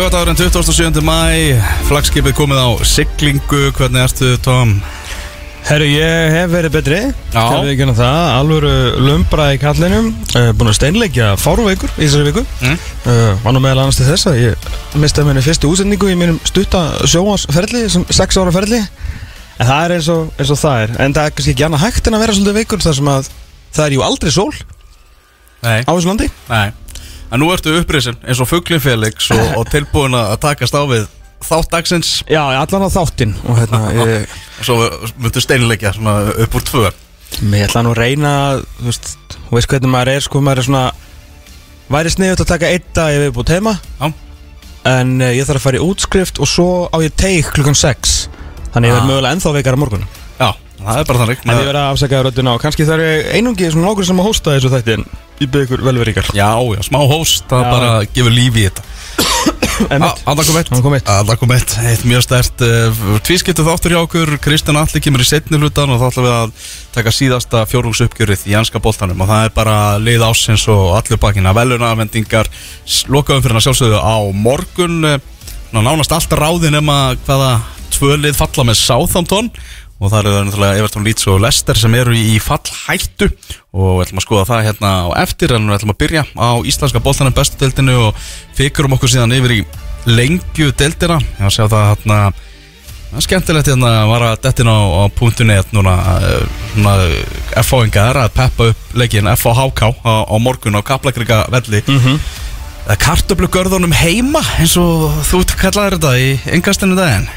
Lögadagurinn 27. mæ Flagskipið komið á siglingu. Hvernig ertu, Tom? Herru, ég hef verið betri. Skal við ekki hana það. Alvöru lumbra í kallinum. Uh, Búin að steinleikja fáruveikur í þessari viku. Mm. uh, Var nú meðal annars til þess að ég mistaði minni fyrstu útsendingu í mínum stutta sjóansferli sem sex ára ferli. En það er eins og, eins og það er. En það er kannski ekki annað hægt en að vera svolítið veikur þar sem að það er jú aldrei sól Nei, á þessu landi. Nei En nú ertu upprisin eins og Fuglin Felix og, og tilbúin að takast á við þátt dagsins. Já, allan á þáttinn. Og hérna, ég, svo myndu steinleikja svona upp úr tvö. Mér ætla nú að reyna Þú veist, þú veist hvernig maður er sko, maður er svona Væri sniðut að taka einn dag ef við búið teima Já. En uh, ég þarf að fara í útskrift Og svo á ég teik klukkan 6 Þannig ég Ah. verð mögulega ennþá veikar á morgun. Já, það er bara þannig. En ég verð að afsaka rödduna og kannski það er einungi svona nokkur sem að hósta þessu þætti En ég byrð ykkur velveríkar Já, já, smá hóst, það Já. bara gefur lífi í þetta. Alltaf kom eitt. Hann kom eitt. Alltaf kom eitt, eitt mjög stert uh, Tvískiptu þáttur hjá okkur. Kristján Alli kemur í setni hlutan og þá ætlum við að taka síðasta fjórhúsuppgjörið í ennska boltanum. Og það er bara lið ásins og allur bakina velunarvendingar lokaðum fyrir að sjálfsögðu á morgun. Eh, ná, nánast allt ráði nema hvaða tvö lið falla með Southampton og það eru náttúrulega Everton Leeds og Leicester sem eru í fallhættu. Og við ætlum að skoða það hérna á eftir en við ætlum að byrja á íslenska boltanum bestu deildinu og fikurum okkur síðan yfir í lengju deildina. Ég sjá það hérna. Það er skemmtilegt hérna að vara dettin á, á .net núna svona F-fáingar að peppa upp leikin F-HK á, á morgun á Kaplakrika velli. Mm -hmm. kartöflugörðunum heima eins og þú kallaðir þetta í engastinu daginn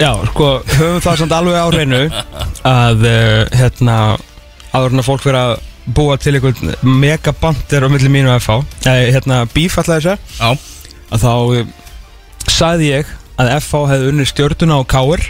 Já, sko, höfum það samt alveg á hreinu Að, uh, hérna Áður en að fólk vera að búa til einhvern megabandir á milli mínu og FH eh, Hérna, bíf allavega þess Já, að þá uh, sagði ég að FH hefði unnið stjórnuna á Káur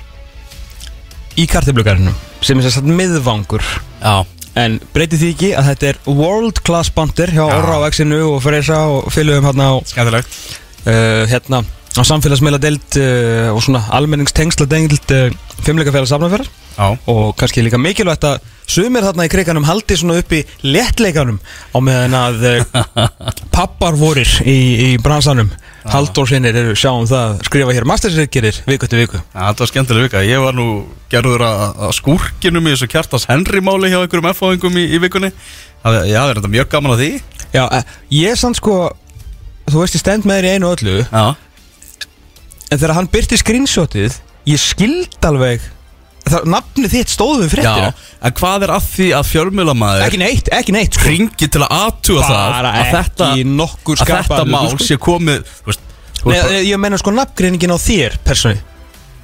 í kartiblugarinu sem er sérst miðvangur. Já, en breytir því ekki að þetta er world class bandir hjá Já. Orra á X-inu og Freysa og fylgum hérna á, skemmtilegt. Uh, hérna á samfélagsmeila deild uh, og svona almenningstengsla deild uh, fimmleikafélag safnafjörðar Já, og kannski líka mikilvægt að sumir þarna í kriganum haldi svona upp í léttleikanum á meðan að uh, pappar vorir í, í bransanum Halldór sinnir eru sjáum það skrifa hér mastersreitgerir viku til viku Ja, þetta var skemmtileg vika. Ég var nú gerður að, að skúrkinum í þessu kjartas Henry máli hjá einhverjum F-fáingum í, í vikunni. Það, já, það er þetta mjög gaman að því. Já, eh, ég sann sko þú veist ég stend með þér í einu öllu Já. En þegar hann byrti screenshotið ég skild alveg það, nafnið þitt stóðu við fréttina. En hvað er að því að fjölmjölamæður ekki neitt, ekki neitt sko. ringi til að aðtuga það að þetta, að þetta mál sé komið, þú veist, Nei, bara- ég, meina sko nafngreiningin á þér persóni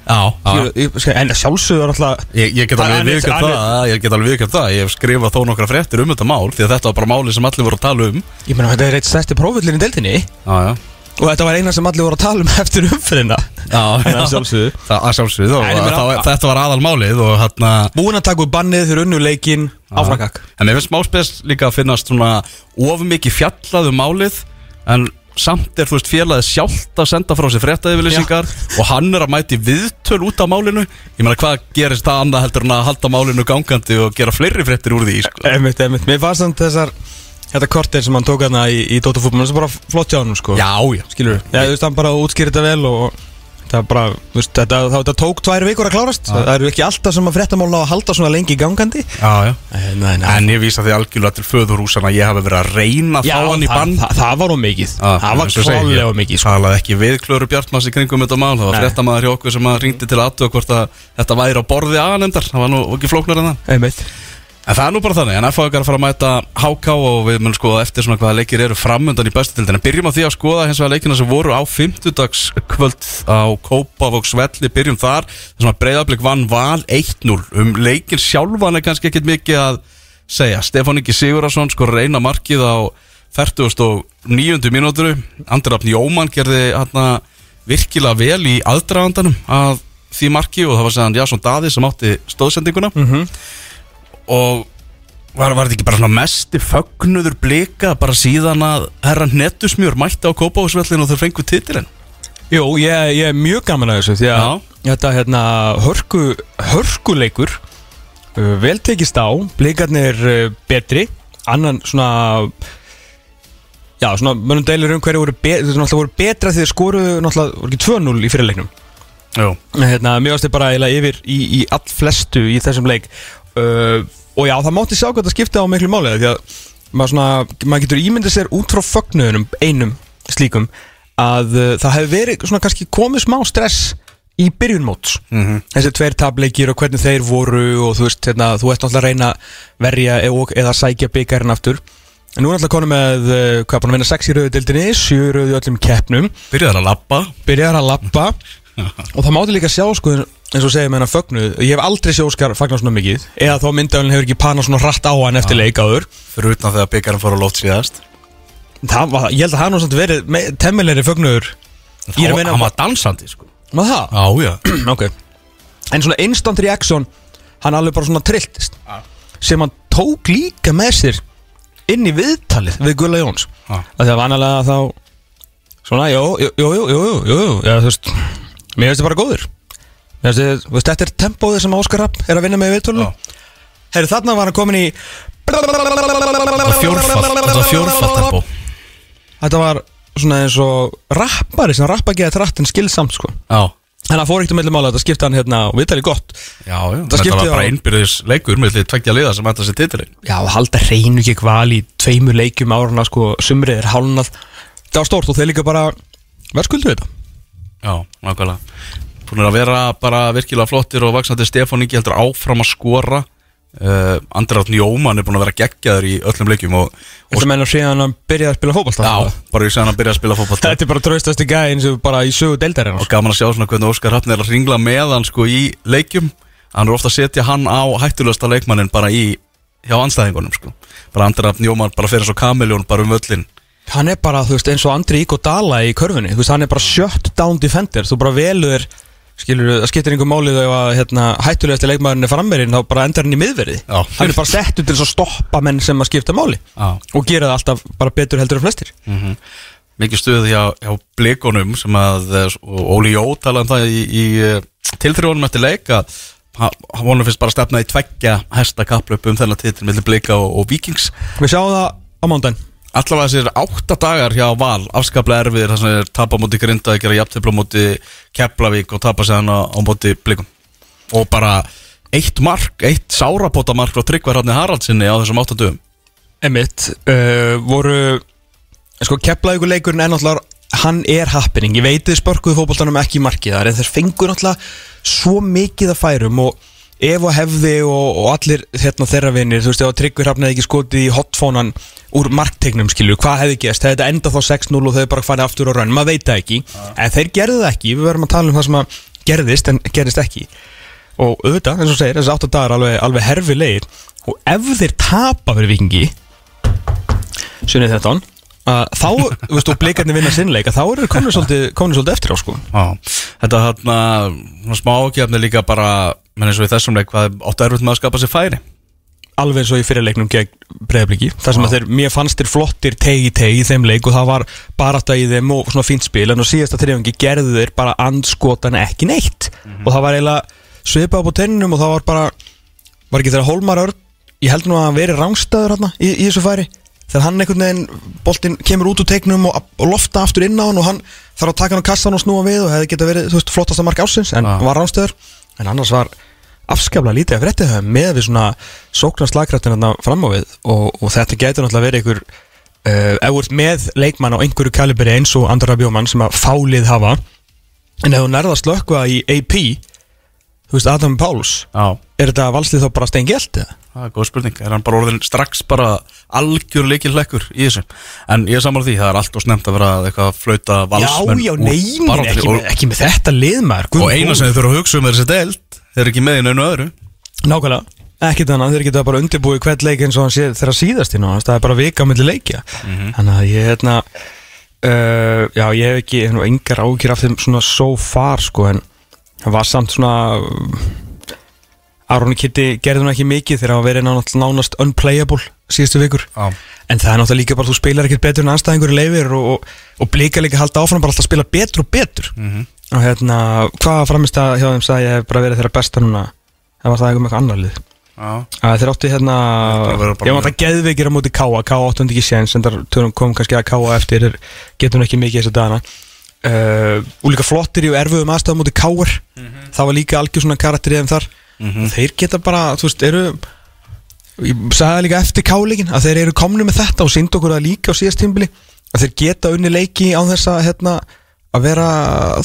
já. Ég- ég- sko, en sjálfsögur alltaf Ég, ég get alveg hann er- það, ég get alveg viðkjönd það, ég hef skrifað þó nokkra fréttir um þetta mál því að þetta var bara máli sem allir voru að tala um. Ég meina þetta er eitt stærsti prófillin í deildinni. Já, já, Og þetta var eina sem allir voru að tala um eftir umfyrirna já, En að sjálfsögðu. Það að sjálfsögðu, ég það- þetta var aðal málið og hérna Búin að taka úr bannið fyrir unnu leikin Áfrakak En mér finnst smáspes líka að finnast svona of mikið fjallað um málið en samt er þú veist félagið sjálft að senda frá sér fréttaðiðvilýsingar og hann er að mæti viðtöl út af málinu. Ég meina hvað gerist það annað heldur en að halda málinu gangandi og gera fleiri fréttir úr því sko. Einmitt, einmitt Þetta kortir sem hann tók hérna í, í Dótafútbol Það er bara flott hjá hann sko. Já, já, Skilur Já, þú veist, hann bara útskýrði þetta vel og Það er bara, þú veist, þetta, það, þetta tók tvær vikur að klárast. Það eru ekki alltaf sem að fréttamál ná að halda svona lengi gangandi. Já, já. Nei, nei, En ég vísa því algjörlega til föðurhúsan að ég hafi verið að reyna að Já, fá hann í það, bann. það, það var nú mikið. Ah, Það var klálega mikið sko. Talaði ekki við Klöru Bjartmanns í kringum þetta mál Það var fréttamaður hjá okkur sem ringdi til aðtöða hvort að þetta væri á borði aðanemdar Það var nú ekki flóknar en það En það er nú bara þannig, en FH er að fara að mæta HK og við munum skoða eftir svona hvaða leikir eru framundan í bestu tildin. En byrjum á því að skoða hins vegar leikina sem voru á 50dags kvöld á Kópavóks velli, byrjum þar. Þessum að Breiðablík vann val 1-0. Um leikin sjálfan er kannski ekkit mikið að segja. Stefán Ingi Sigurðarsson sko reyna markið á 49. mínúturu. Andrafn Jómann gerði hérna virkilega vel í aðdragandanum að því marki og það var segðan Jasson Daði sem átti stóðsendinguna og var, var þetta ekki bara svona mesti fögnuður blika bara síðan að herran Nettusmjör mætti á Kópavóksvellinu og þau fengu titilinn? Jú, ég, ég er mjög gaman að þessu Því að þetta hérna hörku, hörkuleikur uh, Vel tekist á Blikarnir uh, betri Annan svona Já, svona, mönnum deilir um hverju voru, be voru betra því þeir skoruðu náttúrulega, voru ekki 2-0 í fyrirleiknum. Hérna, Mjög ástu bara yfir í, í all flestu í þessum leik. Uh, Og já, það mátti sjá hvað það skipta á miklu máli Því að maður, svona, maður getur ímyndið sér út frá fögnuðunum einum slíkum Að uh, það hefur verið svona kannski komið smá stress í byrjun móts. Mhm. Þessi tveir tableikir og hvernig þeir voru Og þú veist, hérna, þú ert náttúrulega að reyna verja og, eða sækja byggarinn aftur. En nú er náttúrulega konum með, uh, hvað er búin að vinna 6 í rauðu dildinni, 7 í rauðu í öllum keppnum. Byrjaði að labba. Byrjar að lappa og það mátti líka sjá sko eins og segja með hennar fögnu ég hef aldrei sjá Óskar fagnar svona mikið. Eða þá myndafélin hefur ekki panað svona hratt á hann eftir leik áður. Fyrir utan þegar byggarinn fór á loft síðast. Það var, ég held að það nú samt verið temmilegri fögnuður. Að meina- Hann var dansandi sko. Maður það? Já, já. Ok. En svona instant reaction hann alveg bara svona trilltist. Já. sem hann tók líka með sér inn í viðtalið við Gulla Jóns. Já. að því að vanalega þá svona, jú, jú, jú, jú, jú, jú, jú já, þú veist, þetta er tempóðið sem Óskar Rapp er að vinna með í viðtalinu Já. herri, þarna var hann komin í Þetta var fjórfall Þetta var svona eins og rappari sem rappa geða trætt en skilsamt, sko. Já. En það fór ekkert um milli mála, þetta skipti hann hérna og viðtalið gott. Já, já, þetta var bara einbyrðis leikur með því tveggja liða sem ætla sér titilinn. Já, halda hreinu ekki val í tveimur leikjum áruna sko, sumrið er hálnað. Það var stórt og þeir líka bara verðskuldu þetta. Já, nákvæmlega Búin að vera bara virkilega flottir og vaksandi Stefán Ingi heldur áfram að skora. Uh, Andri Átni Jóman er búin að vera geggjaður í öllum leikjum og, og Þetta meina síðan að byrja að spila fótbolta? Já, bara segja hann að byrja að spila fótbolta. Þetta er bara tröstasti gæði eins og bara í sögu deildarinn og gaman að sjá svona hvernig Óskar Hafn er að ringla með hann sko í leikjum. Hann er ofta að setja hann á hættulegasta leikmannin bara í, hjá anstæðingunum sko. Bara Andri Átni Jóman bara fyrir svo kamiljón bara um öllin Hann er bara, þú veist, eins og Andri Íko Dala í körfunni. Þú veist, hann er bara shut down defender. Þú bara velur, skilur, það skiptir einhver málið að hérna, hættulegasti leikmaðurinn er framverðin þá bara endar hann í miðverði. Hann er bara settur til að stoppa menn sem að skipta máli Já. og gera það alltaf bara betur heldur en flestir. Mm mikið stuð hjá, hjá blikunum sem að eh, Óli Jó talaði um það í, í tilþrjónum eftir leik að hann vonum finnst bara að stefna í tveggja hesta kapplöp um þennan titil millir blika og, og vikings Við sjáum það á mándaginn allavega þessir átta dagar hjá Val afskaplega erfiðir þar sem þeir tapa á móti grinda að gera jafntefla á móti Keflavík og tapa séðan á, á móti blikum. Og bara eitt mark, eitt sárapóta mark frá Tryggvar Harni Haraldsinni á þessum átta dögum. Emmitt, uh, voru sko keflaðið leikurinn er náttúrulega hann er happening, ég veit þið spörkuðu fótboltanum ekki markið þar en þeir fengu náttúrulega svo mikið að færum og ef og hefði og, og allir hérna, þeirra vinnir, þú veist, ef að Tryggvi hrafnaði ekki skotið í hotfónan úr marktegnum skilju, hvað hefði gæst, hefði þetta enda þá 6-0 og þau bara farið aftur á raun, maður veit það ekki. En þeir gerðu það ekki, við verðum að tala um það sem að gerðist en gerðist ekki. Og auðvitað, eins og segir, þessi 8 dagar alveg, alveg herfilegir. Og ef þeir tapa fyrir vikingi sunnið þetta að þá, þú veist, og blikarnir vinna sinnleika þá eru komin svolítið, komin svolítið eftir á sko. Já, þetta þarna svona smá ágefni líka bara menn eins og í þessum leik hvað áttu erfitt með að skapa sér færi? Alveg eins og í fyrirleiknum gegn breyðabliki þar sem að þeir, mér fannst þeir flottir tegi tegi í þeim leik og það var barata í þeim og svona fínt spil en á síðasta þriðangi gerðu þeir bara andskotan ekki neitt. Og það var eiginlega svipað á tenninum og það var bara var ekki þeirra Hólmar Örn ég held nú að hann veri rángstæður hérna í, í þessu færi þegar hann einhvern veginn boltinn kemur út úr teiknum og, og lofta aftur inn á hann og hann þarf að taka hann á kassan og snúa við og hefði geta verið þú veist, flottasta mark ásins en Já. var rángstöður en annars var afskaplega lítið af réttið höfum með við svona sóknar slagkraftin hérna fram á við. Og, og þetta getur náttúrulega verið einhver uh, ef þú ert með leikmann á einhverju kalibri eins og Andra Bjómann sem að fálið hafa. En ef þú nærða að slökka í AP þú veist Adam Páls er þetta valslið þá bara steingelt eða? Það er góð spurning. Er hann bara orðin strax bara algjör leikil hlekkur í þessu? En ég er saman því, það er allt og snemt að vera eitthvað að flauta valsmenn Já, já, baráttunni ekki, ekki með þetta liðmar og eina sem þið þurfa að hugsa um er þessi deild. Þeir eru ekki með í neinu öðru. Nákvæmlega, ekki þannig, þeir geta bara undirbúið hvert leik eins og hann sé þeirra síðast í það er bara vika á milli leikja. Þannig að ég, hérna uh, Já, ég hef ekki, hef nú engar ákjör af þeim svona so far, sko en það var Aroni Kitty gerði nú ekki mikið þegar hann verið nánast, nánast unplayable síðustu vikur. Já. En það er náttúrulega líka bara, þú spilar ekkert betur en anstæðingur leifir og, og, og blika líka halda áfram bara alltaf spila betur og betur. Mhm. Og hérna, hvað framist að hjá þeim sagði ég bara verið þeirra besta núna? Það var það eitthvað með eitthvað annar lið. Að þeir áttu hérna ég vant að geðveikir á móti Káa Káa áttu hann ekki séns en tölum kom kannski að Káa eftir getur hann ekki mikið þess að dana uh, og líka flottir í erfuðum aðstæðum móti Káar það var líka algjör svona karakter í þeim þar Mhm. og þeir geta bara, þú veist, eru ég sagði líka eftir Káleikin að þeir eru komni með þetta og synd okkur það líka á síðast tímbili að þeir geta unni leiki á þess að hérna að vera,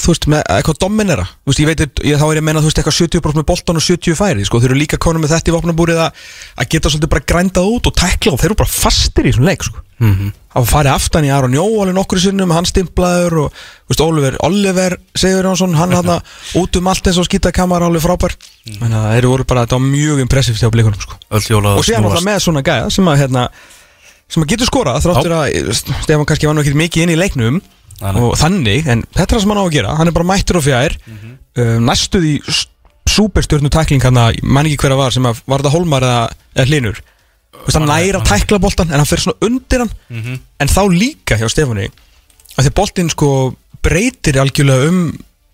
þú veist, með eitthvað dominera, þú veist, ég veit, ég, þá er ég að menna, þú veist, eitthvað 70% með boltan og 70 færi, sko, þeir eru líka konum með þetta í vopnabúrið að, að geta svolítið bara grændað út og tækla og þeir eru bara fastir í þessum leik, sko. Mm Mhm. -hmm. Það farið aftan í Aron Jó alveg nokkru sinnum, hann stimplaður og, þú veist, Oliver, Oliver Sigur Jónsson, hann hann út um allt eins og skítakamar alveg frábær. Þannig að þeir eru voru bara, þetta var mjög impressivt hjá blikunum, sko. Og síðan alltaf með svona sem að, hérna, sem að getur skorað, þráttur að, Stefán kannski var ekkert mikið inn í leiknum. Og þannig, en það sem hann á að gera hann er bara mættur og fjær. Mhm. uh, næstuð í superstjörnu tækling hann að, mann ekki hverja var sem að var þetta Holmar eða, eða Hlinur hann næra að tækla boltan en hann fyrir svona undir hann. Mhm. en þá líka hjá Stefáni að því boltin sko breytir algjörlega um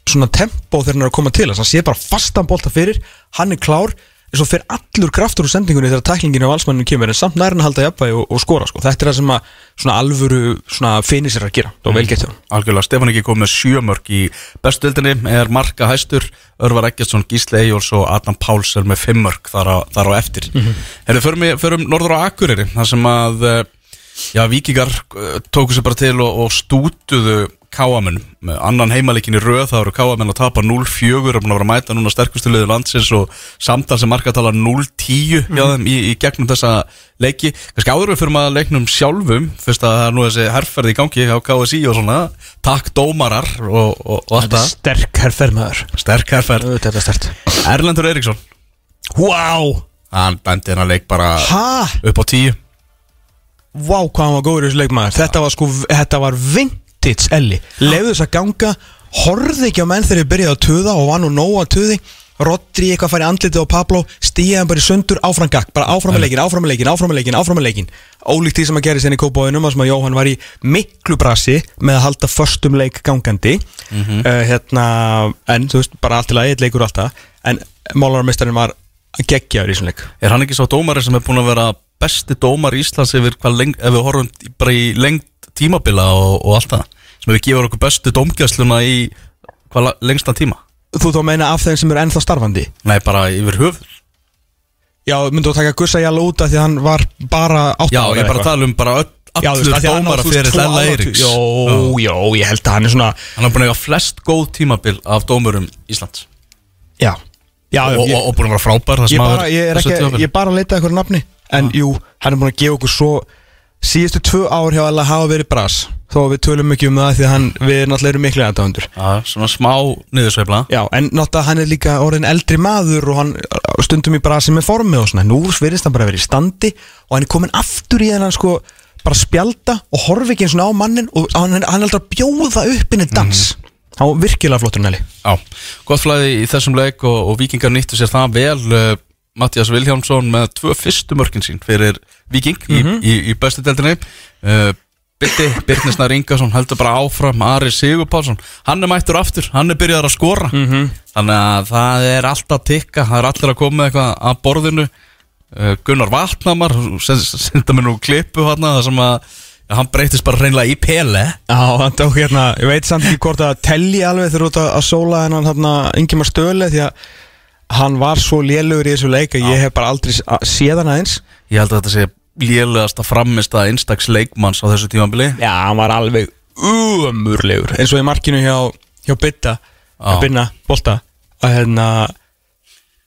svona tempo þegar hann er að koma til þess. Hann sé bara fastan bolta fyrir, hann er klár svo fer allur kraftur úr sendingunni þegar tæklingin á valsmanninu kemur en samt nær hann að halda jafnvægi og, og skora sko. þetta er það sem að svona alvöru svona finnir sér að gera, það var vel gett hjá hann Algjörlega, Stefán ekki kom með sjömörk í bestu dildinni, er marka hæstur. Örvar Eggertsson, Gísli Eyjóls og Adam Páls er með fimmörk þar á, þar á eftir. Mm -hmm. Herðu, förum, við- förum norður á Akureyri þar sem að eh, já, vikingar eh, tóku sér bara til og, og stútuðu káamenn annan heimalikin í röð, það eru káamenn að tapa 0-4, er búin að vera að mæta núna sterkustu liður landsins og samtal sem markatala 0-10 hjá þeim í, í gegnum þessa leiki, kannski áður við fyrir maður leiknum sjálfum, fyrst að það er nú þessi herrferð í gangi á KSI og svona takk dómarar og, og, og allt það, sterk sterk herrferð Þetta er stert Erlendur Eriksson, Wow, hann bendi hennar leik bara ha? upp á 10 Vá, hvað hann var góður í þessu leikmaður Þetta var sko, þetta var vintage Elli Leifðu þess að ganga Horfði ekki á menn þegar ég byrjaði að tuða Og var nú nóg að tuði. Rodri eitthvað færi andlitið á Pablo Stíði hann bara í sundur áfram gakk Bara áfram með leikin, áfram með leikin, áfram með leikin, áfram með leikin Ólíkt því sem að gera sérni í kópáðinum að sem að Jóhann var í miklu brasi Með að halda förstum leik gangandi. Uh, Hérna, en þú veist Bara allt í lagi, eitt leikur alltaf En málararmistarinn var að geggja í þessum leik. Er hann ekki svo dómari sem er búin að vera besti dómar Íslands hvað leng, ef við horfum í- bara í lengt tímabila og, og allt það sem hefur gefur okkur bestu dómgæsluna í hvað la- lengstan tíma? Þú þá meina af þeim sem eru ennþá starfandi? Nei, bara yfir höfuð. Já, myndu að taka Gussa Jalla út af því hann var bara átt Já, ég er bara að tala um bara öll, allur dómara fyrir Lella Eiríks. Jó, jó, ég held að hann er svona Hann er búin að eiga flest góð tímabil af dómurum Íslands. Já, já og, ég, og, búin að vera frábær ég, er bara að leita eitthvað nafni En jú, hann er búin að gefa okkur svo Síðustu tvö ár hjá alla hafa verið bras. Þó að við tölum ekki um það því að hann, við náttúrulega erum miklu aðdáðundur svona smá niðursveifla. Já, en náttúrulega hann er líka orðin eldri maður og hann stundum í brasi með formi og svona. Nú svirðist hann bara verið í standi og hann er komin aftur í þennan sko bara spjalda og horfi ekki eins og á mannin og hann, hann er aldrei að bjóða upp inn í dans. Hann var virkilega flottur næli Já, gott flæði í þessum leik og, og vikingar nýttu sér það vel uh, Mattias Vilhjálmsson með tvö fyrstu mörkin sín fyrir viking í, í, í bestu deldinni uh, Bytti, Birnisnar Ingarsson heldur bara áfram Ari Sigurpálsson, hann er mættur aftur hann er byrjaðar að skora. -hmm. þannig að það er alltaf tikka það er allir að koma með eitthvað að borðinu. Uh, Gunnar Vatnamar senda mér nú klippu hann það sem að hann breytist bara hreinlega í pele. Já, hann tók hérna, ég veit samt ekki hvort að telli alveg þegar út að að sóla hennan hérna Ingimar Stöle því að hann var svo lélugur í þessu leik að ég hef bara aldrei séð hann aðeins Ég held að þetta sé lélegast að framist að einstaks leikmanns á þessu tímabili Já, hann var alveg umurlegur eins og í markinu hjá, hjá Bytta Já. Binna, Bolta að hérna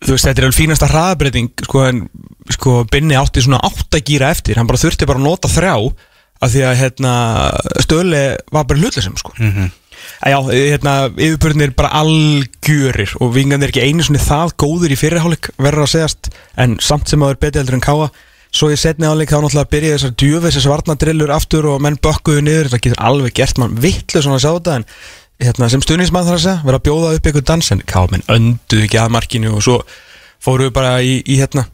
þú veist, þetta er alveg fínasta hraðbreyting sko, en sko, Binni átti svona átt að gýra eftir, hann bara þurfti bara að nota þrjá af því að hérna stöðli var bara hlutlisum sko. mm -hmm. Já, hérna, yfirbörnir bara algjörir og vingarnir ekki einu svona það góður í fyrirháleik verður að segjast, en samt sem að er betið heldur en káa. Svo ég setni áleik þá náttúrulega byrjaði þessar djöfis þessar varnadrillur aftur og menn bökkuðu niður. Þetta getur alveg gert mann vittlu svona að sjá þetta en hérna, sem stuðnismann þar að segja vera að bjóða upp ykkur dans en ká menn önduðu ekki að markinu og svo fóru við bara í, í hérna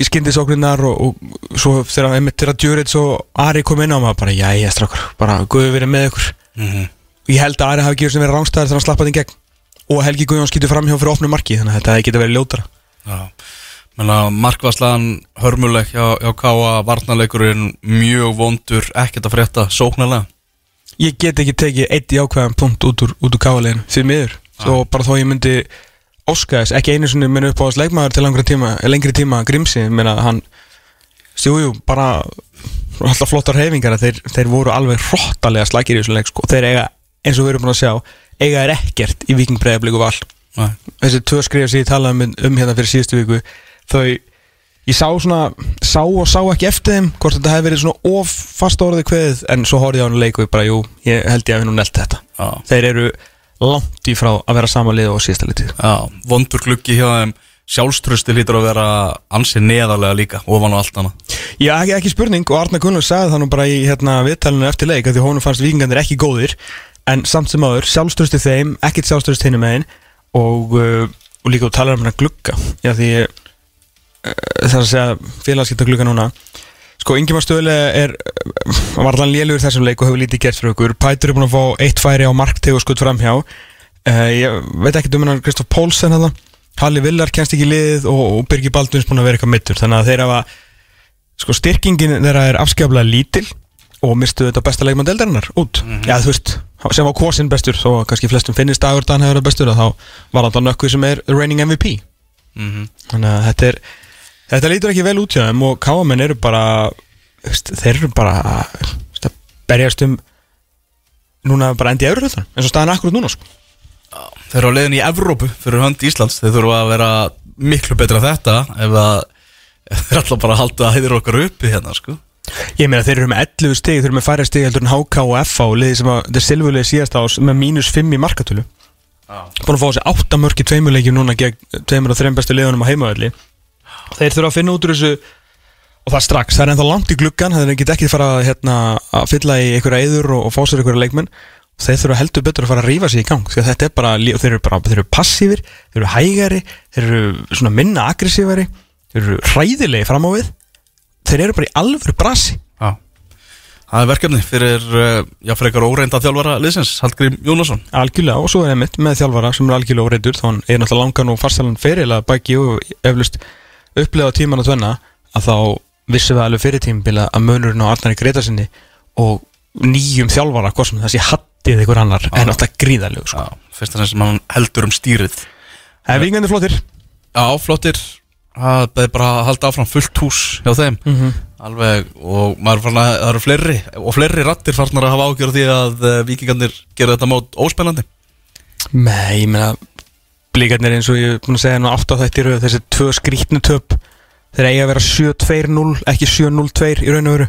í skyndisókninnar og, og svo þegar einmitt þegar Djurits og Ari kom inn á maður bara jæja strákur, bara guðu verið með ykkur. Mhm. og ég held að Ari hafi gefið sem verið rángstæðar þegar hann slappaði í gegn og Helgi Guðjón skýtur fram hjá fyrir opnu marki þannig að þetta getið verið ljótara Já. Menna, markvarslan hörmuleg hjá, hjá Káa, varnarleikurinn mjög vondur, ekkert að frétta sóknarlega. Ég get ekki tekið eitt jákvæðan punkt út úr, úr káaleginu Því miður Svo bara þó ég myndi óska þess Ekki einu sinni minn upp á þess leikmaður til lengri tíma, lengri tíma Grimsi Meina hann Stjújú, bara Alltaf flottar hefingar þeir, þeir voru alveg hróttalega slækir í þessu leik sko. Þeir eiga, eins og við erum búin að sjá Eiga er ekkert í vikingbreyðablíku val Nei. Þessi tvö skrifa sem ég talaði um, um hérna fyrir síðustu viku Þau Ég sá svona, sá og sá ekki eftir þeim hvort þetta hefði verið svona of fast orðið kveðið en svo horfði ég á hann leik og bara, jú, ég held ég að við nú nelt þetta Já. Þeir eru langt í frá að vera samanlið og síðasta litið vondur gluggi hjá þeim, sjálfströsti lítur að vera ansið neðarlega líka, ofan á allt annað. Já, ekki, ekki spurning og Arna Gunnlaug sagði það nú bara í hérna, viðtalinu eftir leik að því honum fannst vikingandir ekki góðir en samt sem áður, sjálfströsti þeim, ekkit sjálfströst hinnum megin og, uh, og líka þú talar um hann að glugga. Já, því uh, það er að segja félagskipta glugga núna. Sko, Ingemar Stöðle er uh, var allan lélugur þessum leik og hefur lítið gert fyrir okkur. Pætur er búin að fá eitt færi á markteg og skutt framhjá uh, Ég veit ekki um hennar Kristoff Pólsen hérna Halli Villar kennst ekki í liðið og, og Birgir Balduns búin að vera eitthvað mittur þannig að þeir hafa sko styrkingin þeirra er afskaplega lítil og mistu þetta besta leikmann deildarinnar út. Já, þú veist, sem var Kvosin bestur að kannski flestum finnist dagur Dan hefur verið bestur að þá var hann nökkvið sem er reigning MVP Mm þannig að þetta er þetta lítur ekki vel út hjá þeim og káamenn eru bara þeir eru bara að berjast um núna bara endi í eurulöðan eins og staðan akkurat núna sko. Þeir eru á leiðin í Evrópu fyrir hönd Íslands, þeir þurfa að vera miklu betra þetta ef að ef þeir ætla bara að halda að heiðir okkar uppi hérna, sko. Ég meina þeir eru með 11 stig þeir eru með færri stig heldur en HK og FH og liði sem að þetta er silfurlega síðast ás með mínus 5 í markatölu. Búin að fá þessi 8 mörk í tveimuleikjum núna gegn tveimur og þreim bestu liðunum á heimavelli. Þeir þurfa að finna út úr þessu og það strax, það er ennþá langt í gluggan þeir get ekki fara hérna, að fylla í einhverja eður og, og fá sér einhverja leikmenn. Þeir þurfa heldur betur að fara að rífa sig í gang þetta er bara, þeir eru bara, þeir eru passífir þeir eru hægari, þeir eru minna aggressífari, þeir eru hræðilegi fram á við, þeir eru bara í alvöru brasi Já. Það er verkefni fyrir, uh, já, frekar óreinda þjálfara liðsins, Hallgrím Jónasson. algjörlega og svo er einmitt með þjálfara sem er algjörlega óreitur þá hann er náttúrulega langan og farsalan feril að bæki og eflust upplega tíman að tvenna að þá vissum við alveg fyrir tímabila að munurinn á Arnari Gretasinni og nýjum þjálfara, hvað sem það sé hattið ykkur annar en alltaf gríðalegu sko. Fyrst og fremst sem hann heldur um stýrið. Það er vingandi flottir Já, flottir, það er bara að halda áfram fullt hús hjá þeim. Mhm. Alveg, og maður að það eru fleiri, og fleiri rattir farnar að hafa ágjörð því að uh, vikingarnir gera þetta mót óspennandi. Nei, ég meina blíkarnir eins og ég er búin að segja nú átt á þetta eru þessi tvö skrítnu töp þeir eiga að vera 7-2-0 ekki 7-0-2 í raun og veru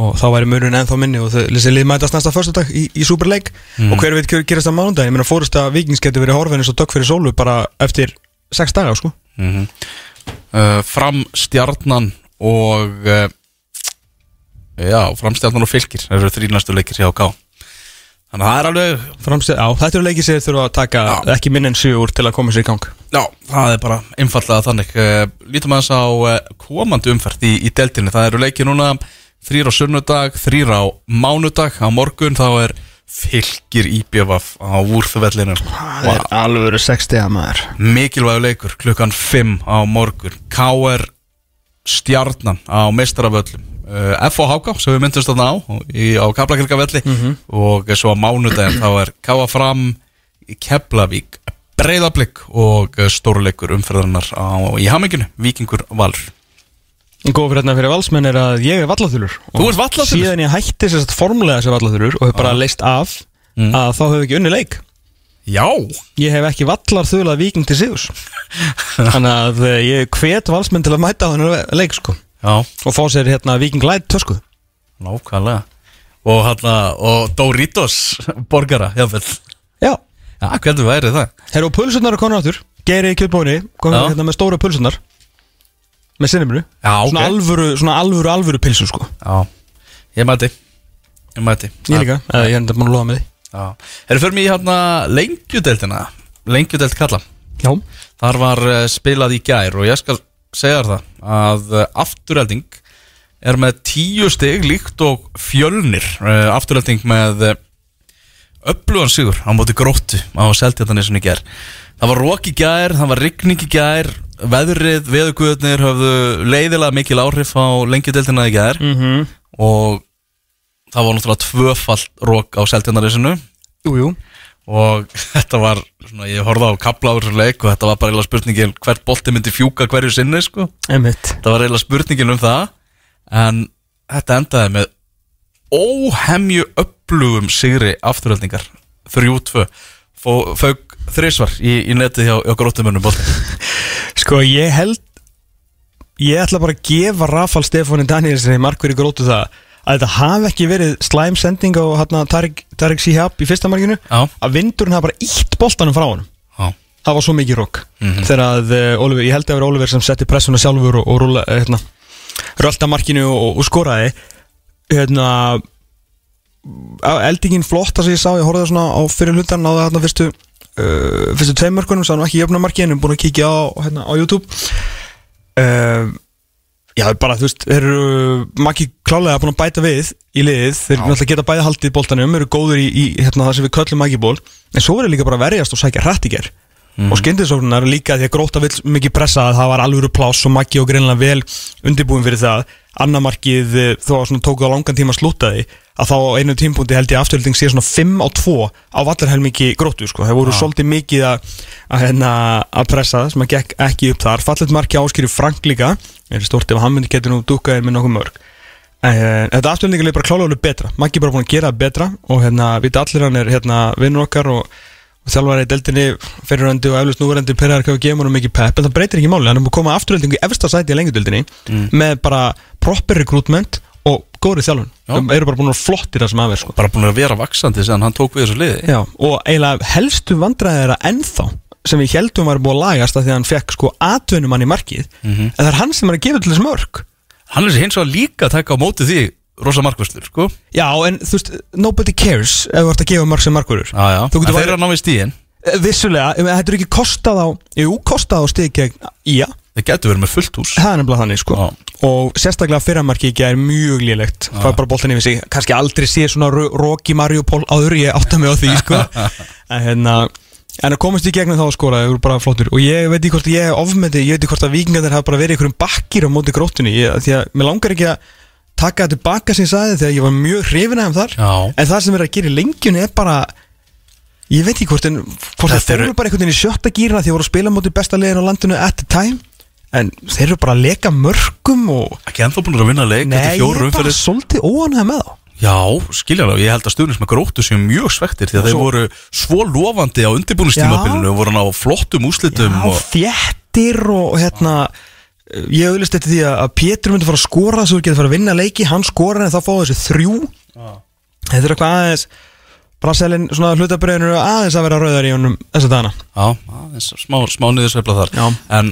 og þá væri munurinn ennþá minni og þessi lið mætast næsta fyrstudag í, í Superleik og hver veit hver gerast á mánudaginn ég meina fórust að Vikings getur verið horfinn eins og dögg fyrir sólu bara eftir 6 daga sko mm uh, Fram stjarnan og uh, Já, fram stjarnan og fylgir Það eru þrý næstu leikir hjá K. Þannig að það er alveg Framstæð, á, þetta eru leikið sem þurfa að taka Já. ekki minn en 7 úr til að koma sér í gang. Já, það er bara einfallega þannig. Uh, Lítum aðeins á komandi umferð í, í deltinni Það eru leikir núna Þrýr á sunnudag, þrýr á mánudag. Á morgun þá er fylgir íbjöfaf á úrþuvellinu er alveg 60 að maður? Mikilvægur leikur klukkan 5 á morgun. K.R. Stjarnan á meistaraföllum uh, F og HK sem við myndumst þarna á í, á Kaplakirkavelli og svo á mánudaginn þá er K.A. fram í Keflavík. Breyðablík og uh, stóruleikur umferðarnar á, í haminginu, Víkingur Valur Góð fyrir hérna fyrir valsmenn er að ég er vallathulur Þú ert vallaþulur? Síðan ég hætti sér satt formulega þessi vallathulur og hef bara leist af Mm. að þá hef ég ekki unni leik. Já, Ég hef ekki vallar þulað viking til sigus Þannig að eh, ég hvet valsmenn til að mæta á hennar leik sko. Já, og fá sér hérna viking light tösku. Nákvæmlega. Og, hana, og Doritos borgara, jáfnvel Já. Já, hvernig væri það? Herru pulsunar er konar áttur Geiri í kjötbóni komið hérna með stóra pulsunar með sinnumru Já, ok. svona, alvöru, svona alvöru alvöru pilsu sko. Já, ég mæti. Ég mæti. Ég líka, eða ég er enda búin að lofa með því. Já. Erum fyrir mig í hérna lengjudeldina Lengjudeld kalla. Já. Þar var uh, spilað í gær og ég skal segja þér það að uh, afturhelding er með tíu stig líkt og fjölnir. Uh, afturhelding með öflugan sigur á móti gróttu á Seltjartanisinu í gær Það var rók í gær, það var rigning í gær veðrið, veðuguðnir höfðu leiðilega mikil áhrif á lengjudeldina í gær. Mm -hmm. og það var náttúrulega tvöfall rók á seltjarnarisinu Jú, jú. Og þetta var, svona, ég horfði á kapla á þessu leik og þetta var bara eiginlega spurningin hvert bolti myndi fjúka hverju sinni sko. Þetta var eiginlega spurningin um það. En þetta endaði með óhemju upplugum sigri afturöldingar 3-2 fauk þrísvar í, í netið hjá, gróttumönnum bolti Sko ég held Ég ætla bara að gefa Rafal Stefáni Danielsen í markveri grótu það að þetta hafi ekki verið slæm sending á hérna, Tarik, Sihab í fyrsta markinu Já. að vindurinn hafa bara ítt boltanum frá honum Já. það var svo mikið rók Mhm. þegar að uh, Oliver, ég held að það var Oliver sem setti pressuna sjálfur og, og rúla, hérna, rölda markinu og, og skoraði hérna eldingin flott það sem ég sá, ég horfði svona á fyrir hlutan á það hérna fyrstu uh, fyrstu tveimörkunum, sá nú ekki jöfna markinu búin að kíkja á, hérna, á YouTube. Uh, Já, bara, þú veist, þeir eru makki klálega búin að bæta við í liðið þeir eru náttúrulega geta bæði haldið boltanum eru góður í, í hérna, það sem við köllum makki ból en svo verður líka bara verjast og sækja hrætt í ger og skyndisóknunar líka því að gróta vill mikið pressa að það var alvöru pláss og makki og greinlega vel undirbúin fyrir það. Annamarkið eh, þó að tóku á langan tíma að slúta því að þá einu tímpúndi held ég afturhilding sé svona 5 á 2 á vallarhelmingi grótu sko. þeir voru svolítið mikið að, að, hérna, að pressa það sem að gekk ekki upp þar. Fallet marki áskýri Frank líka. Er stort ef hann myndi getur nú dúkaðir með nokkuð mörg. En þetta afturhilding er bara klálega betra. Maggi er bara búin að gera það betra og hérna við allir hann er hérna vinnur okkar og þjálfari í deildinni fyrirrandi og eflust núverandi perjar hvað gefur honum mikið pepp. En það breytir ekki máli, hann er búin að koma afturöldingu í efsta sæti í lengjudeildinni með bara proper recruitment og góðri þjálfun. Já. það eru bara búin að vera flottir það sem aðver sko. bara búin að vera vaksandi sem hann tók við þessu liði. Já, og eiginlega helstu vandræði er að ennþá sem við heldum var búin að lagast að því að hann fekk sko atvinnumann í markið en það er hann sem er að gefa til þess mörg hann er hins vegar líka að taka á móti því rosa markvöslur sko. Já, en þú veist, nobody cares ef þú ert að gefa mörg sem markvörur já. Þú getur valið- eru að ná við stíðin Eh, Vissulega, þetta er ekki kostað á Jú, kostað á stig gegn Já, þeir getur verið með fullt hús. Það er nefnilega þannig sko. Já. Og sérstaklega fyrramarki ekki er mjög lélegt. Fæ bara boltan yfir sig. Kannski aldrei sé svona ro- Rocky Mariupol áður Ég átta mig á því sko. En hérna En að komast í gegnum þá skora, það eru bara flottur Og ég veit ekki hvort ég er ofmeti Ég veit ekki hvort að vikingarnir hafa bara verið einhverjum bakkir á móti gróttunni. Ég, Því að mér langar ekki að taka þetta tilbaka sem ég sagði Þegar ég var mjög hrifin af þar. Já. En það sem er að gera í lengjunni er bara Ég veit ekki hvort, en, hvort það Þetta eru- fóru bara einhvern veginn í sjötta gýrna Því að voru að spila móti besta liðin á landinu at the time En þeir eru bara að leka mörgum og ekki ennþá búin að vinna leik Nei, eftir ég fjóru er bara umferðir. svolítið óanæg með þá. Já, skiljaðlega, ég held að stuðnins með gróttu séu mjög svektir því að þeir voru svo lofandi á undirbúinustímabilinu voru hann á flottum úslitum Já, og þéttir og hérna Ég auðvist eftir því að að Pétur myndi fara að skora Svo getur fara að vinna leiki, hann skora En þá fá þessi þrjú. Þetta er eitthvað aðeins Braselin, svona hlutabriðinu aðeins að vera rauðar í honum þessa dagana. Já, aðeins smá, smá niðursveifla þar. Já. En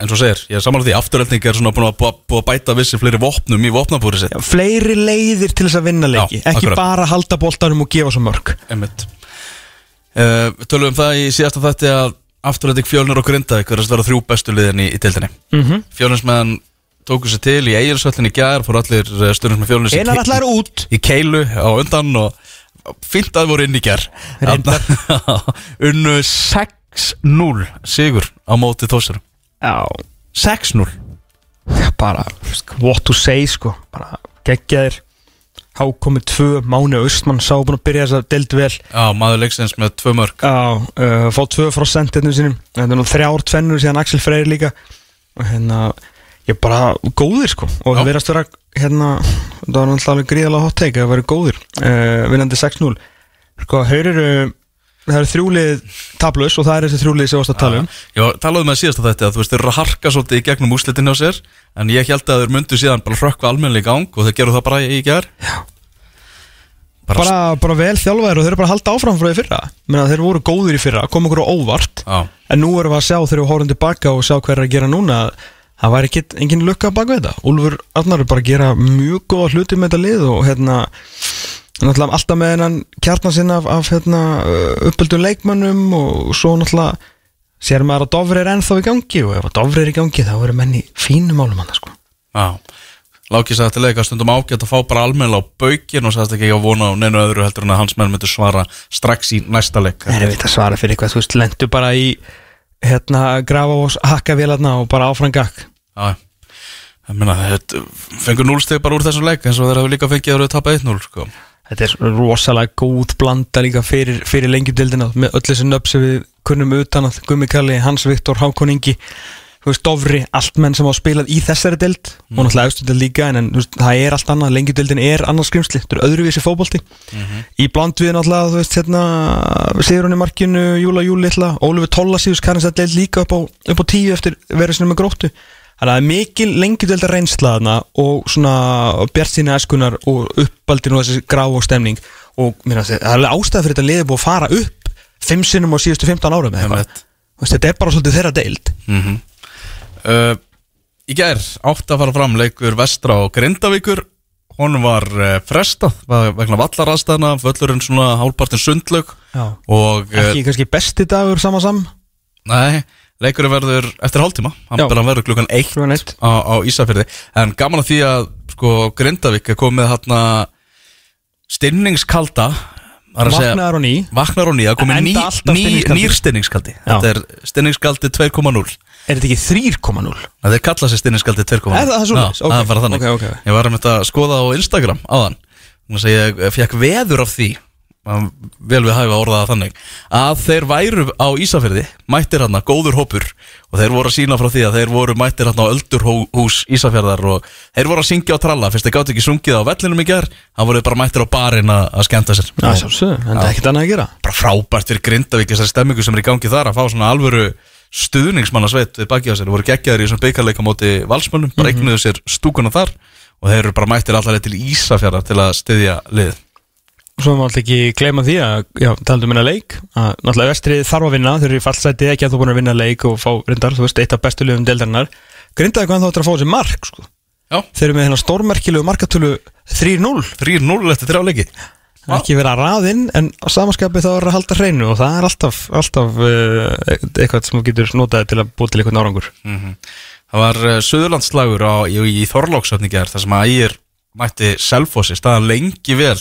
eins og segir, ég er samanlega því afturöldning er svona búin að, búa að bæta vissi fleiri vopnum í vopnabúri sitt. Já, Fleiri leiðir til þess að vinna leiki Já, Ekki akkurat. bara halda boltanum og gefa svo mörg Einmitt. Uh, Við tölum um það í síðasta þætti að afturölding fjölnir og grindavík verðast vera þrjú bestu liðin í, í deildinni. Mm -hmm. Fjölnismenn tóku sér til í Egilsvöllin í gær fór allir stundum með fjölnis í, út. í keilu á undan og fínt að voru inn í gær. Unnu 6-0 sigur á móti þósar Já 6-0 bara, what to say sko bara geggjaðir. Hákomið tvö, Máni Austmann sá búin að byrja þess að deild vel. Já, maður leiksins með tvö mörg Já, uh, fá tvö frá sendinu sínum. Þetta er nú þrjár tvennur síðan Axel Freyr líka. Og hérna ég er bara góðir sko og Já. það verðast vera hérna, það var náttúrulega gríðalega hot take að það verið góðir. Uh, vinnandi 6-0 sko, heyrir uh, það eru þrjúlið tablus og það er þessi þrjúlið sem varst að tala um. Já, talaðu með síðast að þetta að þú veist, þeir eru að harka svolítið í gegnum úslitin á sér en ég held að þeir myndu síðan bara hrökkva almennilega í gang og þeir gerðu það bara í Já. Bara, bara, bara vel þjálfæður og þeir eru bara að halda áfram frá því fyrra. Menna, þeir voru góðir í fyrra, kom okkur á óvart Já, en nú erum við að sjá þegar við horfum tilbaka og sjá hver er að gera núna að það væri ekki engin lukka bak við þetta. Úlfur Arnar er bara að gera mjög góða hluti með þetta lið og hérna náttúrulega alltaf með hennan kjarnan sinna af, af hérna, uppöldum leikmönnum og svo náttúrulega sér maður að Dofri er ennþá í gangi og ef að Dofri er í gangi þá eru menni fínum málum hann sko. já Láki sagði til leika stundum ágætt að fá bara almennilega á baukin og sagðist ekki að vona á neinu öðru heldur en að hans menn myndu svara strax í næsta leik Það er veit að svara fyrir eitthvað, þú veist, lendu bara í hérna grafa og hakka vélarna og bara áfram gakk Já, ég meina, þetta fengur núlsteg bara úr þessum leik eins og þeir hafa líka fengið að vera að tapa 1-0 sko. Þetta er rosalega góð blanda líka fyrir, fyrir lengjudildina með öll þessi nöfn sem við kunnum utan að Gummi Kalli, Hans Viktor, Hákon Ingi þú veist, Dofri, allt menn sem á spilað í þessari dild og náttúrulega austudild líka en, en veist, það er allt annað, lengjudildin er annars skrimsli, þetta er öðruvísi fótbolti. Í bland við náttúrulega, þú veist, hérna Sigurinn í markinu, Júla Júli Ólfur Tollasíus kannast að deild líka upp á, upp á tíu eftir verið sinni með gróttu Þannig að það er mikil lengjudeldar reynsla þarna og svona bjart sína eskunar og uppaldin og þessi grá og stemning. Og segja, það er alveg ástæða fyrir þetta liðið búið að fara upp fimm sinnum á síðustu 15 árum eða eitthvað. Þetta er bara svolítið þeirra deild. Mm uh, Í gær átt að fara fram leikur vestra og grindavíkur. Honum var uh, frestað vegna vallaraðstæðna, völlurinn svona hálpartin sundlaug Já. og uh, Ekki kannski besti dagur sama sam? Nei, leikurinn verður eftir hálftíma, hann verður klukkan eitt Klukkan eitt. á, á Ísafirði en gaman að því að sko Grindavík er komið þarna stinningskalda er Vaknaðar og ný Vaknar og ný, það komið Enda ný, ný, stinningskaldi. nýr stinningskaldi Já. Þetta er stinningskaldi 2.0 Er þetta ekki 3,0? Það er kallað sér stinningskaldi 2.0 Er það- er svoleiðis? Já, Ok. það er bara þannig Ok, ok. Ég var að mynda að skoða á Instagram áðan Þannig að ég fekk veður af því vel við hæfa orðaða þannig. Að þeir væru á Ísafirði mættir hann góður hópur og þeir voru að sína frá því að þeir voru mættir hann á öldurhús Ísafjörðar og þeir voru að syngja á tralla. Fyrst þeir gátt ekki sungið á vellinum í ger þá voru bara mættir á barinn að skemmta sér. Já, sjálfsög, en það er ekkert annað að gera. Bara frábært fyrir Grindavík þessari stemmingu sem er í gangi þar að fá svona alvöru stuðningsmannasveit við baki á sér, voru geggjaður í þessum byggarleika Svo má alltaf ekki gleyma því að, já, talandi um minna leik að náttúrulega vestrið þarf að vinna þeir eru í fallsæti ekki að þú búin að vinna leik og fá reyndar, þú veist, eitt af bestu liðum deildarinnar. Grindaði hvað þá ættir að fá þessi mark, sko. Já, Þeir eru með hérna stórmerkilegu markatölu 3-0 3-0 eftir þrjá leiki. Ekki vera að raðinn en á samaskapi þá er að halda hreinu og það er alltaf, alltaf uh, eitthvað sem þú getur notaði til að búið til eitthvað nárangur Það var Suðurlandslagur á, í, í Þorlóksöfni gerð þar sem að ægir mætti Selfossi staðan lengi vel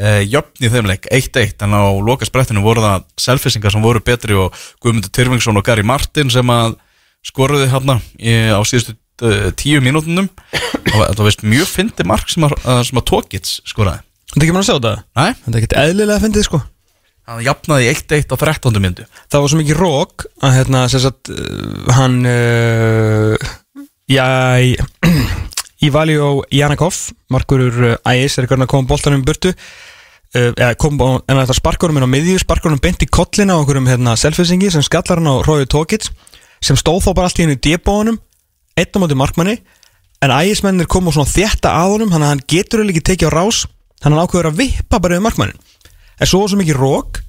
uh, jöfn í þeim leik, 1-1 en á lokasprettinu voru það selfisingar sem voru betri og Guðmundur Tyrfingsson og Gary Martin sem að skoruði hérna á síðustu uh, tíu þetta var veist mjög fyndi mark sem að, að, sem að Tókits skoraði. Þetta er ekki mann að sjá þetta? Nei, Þetta er ekkert eðlilega að fyndið sko. Hann jafnaði 1-1 á 13. myndu Það var svo mikið rók að hérna sagt uh, hann uh, já Ívaljó Janakov markurur ægis er eitthvað að koma boltanum í burtu eða kom en þetta sparkurum inn á miðju sparkurum beint í kollina á okkurum hérna selfisingi sem skallar hann á Róju Tókits sem stóð þá bara allt í hennu débónum einn á móti markmanni en ægismennir kom og svona þétta að honum þannig að hann getur eiginlega ekki tekið á rás að hann ákveður að vippa bara við markmannin en svo svo mikið rók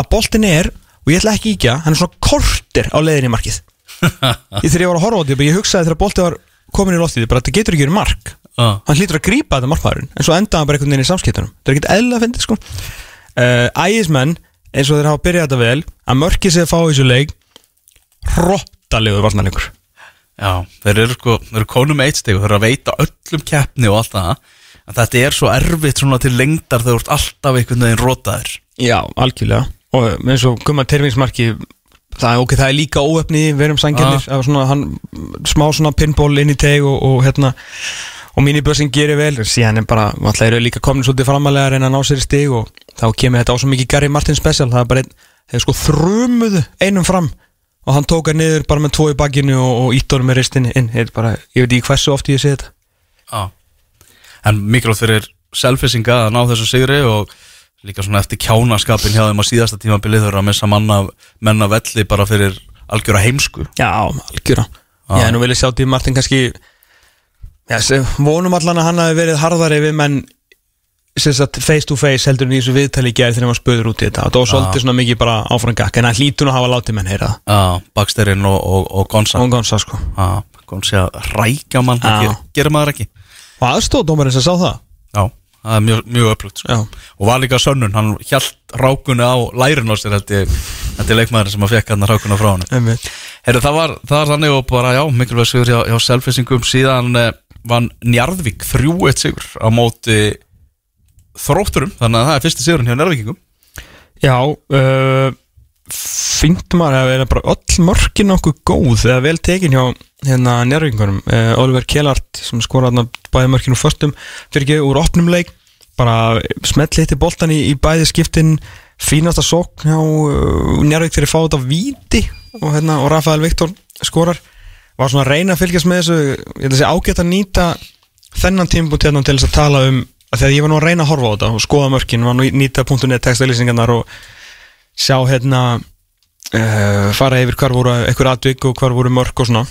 að boltin er og ég ætla ekki íkja, hann er svona kortir á leiðinni í markið. Ég þegar ég var að horfa á því ég hugsaði þegar boltin var komin í loftið bara þetta getur ekki verið mark ah. hann hlýtur að grípa þetta markmaðurinn en svo endaði hann bara einhvern veginn í samskiptunum. Þetta er ekkert eðla að fyndi sko. Uh, ægismenn eins og þeir hafa byrjað þetta vel að mörki sig að fá þessu leik hróttalegur varnarleikur. Já, þeir eru sko, þeir eru konum eitt steg og þeir eru að veita öllum keppni og allt það. En þetta er svo erfitt svona til lengdar þegar þú ert alltaf einhvern veginn rótaður já, algjörlega. Og eins og gumma terfingsmarki það er ok, það er líka óöfni við erum sangjarnir ah. smá svona pinball inn í teg og, og hérna og mínibössin gerir vel, síðan er bara alltaf eru líka komin svolítið framalega að reyna að ná sér í stig og þá kemur þetta á svo mikið Gary Martin special. Það er bara einn, þeir sko þrumuðu einum fram og hann tók hann niður bara með tvo í bakinu og, og ítt honum með ristinni inn, er bara, ég veit ekki hversu oft ég sé þetta. Já. En mikilvægt fyrir selfisinga að ná þessu sigri og líka svona eftir kjánaskapin hjá þeim á síðasta tímabilið eru að missa manna, menna velli bara fyrir algjöra heimsku. Já, algjöra. Já. Já, nú vil ég sjá Dí Martin kannski Já, vonum allan að hann hafi verið harðari við menn sem sagt face to face heldur en í þessu viðtali gær þegar var spöður út í þetta. Og það var svolítið svona mikið bara áfram gakk en hann hlýtur nú að hafa látið menn heyra Baksterinn og, og, og Gonsa og Gonsa sko. Já, Gonsa að rækja mann það gerir maður ekki. Og aðstóðdómarinn sem sá það. Já, það er mjög, mjög upplugt sko. Já, og var líka sönnun, hann hjælt rákunni á lærin á sér þetta er leikmaður sem að fekk hann rákunna frá hann Heru, það, var, það var þannig og bara já, mikilvæg vann Njarðvík 3-1 sigur á móti þrótturum, þannig að það er fyrsti sigurinn hjá Njarðvíkingum. Já, uh, fínt maður að vera bara öll mörkin okkur góð eða vel tekin hjá hérna njárvíkingunum uh, Oliver Kjellart sem skoraði bæði mörkinu förstum fyrir ekki úr opnum leik bara smetli hitti boltan í, í bæði skiptin. Fínasta sókn hjá uh, njárvík fyrir að fá þetta víti og, hérna, og Rafael Viktor skorar var svona að reyna að fylgjast með þessu ég held að segja ágætt að nýta þennan tímbúti hérna til þess að tala um að þegar ég var nú að reyna að horfa á þetta og skoða mörkin var nú nýta.net textalýsingarnar og sjá hérna uh, fara yfir hvar voru einhver atvik og hvar voru mörk og svona.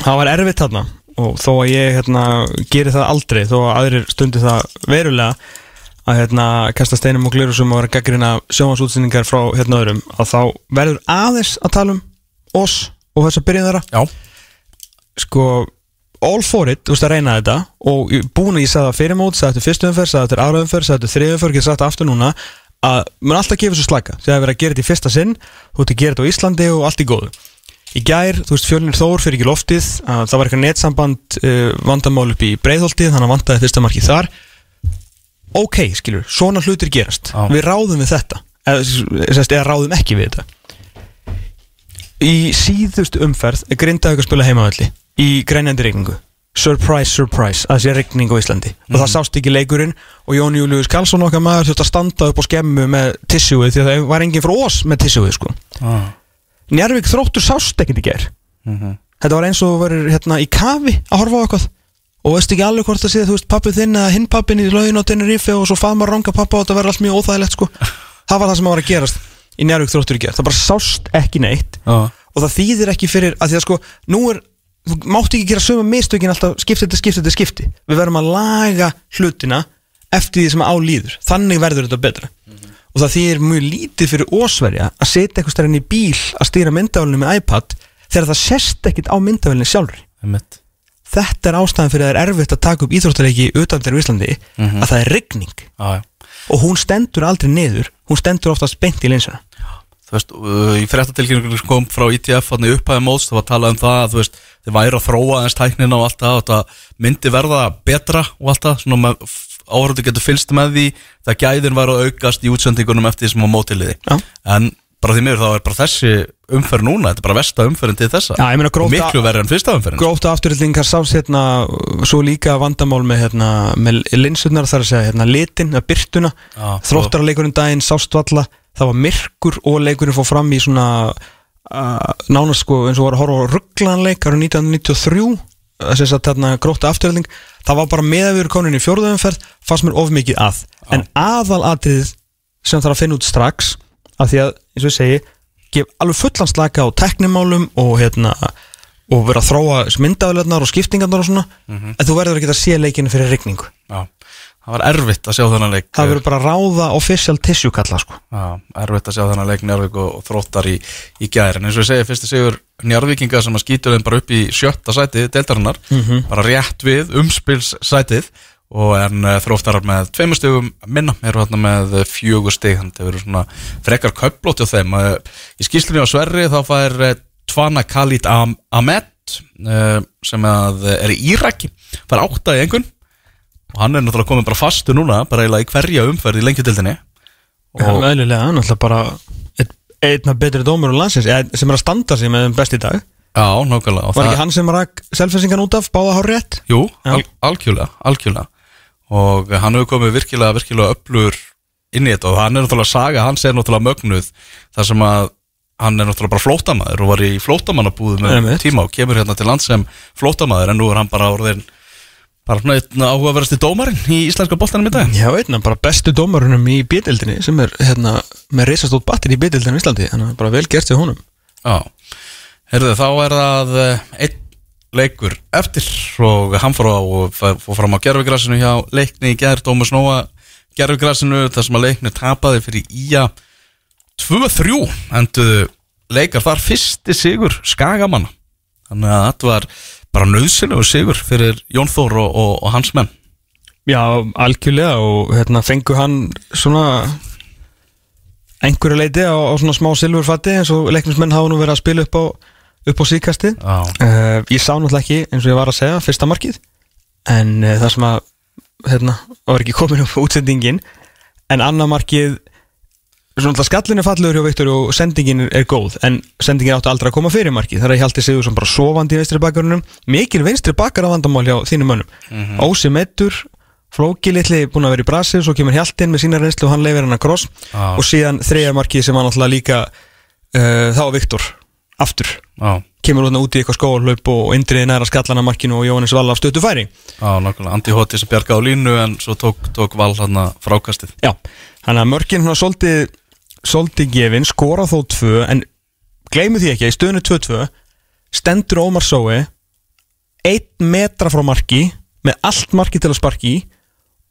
Það var erfitt þarna og þó að ég hérna geri það aldrei þó að aðrir stundi það verulega að hérna kasta steinum og glirusum og vera gaggrina sjómasútsynningar frá hérna öðrum að þá verður aðeins að tala um oss og þess að byrja þeirra. Já, sko all for it, þú veist að reyna þetta. Og búin að ég sagði það fyrir mót, sagði þetta fyrstu umferð sagði þetta aðra umferð, sagði þetta þriðu umferð sagði þetta aftur núna að maður alltaf gefur svo slaka. Þegar það er verið að gera þetta í fyrsta sinn þú ert að gera þetta á Íslandi og allt í góðu. Í gær, þú veist, fjölnir Þór fyrir ekki loftið að það var eitthvað netsamband uh, vandamál upp í breiðholtið, þannig að vandaði fyrsta markið þar. Ok, skilur, svona hlutir gerast. Já. við ráðum við þetta. Eða, eða ráðum ekki við þetta í síðust umferð er Grindavík að spila heimavalli í grænjandi regningu surprise, surprise, að sé regning á Íslandi. Og það sást ekki leikurinn og Jón Július Karlsson okkar maður þurfti að standa upp á skemmu með tissúið því að það var enginn frá ós með tissúið sko. ah. Njarvík þróttur sást ekkert í ger mm þetta var eins og verður hérna í kafi að horfa á eitthvað. Og veist ekki alveg hvort það sé þú veist pappið þinn eða hinn pappin í laugin á Tenerife og svo faðmar ranga pappa og þetta verður allt mjög óþægilegt sko. það var það sem var að gerast í Njarvík þróttur í ger það bara sást ekki neitt. Ah. og það þýðir ekki fyrir að því að sko nú er, þú mátt ekki gera sömu mistökin alltaf skipti þetta, skipti þetta, skipti. Við verðum að laga hlutina eftir því sem á líður, þannig verður þetta betra. Og það þýðir mjög lítið fyrir ósverja að setja eitthvað stærn í bíl að stýra myndavælinu með iPad þegar það sérst ekkit á myndavælinu sjálfri. Einmitt. þetta er ástæðan fyrir að það er erfitt að taka upp íþróttarleiki utan í Íslandi að það er rigning. Ah, já. og hún stendur aldrei niður hún stendur oftast beint í linsuna. Þú veist, uh, í fréttatilkynningu sem kom frá ITF í upphæði móts, það var að tala um það að veist, þið væri að þróa aðeins tæknina og allt það og það myndi verða betra og allt það, svona áhörðu getur fylst með því, það gæðin var að aukast í útsendingunum eftir því sem á mótiliði Já. en bara því miður þá er bara þessi umferð núna, þetta er bara versta umferðin til þessa. Ég meina gróft miklu verri en fyrsta umferðin. Gróftu afturhildingar sást hérna svo líka vandamál með hérna með linsurnar þar að segja hérna litin, byrtuna Já, þróttarleikurinn daginn sást valla það var myrkur og leikurinn fór fram í svona uh, nánast sko eins og var að horfa á rugglanleik árið 1993 þess að þarna gróftu afturhilding það var bara meðaður konin í fjórðumferð fannst mér of mikið að. En aðalatriðið sem þarf að finna út strax af því að eins og ég segi gef alveg fullan slaka á teknimálum og hérna og vera að þróa myndaðulegnar og skiptingarnar og svona en þú verður ekki að sé leikinu fyrir rigningu. Já, það var erfitt að sjá þennan leik. Það verður bara að ráða official tissue kalla sko. Já, erfitt að sjá þennan leik Njárvík og, og þróttar í, í gæri en eins og ég segi, fyrstu sigur Njárvíkinga sem að skýtur þeim bara upp í sjötta sæti deildarinnar, bara rétt við umspilssætið og en uh, þróttarar með tveimur stegum minna, eru hérna með fjögur steg þannig að það verður svona frekar köplótt hjá þeim. Uh, í skýslunni á Sverri þá fær uh, Tvana Khalid Ahmed sem að er í Íraki fær átta í engun og hann er náttúrulega komin bara fastu núna bara eiginlega í hverja umferð í lengjutildinni og meðlilega, náttúrulega bara einn einna betri dómur á landsins sem er að standa sig með best í dag. Já, nákvæmlega var ekki hann sem rak selfessingan út af báða hár rétt? Jú, al algjörlega, algjörlega. Og hann hefur komið virkilega, virkilega öflugur inn í þetta. Og hann er náttúrulega saga, hans er náttúrulega mögnuð þar sem að hann er náttúrulega bara flótamaður og var í flótamannabúðu með Einmitt. tíma og kemur hérna til land sem flótamaður en nú er hann bara orðin bara svona einn áhugaverðasti dómarinn í íslenska boltanum í dag. Já, veitna, bara bestu dómarunum í bídildinni sem er hérna með reisastótt batteri í bídildinu í Íslandi þannig að bara vel gert við honum. Já, heyrðu þá er það eh, einn leikur eftir og hann fór, á, fór fram á gerfugrassinu hjá leikni í gerð Dómus Nóa gerfugrassinu þar sem að leikni tapaði fyrir Ía 2-3 enduðu leikar þar fyrsti sigur Skagamanna. Þannig að þetta var bara nöðsynlegu sigur fyrir Jón Þór og, og, og hans menn. Já, algjörlega og hérna fengu hann svona einhverju leiti á, á svona smá silfurfatti eins og leiknismenn hafa nú verið að spila upp á upp á síkastið Já, uh, Ég sá náttúrulega ekki, eins og ég var að segja, fyrsta markið. En uh, það sem að, hérna, var ekki komin upp útsendingin. En annað markið Svona alltaf skallin er fallegur hjá Viktor og sendingin er góð En sendingin átti aldrei að koma fyrir marki Það er Hjalti Sigur sem bara sofandi í vinstri bakgrunum Mikil vinstri bakar af vandamál hjá þínum mönnum. Mhm. Ósi Mettur Flóki litli búin að vera í Brasil Svo kemur Hjaltin með sína reynslu og hann leifir hann að kross. Já. Og síðan þriðja marki sem var náttúrulega líka uh, Þá Viktor Aftur. Já, Kemur út í eitthvað skóarlaup og indriði næra skallan að markinu og Jóhannes Valla af stöttu færi. Já, nákvæmlega. Andi Hoti sem bjarga á línu en svo tók, tók val hann frákastið. Já, þannig að mörkin hún svolítið, svolítið gefin, skora þó tvö en gleymu því ekki að í stöðinu 2-2 stendur Ómar Sói einn metra frá marki með allt marki til að sparki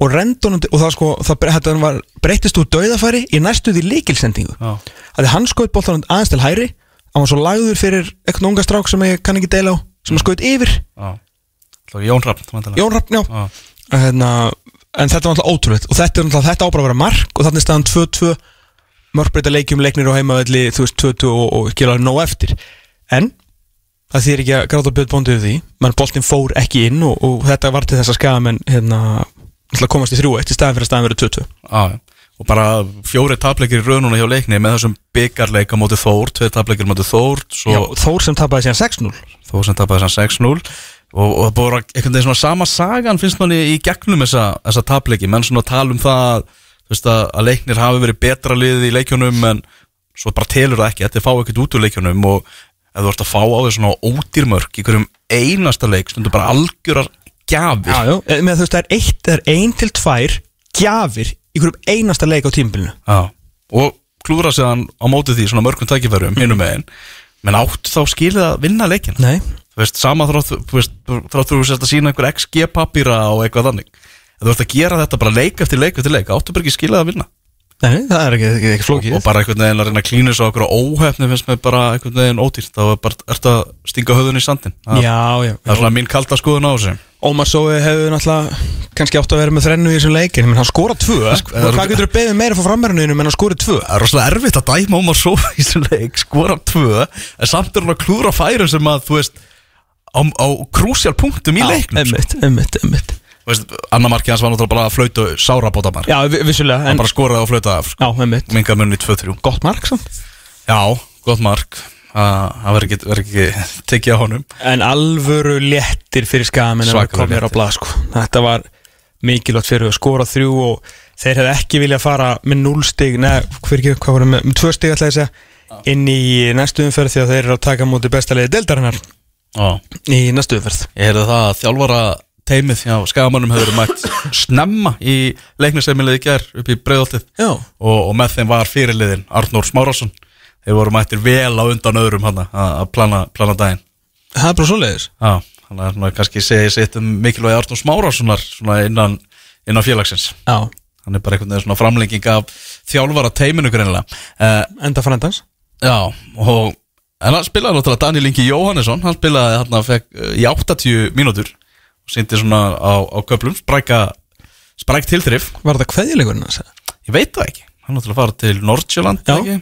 og rendunum, og það sko það, þetta var breytist úr dauðafæri í næstu því líkilsendingu Já, að hann skoði boltanum aðeins til hæri hann var svo lagður fyrir eitthvað unga strák sem ég kann ekki deila á sem hann skoði yfir. Já. Það var Jón Rapp væntanlega. Jón Raffn, já. Já, hérna, en þetta var náttúrulega ótrúleitt og þetta er þetta ábráð að vera mark og þannig er staðan 2-2 mörgbreyta leikjum leiknir á heimavelli þú veist 2-2 og, og skilja nóg eftir. En það þýr ekki að gráta bjöð bóndið því. Menn boltin fór ekki inn og, og þetta var til þess að skaga menn hérna, komast í þrjú í staðan fyrir að staðan verið 2-2 já, já. Og bara fjóri tapleikir í raununa hjá leikni með þessum byggarleika móti Þór, tveir tapleikir móti Þór svo Já, Þór sem tapaði síðan 6-0 Þór sem tapaði þess 6-0 og, og það búið að einhvern veginn svona sama sagan finnst manni í gegnum þessa, þessa tapleiki. Menn svona tala um það veist, að, að leiknir hafi verið betra liðið í leikjunum en svo bara telur það ekki þetta er fá ekkert út úr leikjunum. Og ef þú ert að fá á því svona ódýrmörk í hverjum einasta leik stundur bara algjörar gjafir. Já, Eh, með þú veist það er eitt, það er ein til tvær gjafir í hverjum einasta leik á tímbilinu Já, og klúðra sig hann á móti því svona mörgum tækifærum hinum megin. Menn átt þá skilið að vinna leikina? Nei, þú veist, sama þrótt þú veist, þráttur þú sérst að sína einhver XG pappýra og eitthvað þannig en þú ert að gera þetta bara leik eftir leik eftir leik. Áttu bara ekki skilið að vinna? Nei, það er ekki, ekki, ekki flókið. Og bara einhvern veginn að reyna að klínu svo okkur óhefni finnst mér bara einhvern veginn ódýrt. Þá er bara, ert að stinga höfðun í sandin það, Já, já, það er svona mín kalda skoðun á þessu. Ómar Sói hefur náttúrulega kannski átt að vera með þrennu í þessum leikin menn hann skora tvö, sko, er- hvað getur þú beðið meira frá framverðinu en hann skori tvö? Það er rosalega erfitt að dæma að svo í þessum leik skora tvö en samt er hann að klúðra færum sem að þú veist á, á krúsjál punktum í leiknum sko. Emmitt, emmitt, emmitt Þú veist, annar marki hans var náttúrulega bara að flauta sárabótamar Já, vi- vissulega, hann en bara skoraði og flauta af sko. Já, emmitt, minga munni 2-3 gott mark samt Já, gott mark Það það verður ekki, ekki tekið á honum En alvöru léttir fyrir skamin en það kom mér á léttir. blað sko. Þetta var mikilvægt fyrir að skora þrjú og þeir hefði ekki viljað fara með 0 stig, neða, hver ekki, hvað voru með, með 2 stig ætla ég að segja, inn í næstu umferð því að þeir eru að taka múti besta leiði deildarinnar Já. í næstu umferð Ég heyrði það að þjálfara teimið hjá skagamannum hefur verið mætt snemma í leiknisemilegði ger upp í breiðoltið Já, og, og með þeim var fyrirliðin Arnór Smárásson Þeir voru mættir vel á undan öðrum hann að plana, plana daginn. Það er bara svoleiðis. Já, hann er svona kannski segið sitt um mikilvægi Arnór Smárásonar svona innan, innan félagsins. Já, Hann er bara einhvern veginn framlenging af þjálfara teiminu greinilega. Uh, enda frendans Já, og en hann spilaði náttúrulega Daniel Ingi Jóhannesson. Hann spilaði að uh, í 80 mínútur og sýndi svona á, á köplum spræka spræk tilþrif, Var þetta kveðilegurinn hans? ég veit það ekki hann farið til Nordsjöland Já. ekki?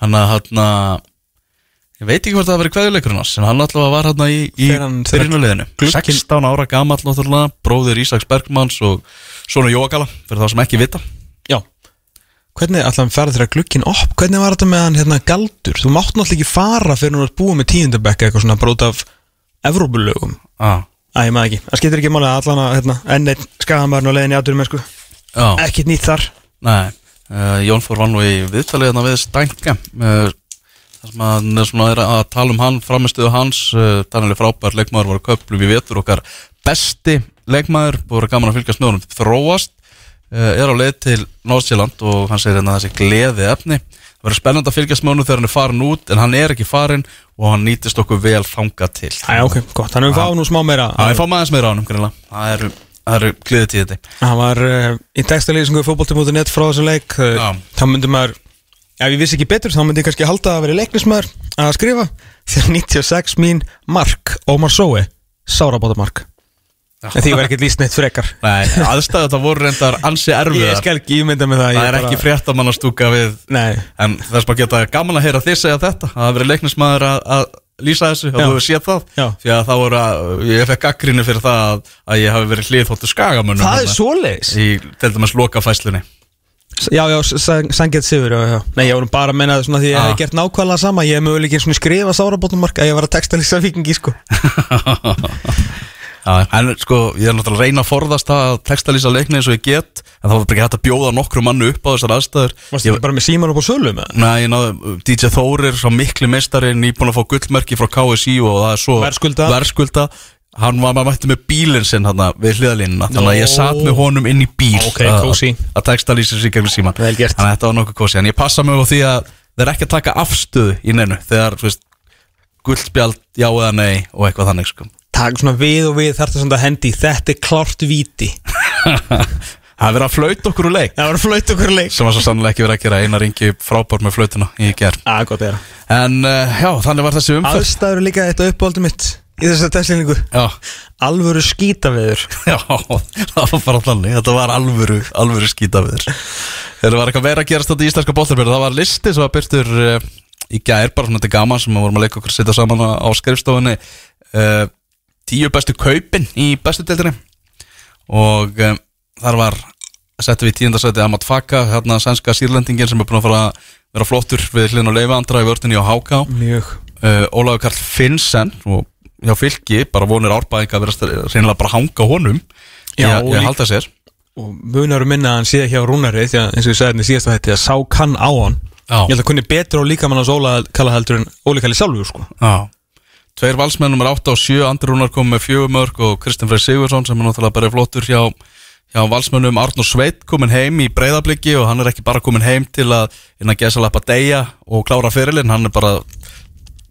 hann að hann að ég veit ekki hvort það hafi verið kveðuleikurinn hans en hann náttúrulega var hann í, í Þegar hann- þegar byrjunarliðinu glugginn- 16 ára gamall náttúrulega bróðir Ísaks Bergmanns og svona Jóagala fyrir þá sem ekki vita Já Hvernig allan ferði þeirra glukkin upp Hvernig var þetta með hann hérna galdur Þú mátt náttúrulega ekki fara fyrir að búa með tíundabekka eitthvað svona brót af Evrópulögum ah. Æ, ég maður ekki. Það skiptir ekki máli að allan að hérna, enn einn skagamarinn og leiðin í aðdurum sko. Já, Ekkert nýtt þar. Nei. Uh, Jón fór var nú í viðtalið hérna við Stænka. Uh, þar sem hann er svona er að tala um hann framistuðu hans. Uh, Daniel er frábær leikmaður voru köplum í vetur okkar besti leikmaður voru gaman að fylgjast með honum þróast. Er á leið til Nordsjælland og hann segir hérna þessi gleði efni það verður spennandi að fylgjast með honum þegar hann er farin út en hann er ekki farin og hann nýtist okkur vel þanga til. Æ, ok, gott. Þannig við fáum nú smá meira Já, ég fá maður meira á greinilega. það eru, það eru gleði tíði Hann var uh, í textalýsingu fótbolti.net frá þessum leik uh. Þá myndi maður Ef ég vissi ekki betur, þá myndi ég kannski halda að vera leiknismæður að skrifa. Þegar 96 mín mark Ómar Sói Sárabóta mark En því var ekkert líst neitt frekar. Nei, aðstæðu þetta voru reyndar ansi Ég erfiðar skal ekki ímynda með það Það ég er bara- ekki fréttamann að stúka við Nei, En þess maður geta gaman að heyra þið segja þetta. Það hafa verið leiknismæður að, að lýsa þessu og þú hefur séð það. Já. Því að það voru að, ég fekk gaggrinni fyrir það að, að ég hafi verið hliðhóttu skagamönnum það er svoleiðis? Í til dæmis lokafæslunni Já, já, Sangett Sigur, já, já. Nei, ég voru bara að menna svona því að ég Ah. hef gert nákvæmlega sama. Ég hef mögulega ekki svona skrifa sárabótumark að ég var að textalýsa vikingi, sko en sko, ég er náttúrulega að reyna að forðast það að textalýsa leikni eins og ég get en það var ekki hægt að bjóða nokkru mannu upp á þessar aðstæður. Varstu ekki bara með síman upp á sölu með? Nei, ég náði, DJ Þórir, svo miklu meistari nýbúin að fá gullmerki frá KSI og það er svo Verðskulda. verðskulda. Hann var maður mætti með bílinn sinn hann við hliðalínuna Þannig að ég satt með honum inn í bíl Ok, að- textalýsa sig gegnum síman. Þannig að þetta var nokkuð kósi En ég passa mig á því að þeir ekki að taka afstöðu í neinu Þegar, gullspjald, já eða nei og eitthvað þannig sko Takk svona við og við þarf það svona að hendi Þetta er klárt víti. Það er verið að flauta okkur úr leik. Það var flöyt okkur leik. Sem var svo sannlega ekki verið að gera eina ringi frábár með flautuna í ger Á, gott er En uh, já, þannig var þessi umferð. Aðstæður er líka eitt af uppáhaldum mitt Í þessari testlýningu Alvöru skítaveður. Já, það var bara þannig Þetta var alvöru, alvöru skítaviður Þegar var eitthvað meira að gerast þetta í íslenska bóttarbyrðu Það var listi sem var byrtur uh, í gær Bara svona þetta gaman sem við vorum að leika okkur að setja saman á skrifstofunni. Uh, Tíu bestu kaupin í bestu deildinni. Og um, þar var settum við í tíundasæti Amat Faka Hérna sænska sírlendingin sem er búin að fara að vera flottur við hlinn og leifa andra í vörtinni á Háká uh, Ólafur Karl Finnsen og hjá fylki, bara vonir árbæðing að vera reynilega bara hanga á honum Já, ég, ég halda sér. Og munar um minna að hann sé hjá Rúnari Því að eins og ég sagði hérna í síðasta hætti að sá kann á hann. Já. Ég held að kunni betur á líkamann hans Óla kalla heldur en Óli kalli sjálfur sko. Já. Tveir valsmenn nummer 8 og 7 Andri Rúnar kom með fjögumörk og Kristinn Freyr Sigursson sem er náttúrulega bara flottur hjá, hjá valsmennum Arnur Sveit komin heim í breyðabliki og hann er ekki bara komin heim til að innan gesa lappa deyja og klára fyrirlin, hann er bara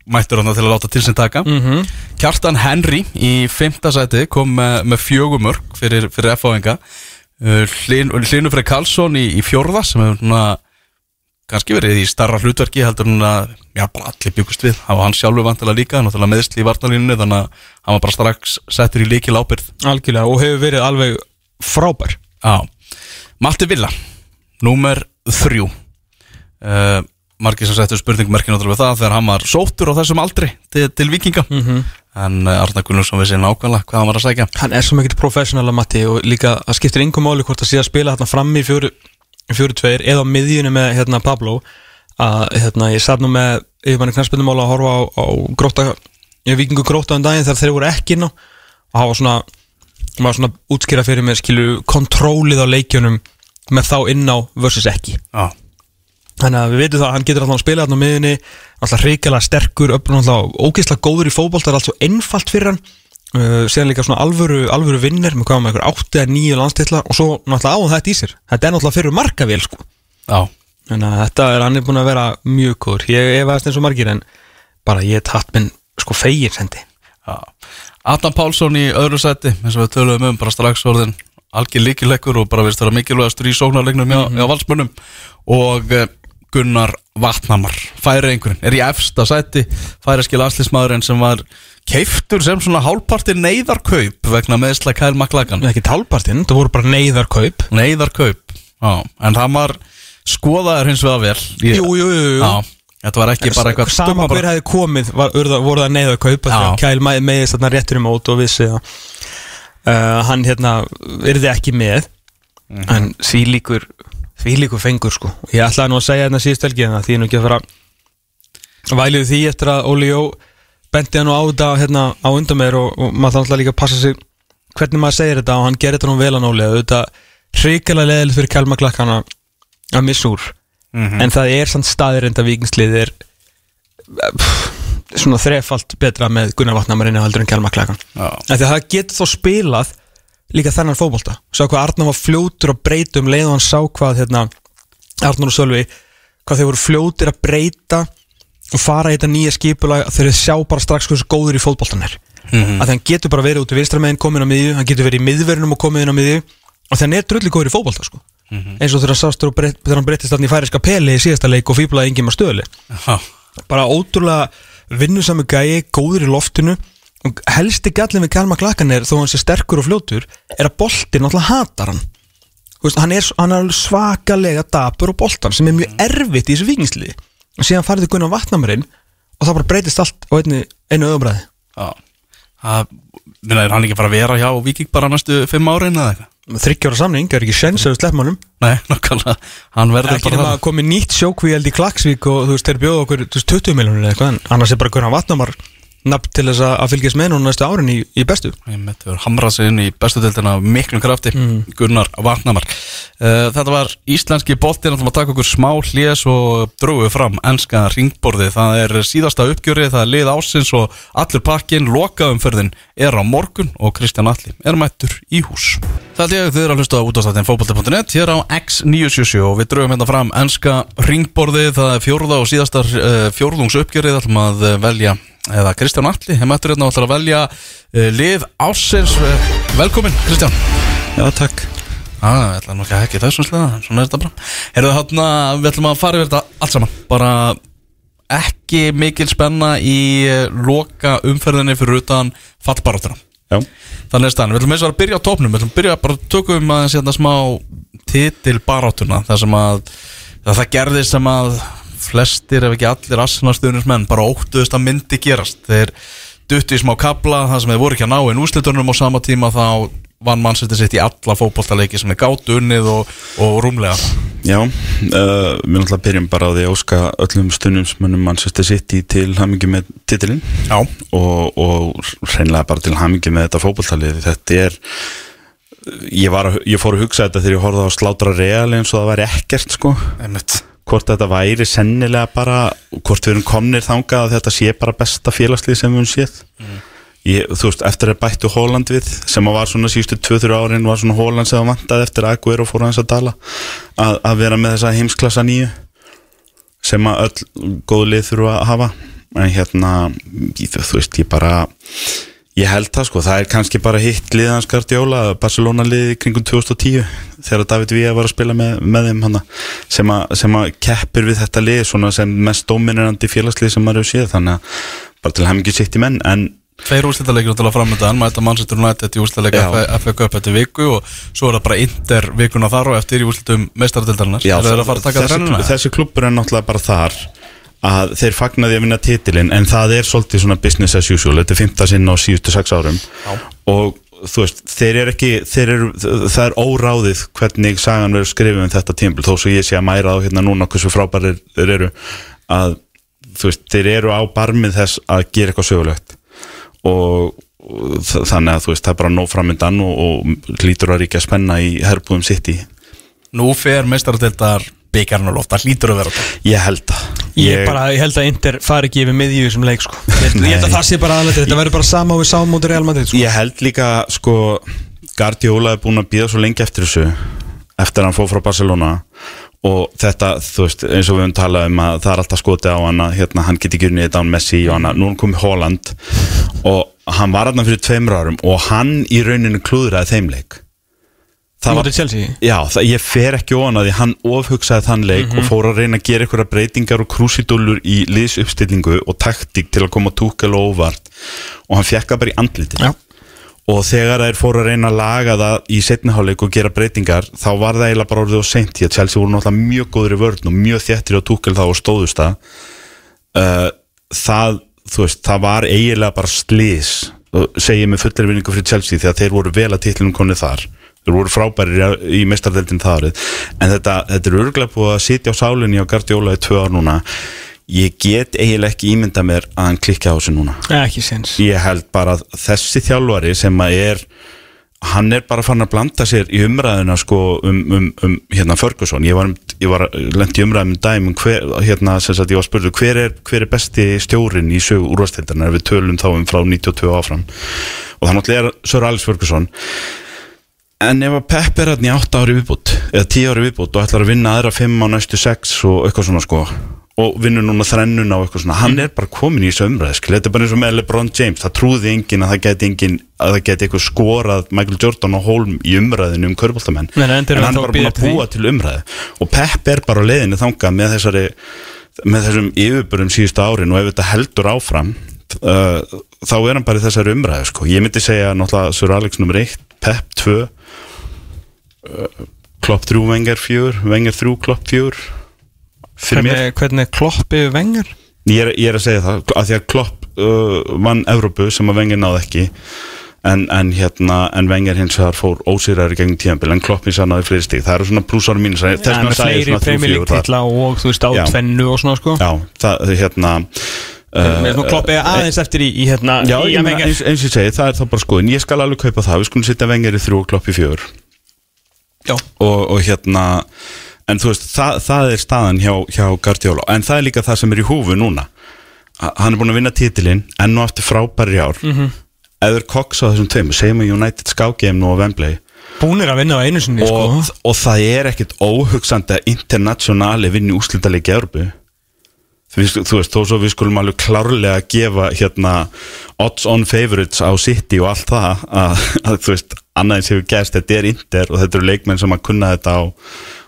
mættur hann til að láta til sin taka. Mm -hmm. Kjartan Henry í fymta sæti kom með, með fjögumörk fyrir, fyrir F-áinga uh, Hlyn, Hlynur Frey Karlsson í, í fjórða sem hefur svona kannski verið í starra hlutverki heldur hún að, já, bara allir byggust við. Það var hann sjálfur vantilega líka, náttúrulega meðsli í varnalínunni þannig að hann var bara strax settur í líkil ábyrð Algjörlega og hefur verið alveg frábær. Já, Matti Villa Númer þrjú. Uh, Margir sem settur spurningmerkin náttúrulega það þegar hann var sóttur á þessum aldri til, til vikinga mm -hmm. En uh, Arna Gunnarsson vissi nákvæmlega hvað hann var að sækja. Hann er svo mikill professional að Matti og líka að skiptir yngum máli hvort að sé að spila hérna frammi í fjóru, fjóru tveir eða á miðjunni með hérna Pablo að hérna ég satt nú með yfirmanni knarspinnumála að horfa á, á gróta vikingu gróta um daginn þegar þeir voru ekki inn á. Og var svona var svona útskýra fyrir mér skilu kontrólið á leikjunum með þá inn á versus ekki. Já, Þannig að við veitum það að hann getur alltaf að spila þarna á miðunni alltaf hrikalega sterkur, öfnum alltaf ógeðslega góður í fótbolt, það er allt svo einfalt fyrir hann uh, síðan líka svona alvöru, alvöru vinnir með hvað með eitthvað átti eða nýju landstilla og svo náttúrulega á þetta í sér. Þetta er náttúrulega fyrir markavél sko. Þannig að þetta er, hann er búin að vera mjög góður. Ég efast eins og margir en bara ég er tatt minn sko fegin sendi. Já. Adam Pálsson í öðru seti eins og við töluðum um bara strax orðin algjör líkileggur og bara veist vera mikilvægastur í sóknarleiknum hjá, hjá valsmönnum. Og uh, Gunnar Vatnamar færi einhverjum, er í efsta seti færi skil aðslismadurinn sem var keiftur sem svona hálfpartir neyðarkaup vegna meðsla Kæl Maklagan ekki tálpartinn, það voru bara neyðarkaup. Neyðarkaup, já, en það var skoðaður hins vegar vel. Jú, jú, jú, jú. Já, þetta var ekki bara eitthvað sama stumma hver hefði komið var, urða, voru það neyða að kaupa Já. þegar Kæl með, meðist þarna réttur í mót og vissi að uh, hann hérna yrði ekki með. Mhm. en því líkur því líkur fengur sko. Ég ætlaði nú að segja hérna síðust helgi en því er nú ekki að fara væliðu því eftir að Óli Jó bendi hann á þetta hérna á undan mér og, og maður þarf alltaf líka að passa sig hvernig maður segir þetta og hann gerir þetta nú vel að Óli þetta hrikalega leðilegt fyrir Kælma Klakkana að missa úr. Mhm. en það er samt staðirind að vikingslið er pff, svona þrefalt betra með Gunnar Vatnamarinn heldur en því að það getur þó spilað líka þennan fótbolta. Sá hvað Arnar var fljótur að breyta um leið og hann sá hvað hérna, Arnar og Sölvi hvað þeir voru fljótir að breyta og fara í þetta nýja skipulag þegar þeir sjá bara strax hversu góður í fótboltan er Mhm. að því hann getur bara verið út í vinstramegin komin á miðju, hann getur verið í miðverðinum og komið inn á miðju og hann er drulli góður í fótbolta sko. eins og þegar hann sást þegar breytt- þegar hann breyttist þarna í færiska peli í síðasta leik og fýblaði enginn maður stöðli Já. bara ótrúlega vinnusami gæi, góður í loftinu og helsti gallin við Kalma Klakan er þó hann sé sterkur og fljótur er að boltin náttúrulega hatar hann veist, hann, er, hann er svakalega dapur á boltan sem er mjög erfitt í þessu vikingsliði og síðan farið þau Gunnar Vatnamarinn og það bara breytist allt á einni, einu öðumræði Já. Það, er hann ekki bara að vera hjá Viking bara næstu fimm árin eða eitthvað? þryggjóra samning, er ekki sjens að við sleppum honum Nei, nákvæmlega Hann verður Ekki bara nema að komi nýtt sjókvíald í Klagsvík og þú veist, þeir bjóða okkur þú veist, 20 miljonir eða eitthvað annars er bara hvernig vatnamar nafn til þess að fylgjast með núna næstu árin í, í bestu. Einmitt, hefur hamrað sig inn í bestu deildina af miklum krafti, Gunnar Vatnamar uh, Þetta var íslenski boltinn að taka okkur smá hlés og dróðu fram enska ringborði það er síðasta uppgjöri, það er lið ásins og allur pakkin, lokaumferðin er á morgun og Kristján Alli er mættur í hús. Það er þið eru að hlusta á útastættin fókbalti.net hér á X977 og við drögum hérna fram enska ringborði, það er fjórða og síðastar uh, fjórðungsuppgjörið, eða Kristján Alli, þeim ættur hérna að velja uh, lið ásins uh, velkomin Kristján. Já, takk. Ah, ég ætla nú ekki að hekki þessum sliða svona er þetta bara. Heyrðu þarna, við ætlum að fara yfir þetta allt saman. Bara ekki mikil spenna í uh, loka umferðinni fyrir utan fallbaróttuna Já, Þannig er staðan, við ætlum eins og að byrja á topnum Við ætlum að byrja bara tökum að setja smá titil baráttuna Það sem að það, það gerðist sem að flestir ef ekki allir asnastuðnismenn bara óttuðust að myndi gerast. Þeir duttu í smá kabla það sem þeir voru ekki að ná inn úslitunum á sama tíma þá vann mannsætti sitt í alla fótboltaleiki sem er gátt unnið og, og rúmlega. Já uh, Við náttúrulega byrjum bara á því að óska öllum stundumsmönnum Manchester City til hamingi með titilinn. Og, og hreinlega bara til hamingi með þetta fótballtalið Þetta er ég, var, ég fór að hugsa þetta þegar ég horfði á slátra real eins og það væri ekkert sko. Einmitt hvort þetta væri sennilega bara hvort við erum komnir þangað að þetta sé bara besta félagslið sem við höfum séð. Ég, þú veist, eftir að bættu Hóland við sem var svona síðustu 2-3 árin var svona Hóland sem vantaði eftir að Aguero fór hans að tala að, að vera með þessa heimsklassa nýju sem að öll góð lið þurfa að hafa. En hérna, þú veist, ég bara ég held það sko, það er kannski bara hitt liðans Guardiola, Barcelona liði kringum 2010 þegar David Villa var að spila með, með þeim hana, sem, að, sem að keppir við þetta lið svona sem mest dominirandi félagslið sem maður hefur séð. Þannig að bara til hef ekki sitt í menn en Tveir úrslitaleikur til að framöndan, mæta Manchester United í úrslitaleika Já. FA Cup eftir viku og svo er það bara Inter vikuna þar og eftir í Er að að taka þessi, klubbur er náttúrulega bara þar að þeir fagnaði að vinna titilinn en það er svolítið svona business as usual. Þetta er fymta sinn á síðustu sex árum. Já. og þú veist, þeir eru ekki þeir eru, það er óráðið hvernig sagan verður skrifið um þetta tímpil þó svo ég sé að mæra á hérna núna hversu frábærir þeir eru að þú veist, þeir eru á barmið þess að gera eitthvað sögulegt. Og, þannig að þú veist, það er bara nóg framöndan og, og lítur að ríkja spenna í herbúðum sitt í Nú fer á loft, það hlýtur að vera það. Ég held það Ég, bara, ég held að Inter fari ekki yfir miðju í þessum leik sko. ég, held að það sé bara aðlega Þetta. Verður bara sama og við sáum út í Real Madrid sko. Ég held líka sko Guardiola er búin að býða svo lengi eftir þessu eftir að hann fóð frá Barcelona. Og þetta, þú veist, eins og við höfum talað um að það er alltaf skotið á hann að hérna, hann geti unnið þetta án Messi og hann, nú er hann komið Holland og hann var hann fyrir tveimur árum og hann í rauninu klúðraði þeim leik Það var, já, það, ég fer ekki ofan að því. Hann ofhugsaði þann leik og fór að reyna að gera einhverja breytingar og krúsidúlur í liðsuppstillingu og taktík til að koma túkel og óvart. Og hann fekk það bara í andlitin Já. og þegar þeir fóru að reyna að laga það í setniháleik og gera breytingar þá var það eiginlega bara orðið og seint því að Chelsea voru náttúrulega mjög góður í vörn og mjög þéttir á túkel þá og stóðust það. Uh, það, þú veist, það var eiginlega bara slís segið með fullir vinningu fyrir Chelsea því að þeir voru vel að titlunum konið þar þeir voru frábærir í- mestardeldin það árið en þetta, þetta er örgulega búið að sitja á sálinni á Guardiola í tvö ár núna. Ég get eiginlega ekki ímynda mér að hann klikka á þessu núna. Ég held bara að þessi þjálfari sem að er hann er bara fann að blanda sér í umræðina sko um, um, um hérna Ferguson. Ég var, ég var lendi í umræðum um dæm um hver, hérna sem sagt ég var spurður hver er, hver er besti stjórin í sögu úrvastildarna ef við tölum þá um frá 92 áfram. Og náttúrulega er Sir Alex Ferguson en ef að Pep er hérna í 8 ári viðbútt eða 10 ári viðbútt og ætlar að vinna aðra 5 á næstu 6 og eitthvað svona sko og vinnur núna þrennuna og eitthvað svona hann er bara komin í þessu umræð skil. þetta er bara eins og með LeBron James það trúði enginn að það geti enginn að það geti eitthvað skorað Michael Jordan og Holm í umræðinu um körbóltamenn en hann er bara búin að búa til umræðu og Pep er bara á leiðinu þangað með þessari með þessum yfirbörum síðustu árin og ef þetta heldur áfram uh, þá er hann bara í þessari umræðu sko. ég myndi segja náttúrulega Sir Alex nr. 1 Pep 2 uh, Klopp 3 Wenger 4 Wenger 3 Klopp 4 fyrir mér Hvernig, hvernig kloppi vengar ég er, ég er að segja það að því að Klopp uh, vann Evrópu sem að Wenger náði ekki. En, en hérna, en Wenger hins vegar fór ósýræri gegn tíðanbíl, en Klopp í sannaði fleiri stík, það eru svona plussar og mínus þess Ja, með sagði ég fleiri svona þrjú, Premier fjögur League þar. titla og þú veist á Já. tvennu og svona sko. Já, það, hérna Mér finnst nú Klopp eða aðeins eftir í, í hérna Já, í ég eins, eins og ég segi, það er þá bara skoðun. Ég skal alveg kaupa það, við skulum setja Wenger í þrjú og Klopp í fjögur. Já. og, og hérna En þú veist, það, það er staðan hjá, hjá Guardiola. En það er líka það sem er í húfu núna. Hann er búin að vinna titilinn Enn og aftur frábæri ár. Mm. -hmm. Eður Cox á þessum tveimur Segjum að United skágeim nú á Wembley. Búnir að vinna á einu sinni og, sko. Og það er ekkit óhugsandi að internationali vinni úrslítalegi Európu þú veist, þó svo við skulum alveg klárlega gefa hérna odds on favorites á City og allt það að, að þú veist, annað eins hefur gerst þetta er Inter og þetta eru leikmenn sem að kunna þetta á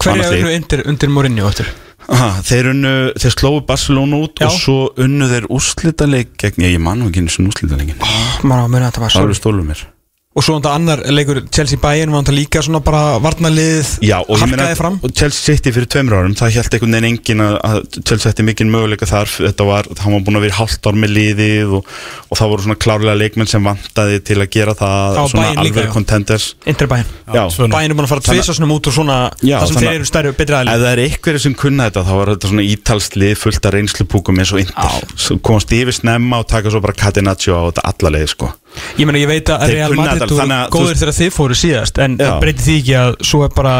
Hverja slíkt. unnu undir, Mourinho eftir? Aha, þeir unnu, þeir slóðu Barcelona út Já. og svo unnu þeir úrslítaleik gegn, ég, ég man nú ekki einu svona úrslítaleikin Mára að muna þetta Og svo þetta annar leikur Chelsea Bayern var þetta líka svona bara varnarlið Já, og ég meina, harkaði fram og Chelsea City fyrir tveimur árum, það held einhvern veginn engin að, að Chelsea ætti mikinn möguleika þar, þetta var, hann var búin að vera hálft ár með liðið og, og það voru svona klárlega leikmenn sem vantaði til að gera það, Já, svona Bayern líka, alveg já. contenders. Inter Bayern Já, núll. Bayern er búin að fara tvisa svona út úr svona Já, Það sem þannig- þeir eru stærri og betri Ef aðlið það er einhverju sem kunna þetta þá var þetta svona ítalslið fullt af reynslupúkum eins og Inter, Svo komast yfir snemma og taka svo bara Catenaccio á þetta alla leið sko. Ég meina ég veit að Real Madrid og þú góðir þegar þið fóru síðast En breytir því ekki að svo er bara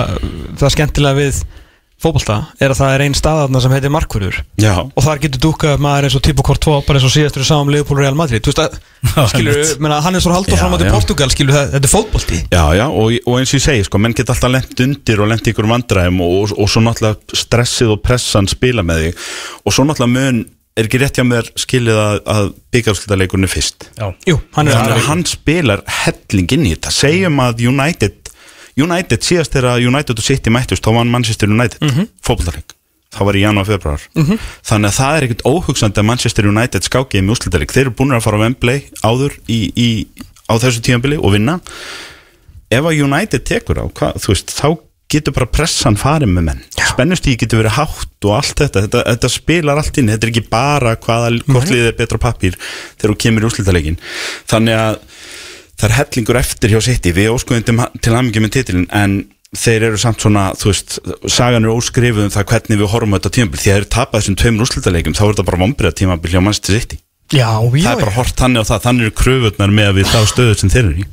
Það skemmtilega við fótbolta Er að það er einn staðarna sem heitir markverður Já, Og þar getur dúkað maður eins og Tipo Courtois Bara eins og síðastur sáum Leopold Real Madrid. Þú veist að skilur, hann er svo haldur fram á til. Portugal Skilur það, þetta er fótbolti. Já, já og, og eins og ég segi, sko, menn geta alltaf lent undir og lent ykkur vandræðum og, og, og svo náttúrulega stressið og pressan spila með þig. Og svo náttúrulega mun er ekki rétt hjá mér skilið að, að byggjarskildaleikurinn er fyrst? Já, Jú, hann er að hann spilar helling inn í þetta. Segjum að United United síðast þegar United og City mættust þá vann Manchester United mm -hmm. það var í janúar februar -hmm. þannig að það er ekkert óhugsandi að Manchester United skákið með úslitaleg þeir eru búin að fara á Wembley áður í, í, á þessu tíðanbili og vinna. Ef að United tekur á hva, þú veist, þá getur bara pressan farið með menn. Spennustíð getur verið hátt og allt þetta, þetta, þetta spilar allt inn. Þetta er ekki bara hvaða hvort liðið er betra pappír þegar þú kemur í úslitalegin þannig að það er hellingur eftir hjá City. Við óskuðum til, hamingjum með titilin en þeir eru samt svona, þú veist sagan er óskrifuð um það hvernig við horfum á þetta tímabil. Því að þeir tapað þessum tveimur úrslitaleikum þá er þetta bara vombriða tímabil hjá Manchester City Já, já, það er bara hort þannig á það, þannig eru kröfurnar með að við þá stöðu sem þeir eru í.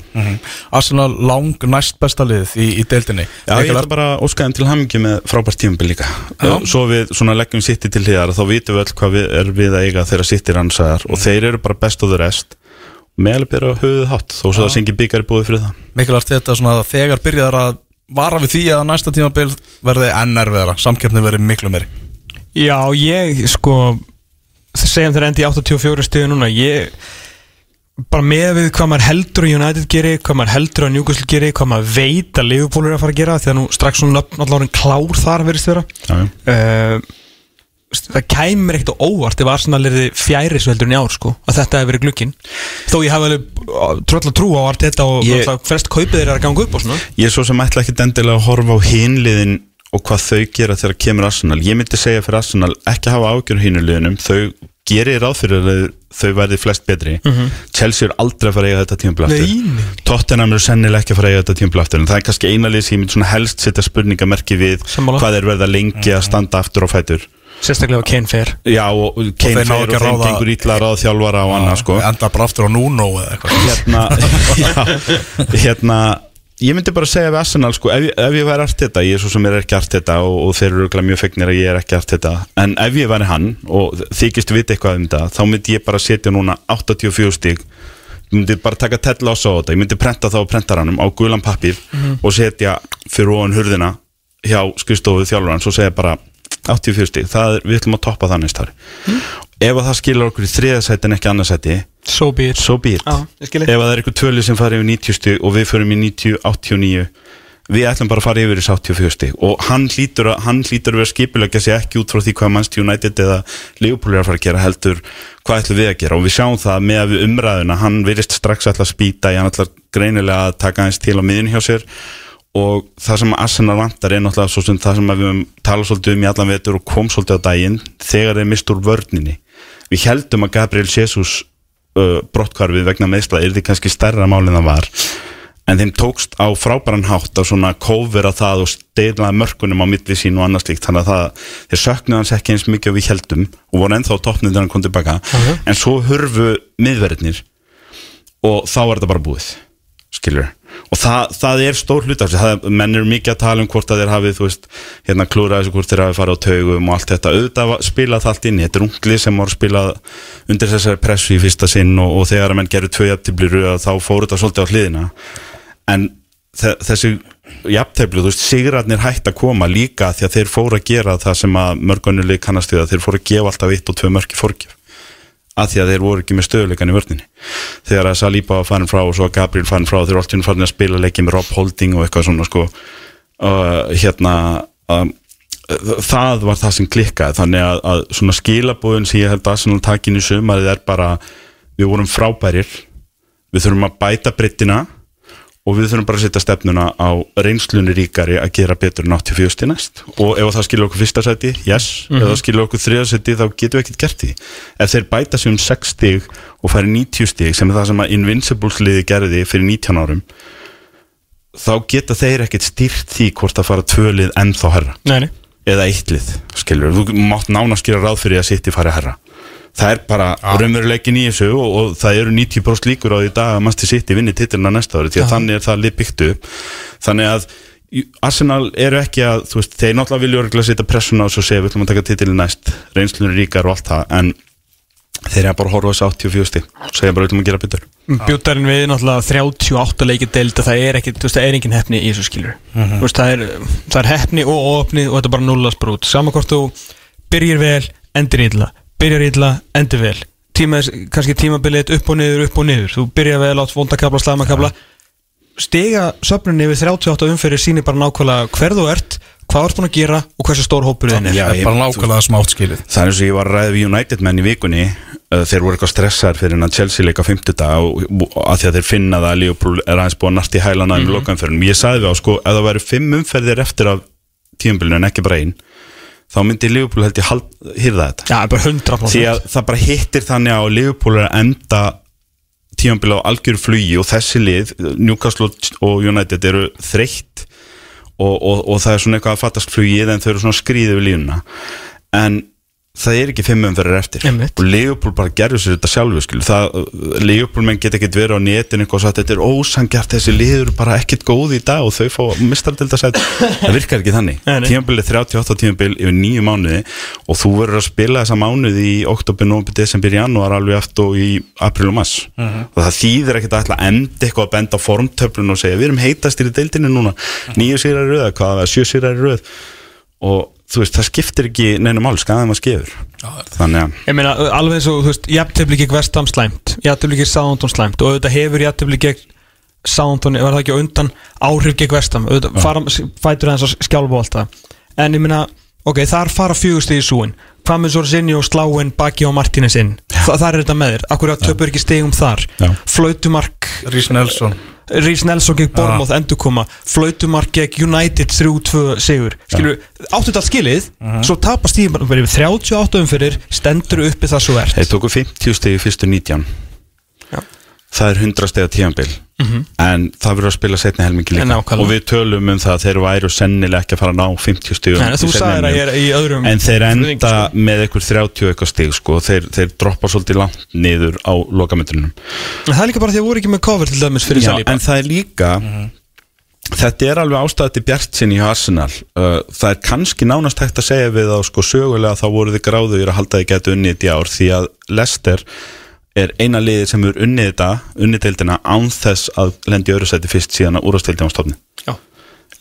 Arsenal lang næst besta lið í, í deildinni. Já, ég ætla bara að óska þeim til hamingi með frábært tímabil líka. Já. Svo við svona leggjum City til hliðar þá vitum við öll hvað við er við að eiga þegar City rannsæðar og þeir eru bara best of the rest. Meðalveg byrja á höfuð hátt þó svo það sengi byggar í búið fyrir það. Mikilvægt þetta svona að þegar byrjaðar að vara við því að næsta tímabil verði segjum þeir endi í 84 stöðu núna ég bara með við hvað maður heldur að United gerir hvað maður heldur að Newcastle gerir hvað maður veit að Liverpool er að fara að gera því að nú strax svona náttúrulega klár þar verðist vera. Uh, það kæmur ekkert óvart ef Arsenal er þið fjæri svo heldur en í ár sko að þetta hefur verið glukkin þó ég hafa alveg tröll að trú á Arteta og Ég- ég... flest kaupið eru að ganga upp og svona. Ég er svo sem ætla ekki endilega að horfa á hinliðin og hvað þau gera þegar kemur Arsenal. Ég myndi segja fyrir Arsenal ekki hafa ágjör hinuliðinum þau gerir ráð fyrir að þau verði flest betri. Chelsea er aldrei að fara að eiga þetta tímabla aftur. Nei, nei. Tottenham er sennilega ekki að fara að eiga þetta tímabla aftur. En það er kannski eina lið sem ég myndi svona helst setja spurningamerki við Sammála. hvað er verða lengi að standa aftur á fætur. Sérstaklega á Kane fer. Já og Kane fer og að þeim ráða- gengur ítla að ráða þjálfara og annað sko. Endar bara aftur á Nuno eða eitthvað. Hérna, já, hérna ég myndi bara segja við Arsenal sko, ef, ef ég væri art þetta, ég er svo sem er ekki art þetta og, og þeir eru mjög fegnir að ég er ekki art þetta en ef ég væri hann og þykist vita eitthvað um þetta, þá myndi ég bara setja núna 84 stig. Ég myndi bara taka tella á svo þetta, ég myndi prenta það á prentaranum á gulan pappir og setja fyrir ofan hurðina hjá skrifstofu þjálfurans og segja bara 84 stig, það er, við ætlum að toppa það næst ári ef að það skilur okkur í þriðasæti en ekki annarsæti, so be it. So be it. Skil ef að það er eitthvað tvöli sem fari yfir 90 stig og við förum í 90, 89 við ætlum bara að fara yfir þessi 84 stig. Og hann hlýtur að, hann hlýtur að vera skipulegja sig ekki út frá því hvað Manchester United eða Liverpool er að fara að gera heldur hvað ætlum við að gera. Og við sjáum það með að við umræðuna hann virðist strax alltaf spýta í hann alltaf greinilega að taka hans til á miðin hjá sér. Og það sem Arsenal vantar er náttúrulega svo sem það sem við höfum talað svolítið um í allan vetur og kom svolítið á daginn þegar þeir mist úr vörninni. Við heldum að Gabriel Jesus uh, brottkvarfið vegna meðsla er því kannski stærra mál en það var. En þeim tókst á frábæran hátt að svona kófera það og steila mörkunum á milli sín og annars líkt þannig að það, þeir söknuð hans ekki eins mikið við heldum og voru ennþá á toppnið þegar hann kom tilbaka. En svo hurfu miðverðinir og þá er þetta bara búið skilur og það, það er stór hlut menn eru mikið að tala um hvort að þeir hafi veist, hérna klúra þessu hvort þeir hafi farið á taugum og allt þetta, auðvitað spilað það allt inn þetta er ungli sem voru spilað undir þessari pressu í fyrsta sinn og, og þegar að menn gerðu tvö jafntefli röð þá fóru þetta svolítið á hliðina. En þe- þessi jafntefli, þú veist, sigrarnir hætt að koma líka því að þeir fóru að gera það sem að mörgunulegi kannast við að þeir fóru að gefa alltaf eitt og tvö mörki fórgjöf að því að þeir voru ekki með stöðuleikan í vörninni. Þegar að Saliba var farin frá og svo Gabriel farin frá þeir alltaf farin að spila leiki með Rob Holding og eitthvað svona sko. Uh, hérna um, það var það sem klikkaði. Þannig að, að svona skilabóðin sem ég held að Arsenal takin í sumarið er bara við vorum frábærir við þurfum að bæta brittina og við þurfum bara að setja stefnuna á reynslunni ríkari að gera betur en 84 stig næst. Og ef það skilur okkur fyrsta seti, yes. Ef það skilur okkur þriða seti þá getum við ekkert gert því. Ef þeir bæta sig um 6 stig og færi 90 stig sem er það sem að Invincibles liði gerði fyrir 19 árum þá geta þeir ekkert stýrt því hvort að fara tvö lið ennþá herra. Nei, nei. Eða eitt lið, skilur þú mátt nánast gera ráð fyrir að sitt í fari herra það er bara raunveruleikin í þessu og, og það eru 90% líkur á því í dag að sitt í vinni titluna næsta ári því að þannig er það lið byggt upp. Þannig að Arsenal eru ekki að þú veist, þeir náttúrulega vilja örgulega setja pressuna og svo segja við ætlum að taka titilin næst. Reynslunir ríkar og allt það en þeir eru bara að horfa á þessu 84 stig og segja bara við ætlum að gera betur. Bjóttarinn við náttúrulega 38 leikið og það er ekki, þú veist, það er engin hefni í þessu skilur Þú veist, það er, það er hefni og opni og þetta er bara nullasbrút Saman hvort þú byrjir vel, endir illa Byrjar illa, endir vel. Tíma, kannski tímabilið upp og niður, upp og niður. Þú byrjar vel átt vondakabla, slamakabla Stiga söfnunni við 38 umferðir sýnir bara nákvæmlega hver þú ert Hvað ert búin að gera og hversu stór hópur þinn er. Já, ég- bara nákvæmlega smátt skilið. Það er eins og ég var að ræða við United menn í vikunni uh, þeir voru eitthvað stressaðar fyrir en að Chelsea leika 50 dag og, og að því að þeir finna það að Liverpool er aðeins búið að narta í hælana um lokaumferðin. Ég sagði við á sko ef það væri fimm umferðir eftir af tíumbilinu en ekki bara einn þá myndi Liverpool held ég hýrða þetta. Já, bara 100% því að það bara hittir þannig á að Liverpool er að enda tíumbilinu á algjöru flugi og þessi lið Newcastle og United eru þreytt og, og, og það er svona eitthvað að fattast flugið en þau eru svona skrýðið við lífuna en það er ekki fimm umferðir eftir. Einmitt. og Leopold bara gerður sér þetta sjálfu það, Leopold menn get ekkert verið á eitthvað og sagt þetta er ósangjart þessi liður bara ekkert góð í dag og þau fá mistardildasæt það virkar ekki þannig. Tímabil er 38 tímabil yfir nýju mánuði og þú verður að spila þessa mánuði í oktober, november, desember, janúar alveg eftir og í april og mass og það þýðir ekkert að enda eitthvað að benda formtöflun og segja við erum heitastir í deildinu núna. Nýju sýrar þú veist, það skiptir ekki neina mál, skaðum að skefur þannig að Ég meina, alveg eins og, þú veist, jafntefli gegn Vestam slæmt Jafntefli gegn Southampton slæmt Og auðvitað hefur jafntefli gegn Southampton Var það ekki á undan áhrif gegn Vestam Auðvitað fara, fætur hans að skjálfa og allt það. En ég meina, ok, þar fara fjögust í súin. Hvað með svo sinni og sláin Baki og Martínez inn Þa, Þar er þetta með þér. Akkur að töpur ekki stegum þar? Já. Flautumark Rís Nelson. Rhys Nelson gegn Bormoth endurkoma. Flautumark gegn United 3-2 sigur. Skilur, áttu þetta allt skilið Svo tapast því bara yfir 38 umfyrir Stendur uppi það svo ert. Þeir tóku 50 stegi fyrstu 19 Já. það er 100 stegi tímabil en það verður að spila setni helmingi líka. Og við tölum um það að þeir væru sennilega ekki að fara að ná 50 stegum Nei, þú sagðir að ég er í öðrum En þeir enda sko. með einhver 30 eitthvað stig sko, þeir, þeir droppa svolítið langt niður á lokamöndunum En Það er líka bara því að voru ekki með cover til dæmis fyrir Saliba. en það er líka þetta er alveg ástæði til bjart sinni hjá Arsenal. Uh, það er kannski nánast hægt að segja við á sko sögulega þá voru þið gráður að halda þið gætu unnið í ár því að Leicester er eina liðið sem er unnið þetta unnið deildina án þess að lendi öðru sæti fyrst síðan að úrastildin á stofni Já.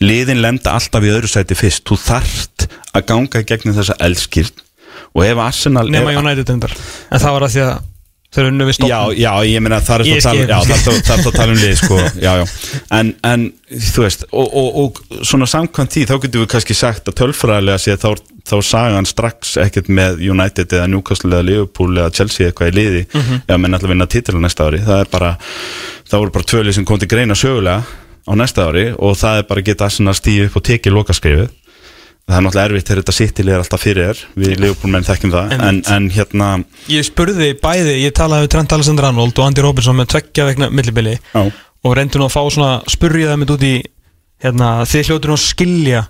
liðin lenda alltaf í öðru sæti fyrst. Þú þarft að ganga í gegnum þessa eldskýrt og ef Arsenal Nema United endar. En það var að því að þeir unnu við Já, stofn já, ég meina það er Ég það að tala, já, um lið sko, já, já, en, en þú veist, og, og, og svona samkvæmt því þá getum við kannski sagt að tölfræðilega sé þá, þá saga hann strax ekkert með United eða Newcastle eða Liverpool eða Chelsea eitthvað í liði. Ef menn ætla að vinna titil á næsta ári. Það er bara, það voru bara tvölið sem kom til greina sögulega á næsta ári og það er bara að geta að stíu upp og tekið lokaskrifu það er náttúrulega erfitt þegar þetta sittileg er alltaf fyrir þér. Við leifbólmenn þekkjum það. En, en hérna Ég spurði bæði, ég talaði við Trent Alexander Arnold og Andy Robertson með tveggja vegna millibili og reyndi nú að fá svona spurja það mitt út í hérna, þið hljótur nú að skilja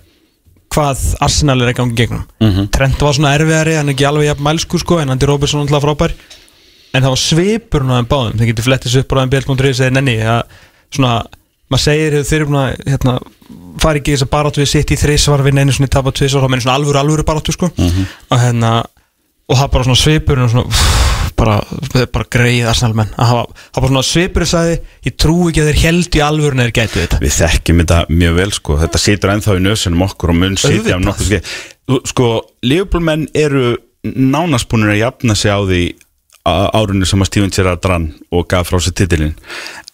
hvað Arsenal er að gangi gegnum. Mhm. Trent var svona erfiðari, hann er ekki alveg jafn mælsku sko, en Andy Robertson alltaf frábær. En það var svipur nú aðeim báðum. Þið getur flettið sér upp á maður segir þeir eru búin að hérna, fara ekki í þess að baráttu við sitt í þrísvar vinna einu svona tapa tvisvar, þá meina svona alvöru alvöru baráttu sko. Og hérna og það bara svona svipur og svona uff, bara, bara greið Arsenal-menn. Að hafa, bara svona svipur og sagði ég trú ekki að þeir held í alvöru neður gætu þetta. Við þekkjum þetta mjög vel sko. þetta situr ennþá í nösunum okkur og mun sitja um Auðvitað. nokkuð skeið sko, leifbólmenn eru nánast búinir að jafna sig á því á- árinu sem að Steven Gerrard rann og gaf frá sér titilinn.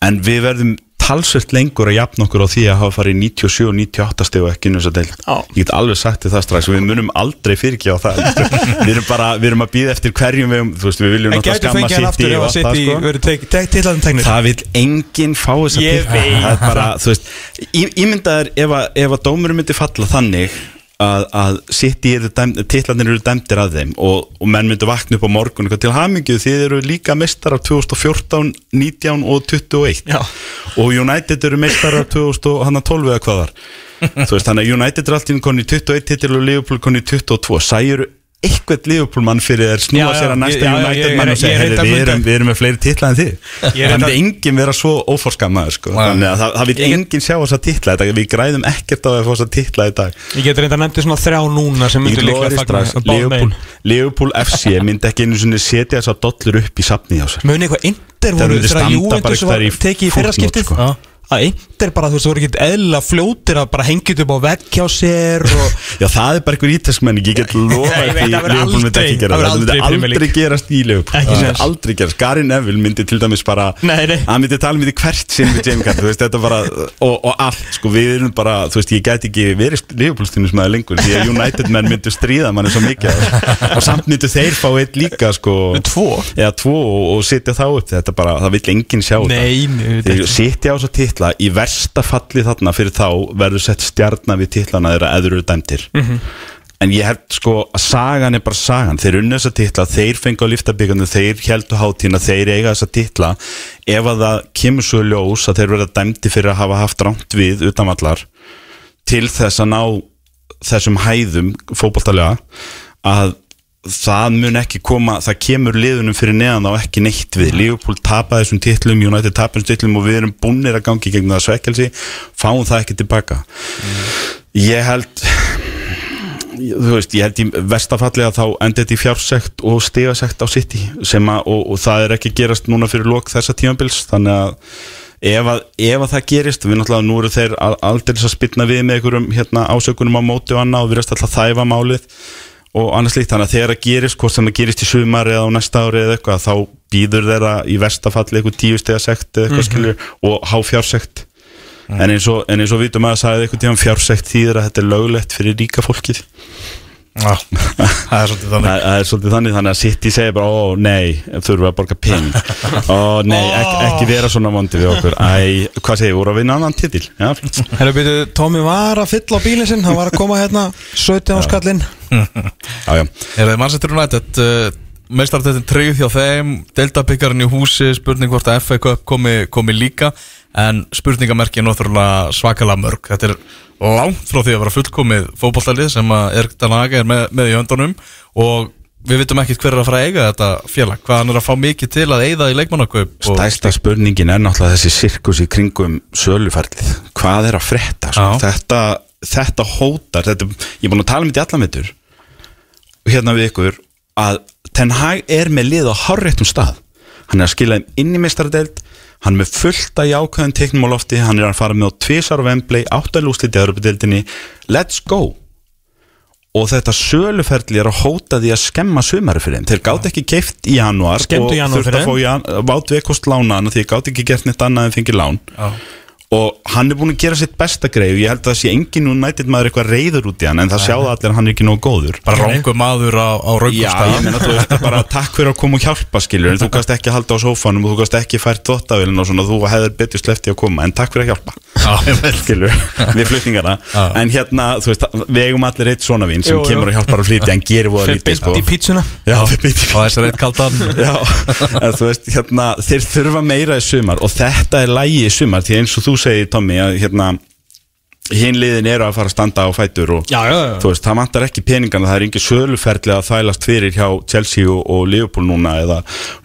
En við verðum talsvert lengur að jafna okkur á því að hafa farið í 97 og 98 steg og ekki inn í þess að deil ég get alveg sagt það strax og við munum aldrei fyrirkja á það. Við erum bara, við erum að býða eftir hverjum við, veist, við viljum náttúrulega skamma City ef og sitt það í sko. Það vil enginn fá þess að veit. Það er bara, þú veist í- Ímyndaður ef að, ef að dómurum myndi falla þannig að, að sitt í titlanir eru dæmdir að þeim og, og menn myndi vakna upp á morgun til hamingju þið eru líka mestar af 2014, 19 og 21 Já. og United eru mestar af 2012 eða hvað var. Þú veist þannig að United er alltaf konni í 21 titil og Liverpool konni í 22 sæjur eitthvað Liverpool mann fyrir þér snúa Já, sér að næsta United ég- mann ég- og segja ég reyndar "Heyrðu, við erum, við erum með fleiri titla en þið. Reyndar- myndi enginn vera svo óforskammaður sko. Þannig að það, vil enginn sjá þess að titla þetta við græðum ekkert á að fá þess að titla í dag. Ég get reynda nefndi svona þrjá núna sem Ég myndu líklega glóri fagna strax. Báðum Liverpool, megin. Liverpool FC myndi ekki einu sinni setja þess að dollur upp í safni á sér. Muni eitthvað Inter Það voru bara Juventus eitthvað var tekið í fyrra að Inter bara, þú veist, voru ekki eðla fljótir að bara hengja upp á vegg hjá sér og Já það er bara einhver íteskmenning Ég get lofa því Liverpool myndi ekki gera það það. myndi aldrei gerast í Ekki Það myndi aldrei gerast. Gary Neville myndi til dæmis bara. Hann myndi tala um því hvert sinn við Jamie Carter Þú veist þetta bara Og, og allt sko Við erum bara Þú veist ég gæti ekki verið Liverpool stundismæður lengur Því að United menn myndu stríða manni svo mikið Og samt myndu þeir fá eitt líka sko Titla í versta falli þarna fyrir þá verður sett stjarnar við titlana þeirra eður eru dæmtir Mhm. en ég held sko að sagan er bara sagan. Þeir unna þess að titla, þeir fengu á liftabíkanu þeir heldu hátína, þeir eiga þess að titla. Ef að það kemur svo ljós að þeir verða dæmti fyrir að hafa haft rámt við utanvallar til þess að ná þessum hæðum fótballtalega að það mun ekki koma, það kemur liðunum fyrir neðan á ekki neitt við. Liverpool tapaði þessum titlum, United tapaði þessum titlum og við erum búnir að gangi gegn það svekkelsi fáum það ekki tilbaka. Ég held þú veist, ég held í vestafalli að þá endi þetta í fjársekt og stigasekt á City sem að, og, og það er ekki gerast núna fyrir lok þessa tímabils. Þannig að ef að, ef að það gerist, við náttúrulega nú eru þeir al- aldrei að spilna við með einhverjum hérna, ásökunum á móti og annað og við erum alltaf að þæfa málið og annars líkt, þannig að þegar það gerist hvort sem það gerist í sumar eða á næsta ári eða eitthvað, þá býður þeirra í vestafalli eitthvað tíu stigasekt eða eitthvað skilur og há fjársekt eins og, en eins og vitum að það sagði eitthvað tíma fjársekt þýðir að þetta er löglegt fyrir ríka fólkið Já, það er svolítið þannig. Það, er svolítið þannig þannig að City segir bara ó nei, þurfum við að borga ping ó nei, ekki, ekki vera svona vondi við okkur. Æ, hvað segir, voru að vinna annan titil? Já, flott. Herra byrju, Tómi var að fylla á bílinn sinn Hann var að koma hérna 17 á skallinn. Já, já, Er það Manchester United uh, meistartettin tryggð hjá þeim Delta-byggarinn í húsi, spurning hvort að FA Cup komi, komi líka en spurningamerki er náttúrulega svakalega mörg. Þetta er langt frá því að vera fullkomið fótballtalið sem að Erik Danaga er með, með í höndunum. Og við vitum ekkert hver er að fara að eiga þetta félag. Hvað hann er að fá mikið til að eigða í leikmannakaup og stæsta spurningin er náttúrulega þessi sirkus í kringum söluferlið. Hvað er að frétta sko? Þetta, þetta hótar þetta, ég er búin að tala um þetta í allan og hérna við ykkur að Ten Hag er með lið á hárréttum stað. Hann er að skila þeim inn í meistaradeild hann með fullt að jákvæðum teiknum á lofti. Hann er að fara með á tvisar á Wembley áttalúsliti á Europadeildinni let's go. Og þetta söluferli er að hóta því að skemma sumari fyrir þeim, þeir gátt ekki keift í januar Skemmtu og þurft að fá jan- vát veikost lána því þeir gátt ekki gert neitt annað en fengið lán. Já. Og hann er búin að gera sitt besta greið og ég held að það sé engin United maður eitthvað reyður út í hann en það sjáða allir að hann er ekki nógu góður. Bara rángu maður á, á raungum Já, stað. ég meina, þú veist, bara takk fyrir að koma og hjálpa, skilur, en þú kannst ekki halda á sófanum og þú kannst ekki fært þvóttavélin og svona, þú hefur betur sleppti að koma, en takk fyrir að hjálpa, Já, skilur, við flutningarna, Já. en hérna, þú veist, við eigum allir eitt svona vinn sem kemur og hjálpar að flytja, en gerir voða lítið, sko. Já, Og Já, hérna, þeir þurfa meira í sumar og þetta er lægi í sumar því eins og þú segir, Tommy, að hérna hinn liðin eru að fara að standa á fætur og Já, já, já. veist, það vantar ekki peningana það er ekki söluferli að þælast fyrir hjá Chelsea og, og Liverpool núna eða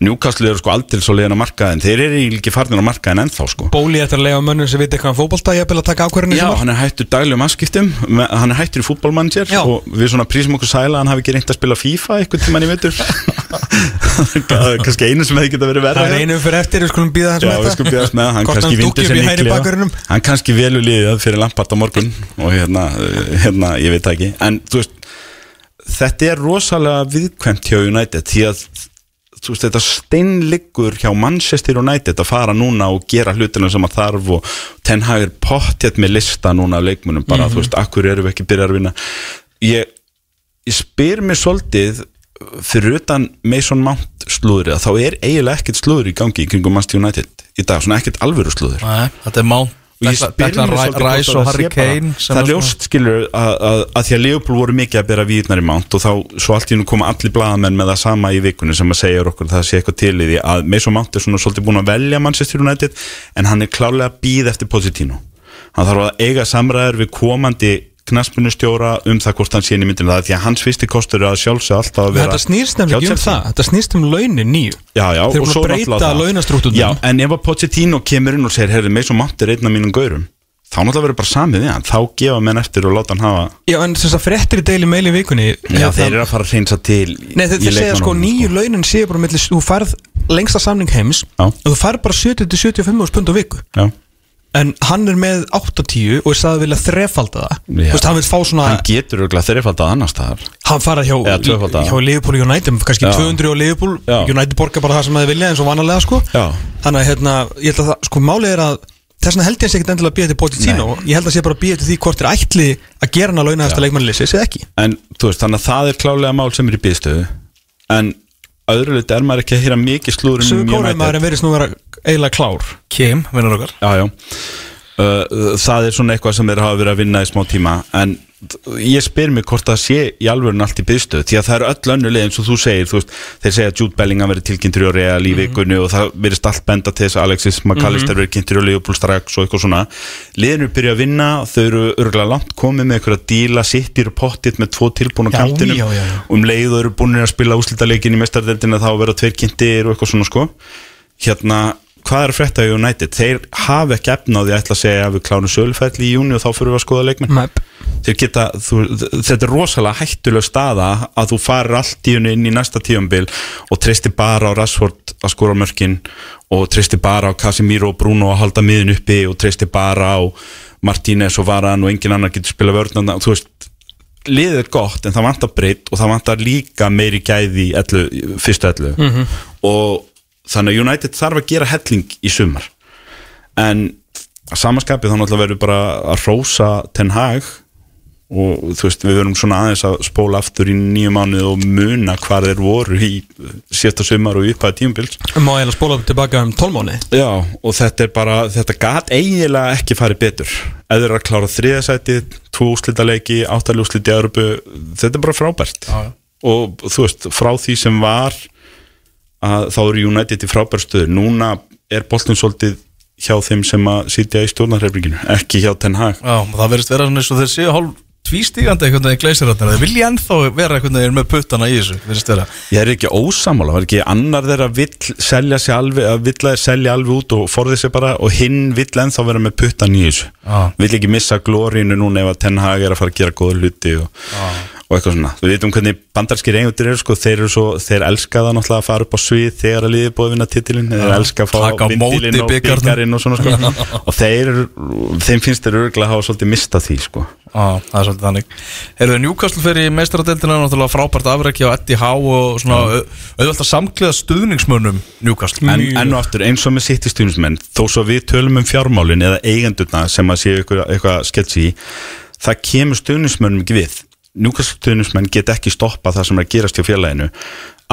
Newcastle eru sko aldrei svo leiðin á markaðin þeir eru ekki farnir á markaðin ennþá sko Bóli eftir að lega mönnum sem veit eitthvað um fótbolta Ég er að taka ákvarðinu Já, hann er hættur daglegum afskiptum hann er hættur í fútbolmanager Já. og við svona prísum okkur sæla hann hafi ekki reynd að spila FIFA eitthvað tímann í er kannski einu sem hefði geta verið verra Það er einu fyrir eftir, við skulum býða Já, skulum bíðast með það. hann kannski vindur sér bakverðinum. hann kannski velur liðið fyrir Lampard á morgun og hérna, eh, hérna, ég veit ekki. En þú veist, þetta er rosalega viðkvæmt hjá United því að þú veist, þetta steinliggur hjá Manchester United að fara núna og gera hlutina sem að þarf og Ten Hag er pottjætt með lista núna af leikmunum bara, þú veist, akkur eru við ekki byrjar að vinna? Ég, ég spyr mér svolítið fyrir utan Mason Mount slúður þá er eiginlega ekkert slúður í gangi í kringum Manchester United í dag, svona ekkert alvöru slúður. Nei, Þetta er Mount Rice að og Harry Kane sem það er ljóst skilur að, að, að því að Leopold voru mikið að bera víðnar í Mount og þá svo allt í nú koma allir blaðamenn með það sama í vikunni sem að segja okkur að það sé eitthvað til í því að Mason Mount er svona svolítið búin að velja Manchester United en hann er klálega býð eftir Positino hann þarf að eiga samræður við komandi knaspunustjóra um það hvort hann sé inn í myndinu það því að hans fyrsti kostur er að sjálfsög alltaf að vera Þetta snýst nefnilega ekki um það. Þetta snýst um launin nýju. Já, já, Þeir eru svo að breyta launastruktúrnum. Já, en ef að Pochettino kemur inn og segir Herri, Mason Mount er einn af mínum gaurum Þá náttúrulega verður bara samið við hann. Þá gefa menn eftir og láta hann hafa Já, en þess að fréttir í Daily Mail í vikunni Já, það- þeir eru að fara að reynsa til Nei, þeir, þeir segja sko nýju launin séu bara millis, þú færð lengsta samning heims og þú færð bara 70-75 pund á viku. Já, en hann er með 8-10 og er sagði vilja þrefalda það. Veist, hann svona hann getur auðvitað þreifaldað annars staðar. Hann fara hjá, hjá Liverpool United kannski Já. 200 á Liverpool. Já. United borgar bara það sem þeir vilja eins og vanalega sko. Þannig að hérna, ég held að það, sko málið er að þess vegna held ég að sé ekkert endilega að býja til Pochettino ég held að sé bara að býja til því hvort er ætli að gera hann að launa þetta leikmannleysi, eða ekki. En þú veist, þannig að það er klálega mál sem er í byðstöðu En öðru lit er maður ekki að hýra mikið slúður um kóraði maður eiginlega klár. Kim, vinnur okkar. Já, já. Uh, Það er svona eitthvað sem þeir hafa verið að vinna í smá tíma En ég spyr mig hvort það sé í alvörun allt í byðstöð Því að það eru öll önnu leið eins og þú segir þú veist, Þeir segja að Jude Bellingham verið tilkynntur í Real í vikunni Og það verið allt benda til þess að Alexis McAllister verið kynntur í Leopold strax og eitthvað svona. Liðinu byrja að vinna Þau eru örgulega langt komið með eitthvað að díla Sittir og pottit með tvo já. Og um leið og eru búinir að spila úslitaleikin í mestardeldina Þá verða tveir kynntir og eitthvað svona sko. Hérna, hvað er að frétta í United? Þeir hafa ekki efna á því að ætla að segja að við klárum söluferðli í júni og þá fyrir við að skoða leikmenn geta, þú, þetta er rosalega hættuleg staða að þú farir allt í henni inn í næsta tíumbil og treystir bara á Rashford að skora mörkin og treystir bara á Casemiro og Bruno að halda miðin uppi og treystir bara á Martínez og Varan og engin annar getur spila vörðnanda þú veist, liðið er gott en það vantar breytt og það vantar líka meiri gæði í fyrstu ellu -hmm. og þannig að United þarf að gera helling í sumar. En að samaskapið þá náttúrulega verður bara að rósa Ten Hag og þú veist við verum svona aðeins að spóla aftur í nýju mánuð og muna hvar þeir voru í sérsta sumar og upphæða tímubils Má eiginlega spóla tilbaka um 12 mánu Já, og þetta er bara, þetta gat eiginlega ekki farið betur. Eða þeir eru að klára þriðasæti, tvo úslita leiki áttalí úsliti í Európu, þetta er bara frábært. Já, já. og þú veist, frá því sem var að þá eru United í frábært stöður núna er boltin svolítið hjá þeim sem að sitja í stjórnarhreifringinu ekki hjá Ten Hag. Já, það verðist vera svona eins og þeir séu hálf tvístígandi einhvern veginn gleysiröndina þeir vilja ennþá vera einhvern veginn með puttana í þessu verðist vera. Ég er ekki ósamála, var ekki annar þeirra vill selja sig alveg, að vill að selja alveg út og forðið sig bara og hinn vill ennþá vera með puttan í þessu. Já. vill ekki missa glóriinu núna ef að Ten Hag er að fara að gera góða hluti og, og eitthvað svona, við veitum hvernig bandarskir eigendur eru sko, þeir eru svo, þeir elska það náttúrulega að fara upp á svið þegar að liði búið að vinna titilin þeir elska að fá vindilinn og byggarinn og svona sko. Og þeir, eru- þeim finnst þeir örgulega að hafa svolítið mistað því sko. Á, það er svolítið þannig. Herðu, Newcastle fyrir meistaradeildina náttúrulega frábært afrækja á Eddie Howe og svona au- auðvelt að samkliða stuðningsmönnum Newcastle. En enn og aftur, eins og með sitt í stjórnismenn þó svo við tölum um fjármálin eða eigendurna sem að séu eitthvað, sketsi það kemur stjórnismennum ekki við Núkast stjórnismenn get ekki stoppa það sem er að gerast hjá félaginu.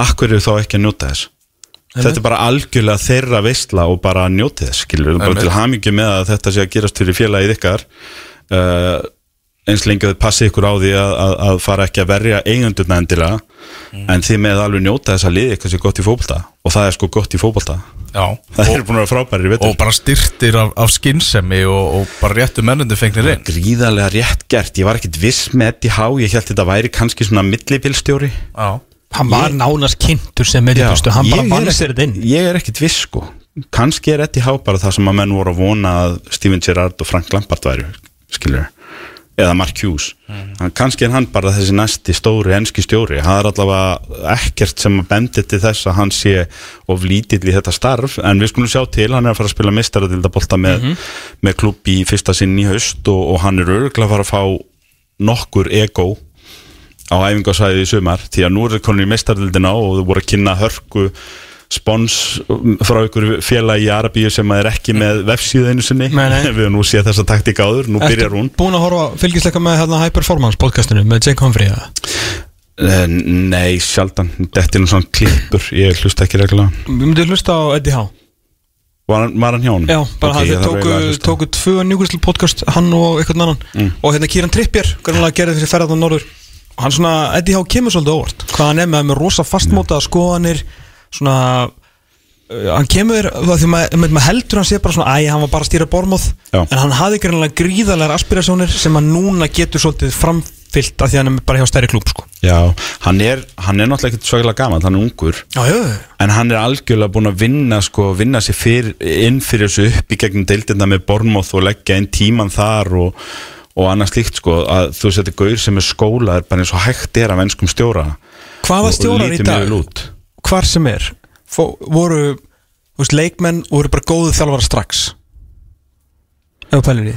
Akkur eru þá ekki að njóta þess? Þetta er bara algjörlega þeirra veistla og bara að njóta þess, skilur, bara til hamingju með að þetta sé að gerast fyrir félagið ykkar uh, eins lengi að þið passi ykkur á því að, að, að fara ekki að verja eigendurna endilega en þið með alveg njóta þess að liði eitthvað sé gott í fótbolta. Og það er sko gott í fótbolta. Já, það er búin að vera frábæri í og bara styrtir af, af skinnsemi og, og bara réttu mennundi fengnir inn. Gríðarlega rétt gert, ég var ekkit viss með Eddie Howe, ég held þetta væri kannski svona millibilstjóri Já, Hann var nánast kynntur sem meðjubistu Hann bara vann sér þetta inn ég er ekkit viss sko. Kannski er Eddie Howe bara það sem að menn voru að vona að Steven Gerrard og Frank Lampard væri skilur eða Mark Hughes. Mm. kannski er hann bara þessi næsti stóri enski stjóri. Það er allavega ekkert sem að bendi til þess að hann sé of lítill í þetta starf en við skulum sjá til, hann er að fara að spila mistaradildabolta með, með klubb í fyrsta sinn í haust og, og hann er örgulega að fara að fá nokkur ego á æfingasæði í sumar því að nú er það konin í meistardildina og þú voru að kynna hörku spons frá ykkur félagi í Arabíu sem er ekki með vefsíðu einu sinni. Nei, nei. við nú séð þessa taktík áður, nú byrjar hún. búin að horfa fylgisleika með hérna High Performance podcastinu með Jake Humphrey? Eh, Nei, sjaldan, þetta er nú svona klippur. Ég hlusta ekki reglulega. Við myndum hlusta á Eddie Howe. Var, var hann hjá hann? Já, bara Ok, okay, hann þarf tóku, tvö Newcastle podcast hann og einhvern annan. Og hérna Kieran Trippier, grannlega gerði þessi ferðan á norður. Og hann svona, Eddie Howe kemur svolítið óvart. Hvað hann er með, með rosa fastmótaða skoðanir svona uh, hann kemur, því maður mað heldur hann sé bara svona, æ, hann var bara að stýra bormóð en hann hafði grannlega gríðarlegar aspirasjónir sem hann núna getur svolítið framfyllt af því hann er bara hjá stærri klúb sko. Já, hann er, hann er náttúrulega ekkert svakalega gaman, hann er ungur. Já, já, En hann er algjörlega búin að vinna sko, vinna sér fyr, inn fyrir þessu upp í gegnum deildina með Bormoth og leggja inn tíman þar og, og annað slíkt sko, að þú er gaur sem er skóla er bara eins og hægt er af ennskum stjóra. Hvaða stjórar í dag. Hvar sem er fó, voru veist, leikmenn voru bara góðu þjálfara strax. Þú pælir því.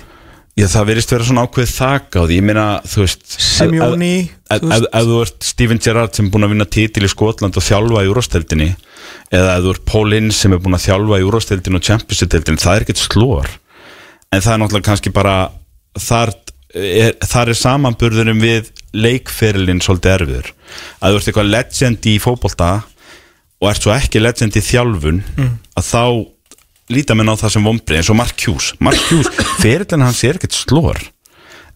Já, það verðist vera svona ákveð þak á því, ég meina, þú veist Simeone, ef, ef, þú ert Steven Gerrard sem er búin að vinna titil í Skotland og þjálfa í úrvasteldinni eða ef þú ert Paul Ince sem er búin að þjálfa í úrvasteldinni og Championship-deldinni, það er ekkert slór en það er náttúrulega kannski bara þar er, þar er samanburðurum við leikferilinn svolítið erfiður. Að þú ert eitthvað legend í fótbolta og ert svo ekki legend í þjálfun Mm. að þá líta menn á það sem vombrið eins og Mark Hughes Mark Hughes, ferillin hans er ekkert slór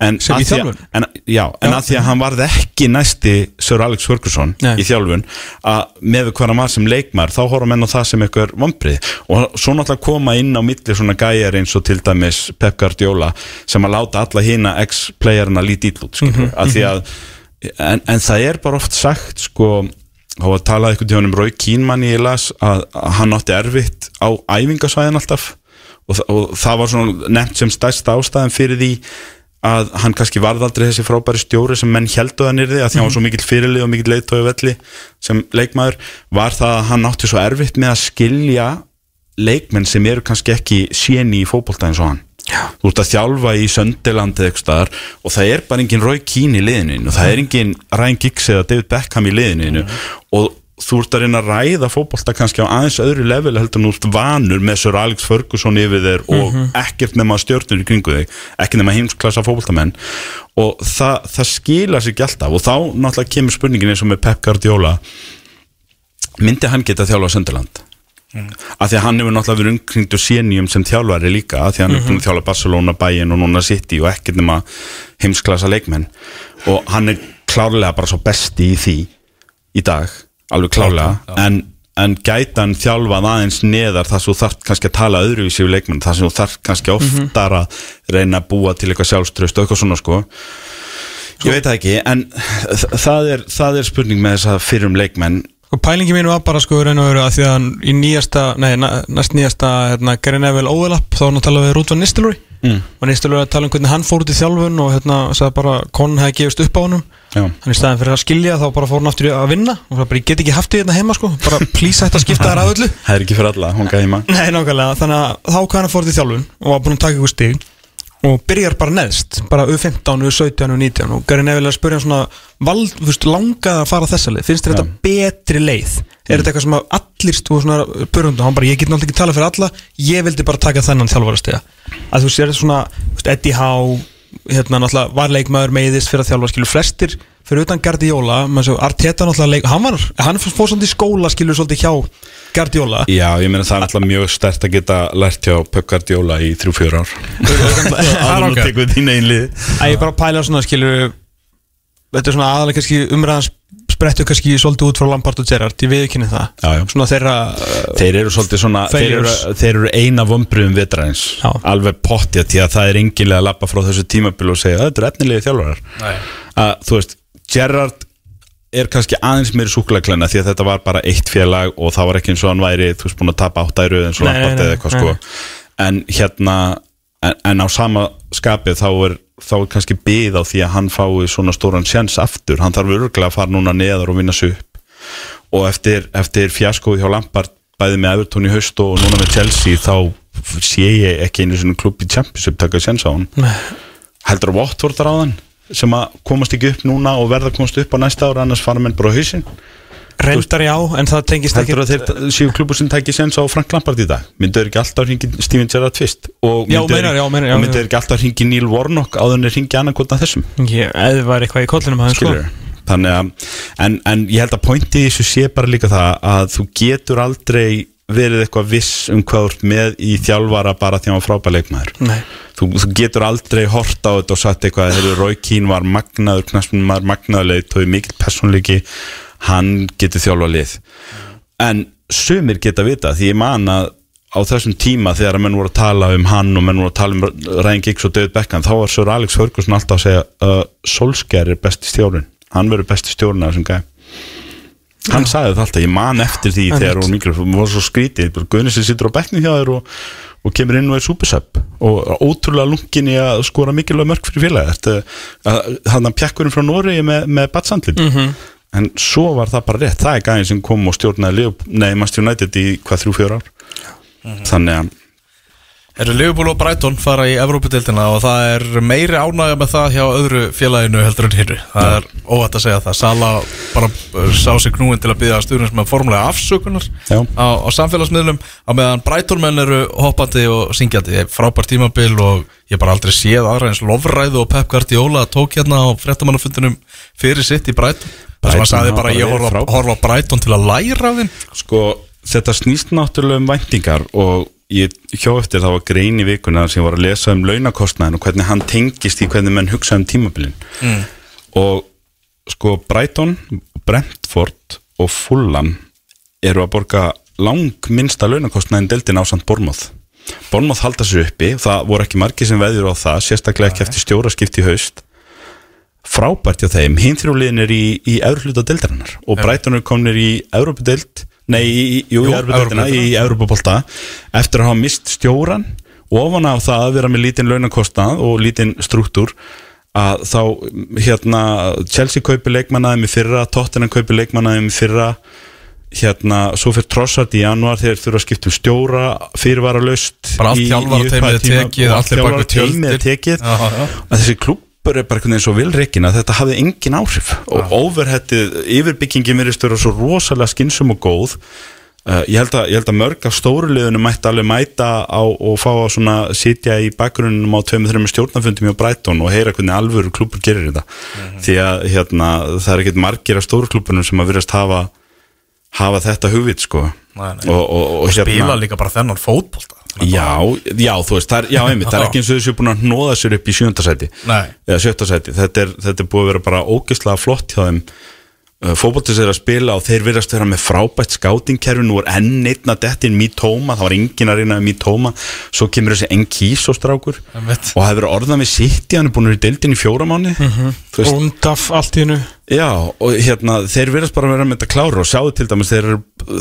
en Sem í þjálfun? en, já, en Já. að því að hann varð ekki næsti Sir Alex Ferguson Nei. í þjálfun að með hann var sem leikmar þá horfum menn á það sem eitthvað vombrið og svo náttúrulega koma inn á milli svona gæjar eins og til dæmis Pep Guardiola sem að láta alla hina ex-playerina lítið út mm að en, en það er bara oft sagt sko þá var talað einhvern tíðan um Rói Kínmann í las að, að hann átti erfitt á æfingasvæðin alltaf. Og, þa- og það var svona nefnt sem stærsta ástæðan fyrir því að hann kannski varð aldrei þessi frábæri stjóri sem menn heldu að nýrði að því hann var svo mikill fyrirlið og mikill leiðtói velli sem leikmaður var það að hann átti svo erfitt með að skilja leikmenn sem eru kannski ekki séni í fótbolta eins og hann Já. þú ert að þjálfa í Söndelandi og það er bara engin Rói Kín í liðinu og það er engin Ryan Giggs eða David Beckham í liðinu og þú ert að reyna að ræða fótbolta kannski á aðeins öðru level heldur ert vanur með Sir Alex Ferguson yfir þér og ekkert nema stjórnur í kringu þig ekki nema heimsklassa fótboltamenn. Og það, það skila sig ekki alltaf og þá náttúrulega kemur spurningin eins og með Pep Guardiola myndi hann geta þjálfa Söndeland af því að hann hefur náttúrulega verið umkringdur sénium sem þjálfari líka af því að hann er búin að þjálfa Barcelona, Bayern og núna City og ekkert nema heimsklassa leikmenn. Og hann er klárlega bara svo besti í því í dag, alveg klárlega. En, en gæti hann þjálfað aðeins neðar þar sem þú þarft kannski að tala öðruvísi við leikmenn, þar sem þú þarft kannski oftar að reyna að búa til eitthvað sjálfströst og eitthvað svona sko. Ég veit það ekki, en það er, það er spurning með þess að fyrrum leikmenn Og pælingi mín var bara sko raun og veru að því að í nýjasta, nei, næst nýjasta hérna, Gary Neville overlap, þá var hann að tala við Rúdvan Nistelrooy Mm. og Nistelrooy að tala um hvernig hann fór út í þjálfun og hérna sagði bara að konan hefði gefist upp á honum. Hann í staðin fyrir að skilja þá bara fór hann aftur að vinna. Og það bara ég get ekki haft því hérna heima sko. Bara please hægt að skipta þær að öllu. Það er ekki fyrir alla, hún gæði maður Nei, nákvæmlega, þannig að þá hann fór út í þjálfun og var búin að taka ykkur stig og byrjar bara neðst bara U15, U17 og U19 og Gary Neville er að spyrja hann svona val, þú veist, langað að fara þessa leið. Finnst þér þetta betri leið? Er þetta eitthvað sem að allir stúið svona börjundu hann bara, ég get náttúrulega ekki talað fyrir alla. Ég vildi bara taka þennan þjálfarastega að þú sér þetta svona, Eddie Howe hérna náttúrulega var leikmaður meiðist fyrir að þjálfa skilur flestir fyrir utan Guardiola maður svo Arteta náttúrulega leik hann var, hann fór svolítið í skóla skilur svolítið hjá Guardiola Já, ég meina það er alltaf mjög stert að geta lært hjá Pep Guardiola í 3-4 ár Það er Áður ok. að tekur þín einlið að ég bara pæla svona skilur þetta er svona aðalega kannski umræðans sprettu kannski svolítið út frá Lampard og Gerrard ég viðkynni það Já, já. svona þeirra uh, Þeir eru svolítið svona þeir eru, þeir eru eina vombriðum vetraðins Já. Alveg pottja því að það er enginlega að lappa frá þessu tímabil og segja Þetta eru efnilegi þjálfarar Nei. að, Þú veist, Gerrard er kannski aðeins meiri súkulagklæna því að þetta var bara eitt félag og það var ekki eins og hann væri þú veist búin að tapa áttæru Nei, Lampard nei, eða eitthvað sko. En hérna en, en á sama skapið þá er þá er kannski byð á því að hann fái svona stóran sjans aftur, hann þarf örgulega að fara núna neðar og vinna sig upp. Og eftir, eftir fjaskói hjá Lampard bæði með Everton í haust og núna með Chelsea þá sé ég ekki einu svona klubb í Championship taka sjans á hann. Heldur að Watford ráðan sem að komast ekki upp núna og verða komast upp á næsta ára annars fara menn bara á hausinn. Reyndar já en það tengist ekki séu klubur sem tækir sens á Frank Lampard í dag? Myndur ekki alltaf hringi Steven Gerrard fyrst? Og myndur ekki alltaf hringi Neil Warnock en þeir hringi annarkotna þessum? Eða var eitthvað í kollinum aðeins sko. Þannig að en, en ég held að pointi þessu sé bara líka það að þú getur aldrei verið eitthvað viss um hvað þú ert með í þjálfara bara því að hann var frábæð leikmaður. Þú, þú getur aldrei hort á þetta og sagt eitthvað að Rói Kín var magnaður knaspin maður magnaður leik og mikill personleiki hann getur þjálfa lið. En sumir geta vita því ég man að á þessum tíma þegar að menn voru að tala um hann og menn voru að tala um Ryan Giggs og David Beckham þá var Sir Alex Ferguson alltaf að segja uh, Solskjær er besti stjórn hann verður besti stjórn af þessum gæ hann sagði það alltaf, ég man eftir því þegar hún mikil, hún var svo skrítið Guðnis sem situr á bekknum hjá þér og, og kemur inn og er súpisöpp og ótrúlega lungin í að skora mikilvæg mörg fyrir félagi hann að pjakkurinn frá Nóri með, með batsandlin Mhm. en svo var það bara rétt. Það er gæðin sem kom og stjórnaði Master United í hvað þrjú fjör ár. Þannig að Eru Liverpool og Brighton fara í Evrópudeildina og það er meiri ánægja með það hjá öðru félaginu heldur en hinnu. Það er óvægt að segja það. Sala bara uh, sá sig knúin til að byggja stjórnins með formulega afsökunar Já. á, á samfélagsmiðlum á meðan Brighton menn eru hoppandi og syngjandi. Frábært tímabil og ég bara aldrei séð aðra eins lofræðu og Pep Guardiola tók hérna á fréttamannafundunum fyrir sitt í Brighton. Það sem hann sagði bara ég horfa, á Brighton til að læra þeim. sko, þetta snýst náttúrulega um væntingar og ég hjó eftir það var grein í vikuna sem var að lesa um launakostnaðin og hvernig hann tengist í hvernig menn hugsa um tímabilin. Mm. og sko Brighton, Brentford og Fulham eru að borga lang minnsta launakostnaðin deildin á samt Bormoth Bormoth halda sér uppi, það voru ekki margir sem veður á það, sérstaklega ekki eftir stjóraskipt í haust. Frábært hjá þeim, hinn þrjúliðin er í, í eurhluta deildarinnar og Brighton er kominir í Európa-deild nei, í, jú, Jú, Evrópudeildina. í Európa-bolta eftir að hafa mist stjóran ofan á það að vera með lítinn launakostnað og lítinn struktúr að þá hérna Chelsea kaupi leikmannaðum í fyrra Tottenham kaupi leikmannaðum í fyrra hérna, svo fyrir Trossard í januar þegar þurfa að skipta um stjóra fyrirvara laust Bara allt þjálfarateymið er tekið, allir bak við teimið er tekið. Að þessi klúppur er bara veginn svo vilreikin að þetta hafði engin áhrif. Og overhettið, yfirbyggingin verðist vera svo rosalega skinsum og góð. Uh, ég, held að, ég held að mörg af stóruliðunum mætti alveg mæta á og fá að svona sitja í bakgrunnum á tveim þreim stjórnafundum hjá Brighton og heyra hvernig alvöru klúpur gerir þetta. Því að hérna, það er ekkert margir af stóru klúpunum sem að virðast hafa hafa þetta hugvit sko. Nei, nei. og, og, og, Spila líka bara þennan fótbolta. Já, já, þú veist, það er, já, einmitt, það er ekki eins og þessu búin að nóða sér upp í sjöndasæti Nei. eða sjöttasæti, þetta er, þetta er búið að vera bara ógeðslega flott hjá þeim fótboltis er að spila og þeir verðast vera með frábært skátingkerfi, nú er enn einn að detti inn Mítóma, það var engin að reyna með Mítóma, svo kemur þessi Enkís og strákur og það hefur orðað við sitt hann er búin að vera í deildin í fjóra mánu Mhm. þú veist, Undaf allt í hennu Já, og hérna, þeir verðast bara að vera með þetta klára. Og sjáðu til dæmis, þeir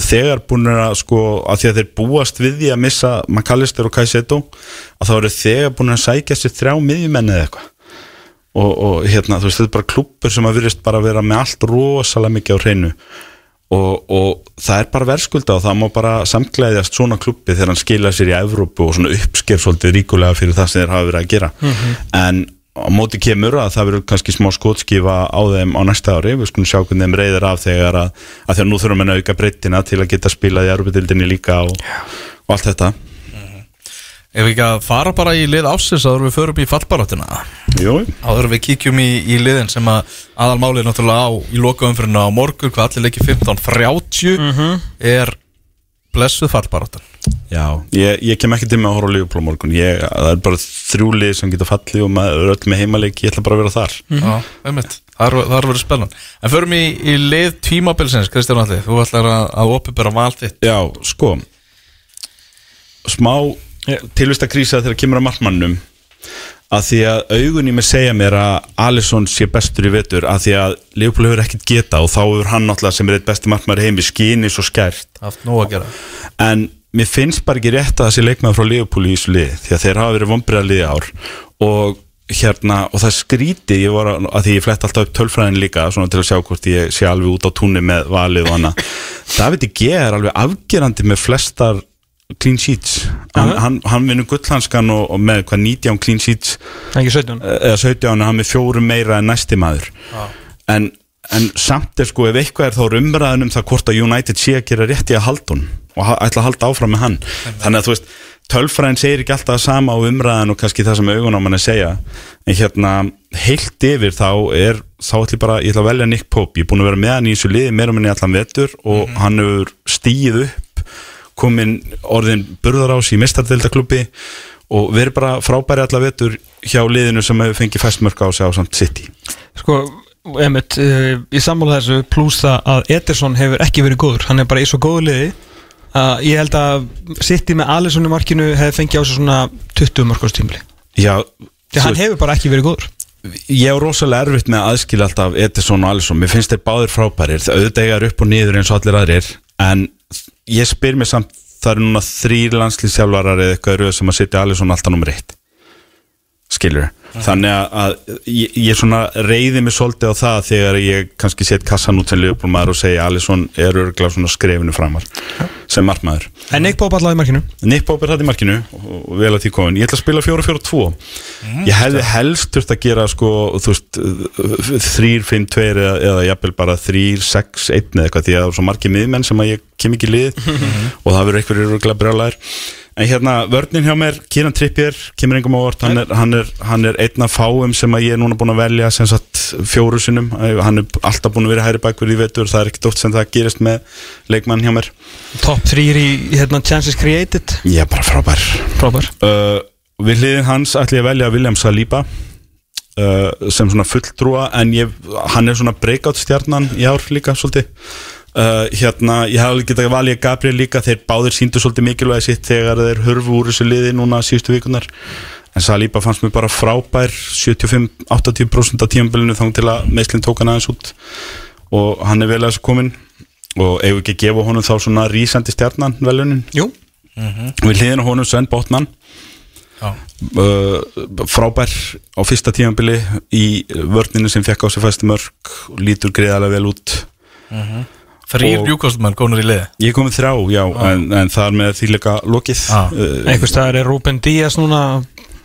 þegar búin að sko, að því að þeir búast við því að missa McAllister og Kaiseto að þá eru þegar búin að sækja sér þrjá miðjumenni eða eitthvað og, og hérna, þú veist, þetta er bara klubbur sem að virðist bara vera með allt rosalega mikið á hreinu. Og, og það er bara verðskulda og það má bara samklæðjast svona klubbi þegar hann skila sér í Evrópu og svona uppsker svolítið ríkulega fyrir það sem þeir hafa verið að gera. En á móti kemur að það verður kannski smá skotskifa á þeim á næsta ári. Við skulum sjá hvernig þeim reyðir af þegar að, að þegar nú þurfum við að auka breyttina til að geta spilað í Evrópudildinni líka og, og allt þetta Ef við ekki að fara bara í lið ásins áður en við förum í fallbaráttuna Jú, áður en við kíkjum í, í liðin sem að aðalmálið náttúrulega á í lokaumfyrirna á morgun hvað allir leikir 15.30 er blessuð fallbaráttan. Já, ég, ég kem ekki til með að horfa á Liverpool á morgun. Ég, það er bara þrjúlið sem geta fallið og maður er öll með heimaleik, ég ætla bara að vera þar. Já, einmitt, það er verið spennan En förum í, í lið tímabilsins Kristján Alli, þú ætlar að, að opibera val þitt. Já, sko. Smá tilvist að krísa þegar kemur að markmannum að því að augunni með segja mér að Alisson sé bestur í vetur að því að Leopold hefur ekkert geta og þá hefur hann náttúrulega sem er eitt besti markmann heimi skýni svo skært. En mér finnst bara ekki rétt að þessi leikmaður frá Leopold í þessu lið því að þeir hafa verið vombriða ár. Og hérna og það skríti ég var að, að því ég flett alltaf upp tölfræðin líka svona til að sjá hvort ég sé alveg út á túnni með valið og annað. David G er alveg afgerandi með flestar clean sheets. Hann, Aha. hann, hann vinnur gullhanskan og, og með hvað 19 clean sheets. 17 eða 17 hann með fjórum meira en næsti maður. En, en samt er sko ef eitthvað er þá er umræðan um það hvort að United sé að gera rétt í að halda hún og ha- ætla að halda áfram með hann. Þannig að þú veist tölfræðin segir ekki alltaf sama á umræðan og kannski það sem augun á mann að segja. En hérna heilt yfir þá er þá ætla ég bara, ég ætla að velja Nick Pope. Ég er búin að vera með hann í þessu liði meira minni allan vetur og hann hefur stíð upp komin orðin burðarás í mistardeldaklubbi og verið bara frábæri allar vetur hjá liðinu sem hefur fengið fæstmörk á sig á samt City. Sko, Emmett, uh, ég sammála þessu pluss það að Ederson hefur ekki verið góður. Hann er bara í svo góðu liði að ég held að City með Alisson í markinu hefði fengið á sig svona 20 markastímli Já, því hann hefur bara ekki verið góður. Ég er rosalega erfitt með að aðskila alltaf Edison og Alisson, mér finnst þeir báðir frábærir. Auðvitað er upp og niður eins og allir aðrir en ég spyr mér samt það eru núna þrýr landslýsjálfarar eða eitthvað rauð sem að setja Alisson alltaf nummer eitt skilur þannig að, að ég, ég svona reyði mig svolítið á það þegar ég kannski set kassan út sem liðbólmaður og segja Alisson er örgulega svona skrefinu framar sem markmaður. En Nick Pope allavega í markinu? Nick Pope er hætt í markinu og vel að því komin, ég ætla að spila 4-4-2 ég hefði helst þurft að gera sko, þú veist 3-5-2 eða, eða jafnvel bara 3-6-1 eða eitthvað því að það er svo margir miðmenn sem að ég kem ekki lið og það verður eitthvað rúglega brjálæðir en hérna vörnin hjá mér, Kieran Trippier kemur engum á vort, hann er, hann, er, hann er einn af fáum sem ég er núna búin að velja sem sagt fjóru sinnum, hann er alltaf búin að vera hæri bakverð í vetur, það er ekkert oft sem það gerist með leikmann hjá mér. Top 3 í hérna, Chances Created. Er bara frábær. Frábær. Uh, við hliðin hans ætla ég að velja William Saliba uh, sem svona fulltrúa en ég, hann er svona breakout stjarnan í ár líka svolítið uh, hérna, ég alveg getað valið Gabriel líka, þeir báðir síndu svolítið mikilvægi sitt þegar þeir hörfu úr þessu liði núna síðustu vikunar en Saliba fannst mér bara frábær 75-80% af tímabilinu þá til að meðslinn tók hann aðeins út. Og hann er vel að þessu komin og við ekki að gefa honum þá svona rísandi stjarnan velunin Jú við hliðin honum Sven Botman. Já. uh, frábær á fyrsta tímabili í vörninu sem fekk á sig fæstu mörg og lítur greiðarlega vel út Þrýr Og- bjúkostmenn gónur í liði ég kom með þrjá, já, en, en það er með því líka lokið. Já. uh, Einhvers staðar er Ruben Díaz núna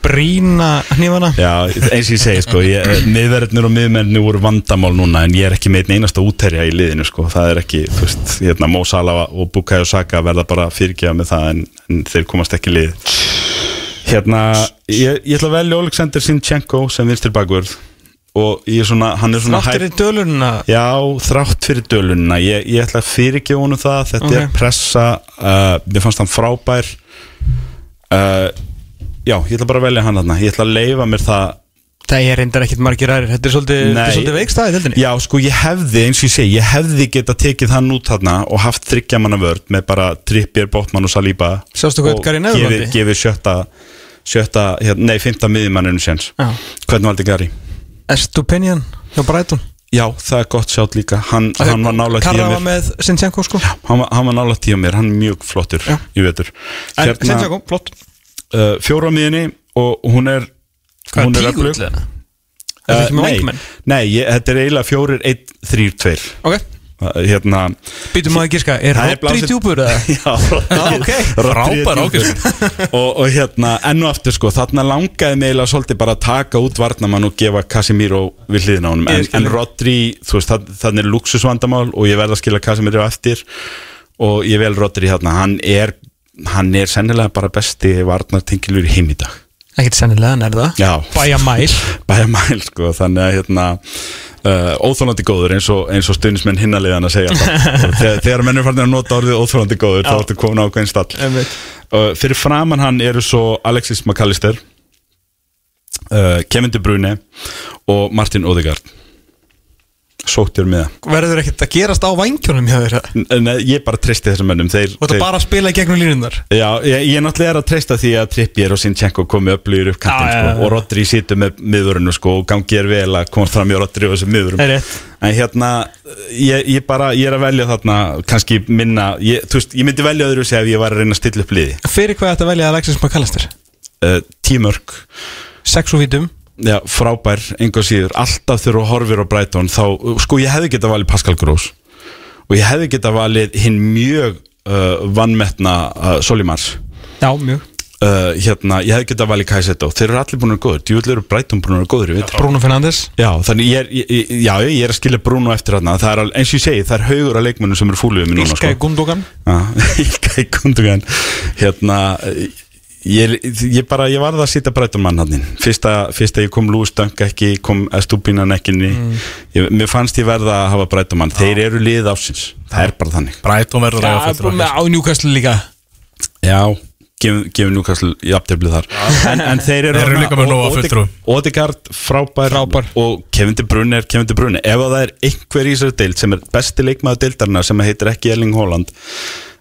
brína hnífana? Já, eins og ég segi sko ég, miðverðnir og miðmennir voru vandamál núna en ég er ekki með einn einasta útherja í liðinu sko, það er ekki, þú veist, hérna Mo Salah og Bukayo Saka verða bara fyrirgefa með það en, en þeir komast ekki í lið. Hérna, ég, ég ætla að velja Oleksandr Sinchenko sem vinstir bakvörð og ég er svona, hann er svona Þáttir í dölunna Já, þrátt fyrir dölunna ég, ég ætla að fyrirgefa honum það. Þetta Ok. er pressa uh, mér fannst hann frábær. Uh, Já, ég ætla bara að velja hann þarna. Ég ætla að leifa mér það. Það er reyndar ekkit margir aðrir. Þetta er svolítið, svolítið veikstæði deildinni Já, sko, ég hefði, eins og ég segi, ég hefði geta tekið hann út þarna og haft þryggja manna vörd með bara Trippier, Botman og Saliba Sástu hvað Gary hérna, nei, fymta miðjumanninu séns. Hvernig valdi Gary? Estupinian hjá Brighton? Já, það er gott sjátt líka. Hann, hann var nála tíu Karra mér var með Sinchenko sko. Hann var, hann var nála tíu mér, hann er mjög flottur Já. í vetur. En Sinchenko, flott. Uh, Fjóra á miðjunni og hún er Hvað hún er tígull með nei, nei ég, þetta er eiginlega fjórir, einn, þrýr, tveir. Ok, hérna Býtum maður ekki ska, er Rodri djúpur eða? Já, Rodri, Frábær djúpur. og, og hérna, enn og aftur sko þarna langaði mig eiginlega svolítið bara að taka út varnamann og gefa Casemiro við hliðina á honum, en, en. Rodri þú veist, þannig er luxusvandamál og ég verð að skila Casemiro á eftir. Og ég vel Rodri hérna, hann er hann er sennilega bara besti varnartengilur í heim í dag Ekkert sennilega? Já. Bæja mæl bæja mæl sko, þannig að hérna uh, óþólandi góður eins og, eins og stuðnismenn hinnaliðan að segja Og þegar, þegar menn er farin að nota orðið óþólandi góður þá Já. ertu komin á ákveðin stall uh, fyrir framann hann eru svo Alexis McAllister uh, Kevin De Bruyne og Martin Odegaard sóttjör með Verður ekkert að gerast á vængjónum hjá þér? það Nei, ég bara treysti þessum mönnum Þú ert þeir, bara að spila í gegnum línundar Já, ég, ég náttúrulega er að treysta því að Trippier og Sinchenko komi upplýður upp já, sko, já. og Rodri situr með miðurinu sko, og gangi er vel að komast fram í Rodri og þessum miðurum En hérna, ég, ég bara, ég er að velja þarna kannski minna, ég, veist, ég myndi velja öðru sig ef ég var að reyna að stilla upp liði. Fyrir hvað þetta velja Alexis McAllister? uh, Tímörk, Sex og vítum já, frábær, enga síður. Alltaf þegar þú horfir á Brighton þá, sko, ég hefði getað valið Pascal Gross og ég hefði getað valið hinn mjög uh, vannmetna uh, Solimars Já, mjög. Uh, hérna, ég hefði getað valið Kajsetto þeir eru allir búin að vera góður, djúvill eru Brighton búin að vera góður, Bruno Fernandes. Já, þannig ég er, ég, já, ég er að skilja Bruno eftir þarna. Það er eins og ég segi, það er haugur af leikmennum sem eru fúlið við mig núna Ilka í Gundogan. Já, Ilka í Gundogan. Hérna Ég, ég bara, ég varð að sitja breytum mann hann fyrsta, fyrsta ég kom Lúi Stöng ekki kom Estúbínan ekki mm. ég, mér fannst ég verða að hafa breytum mann þeir eru lið ásins, það er bara þannig Brighton verður að eiga fulltrúa. á Newcastle líka já, gefum, gefum Newcastle í aftöflið þar en, en þeir eru eru líka með nóg af Ode- fulltrúum. Odegaard frábær, Frábær. og Kevin De Bruyne er Kevin De Bruyne ef að það er einhver í þessari deild sem er besti leikmaður deildarna sem heitir ekki Erling Haaland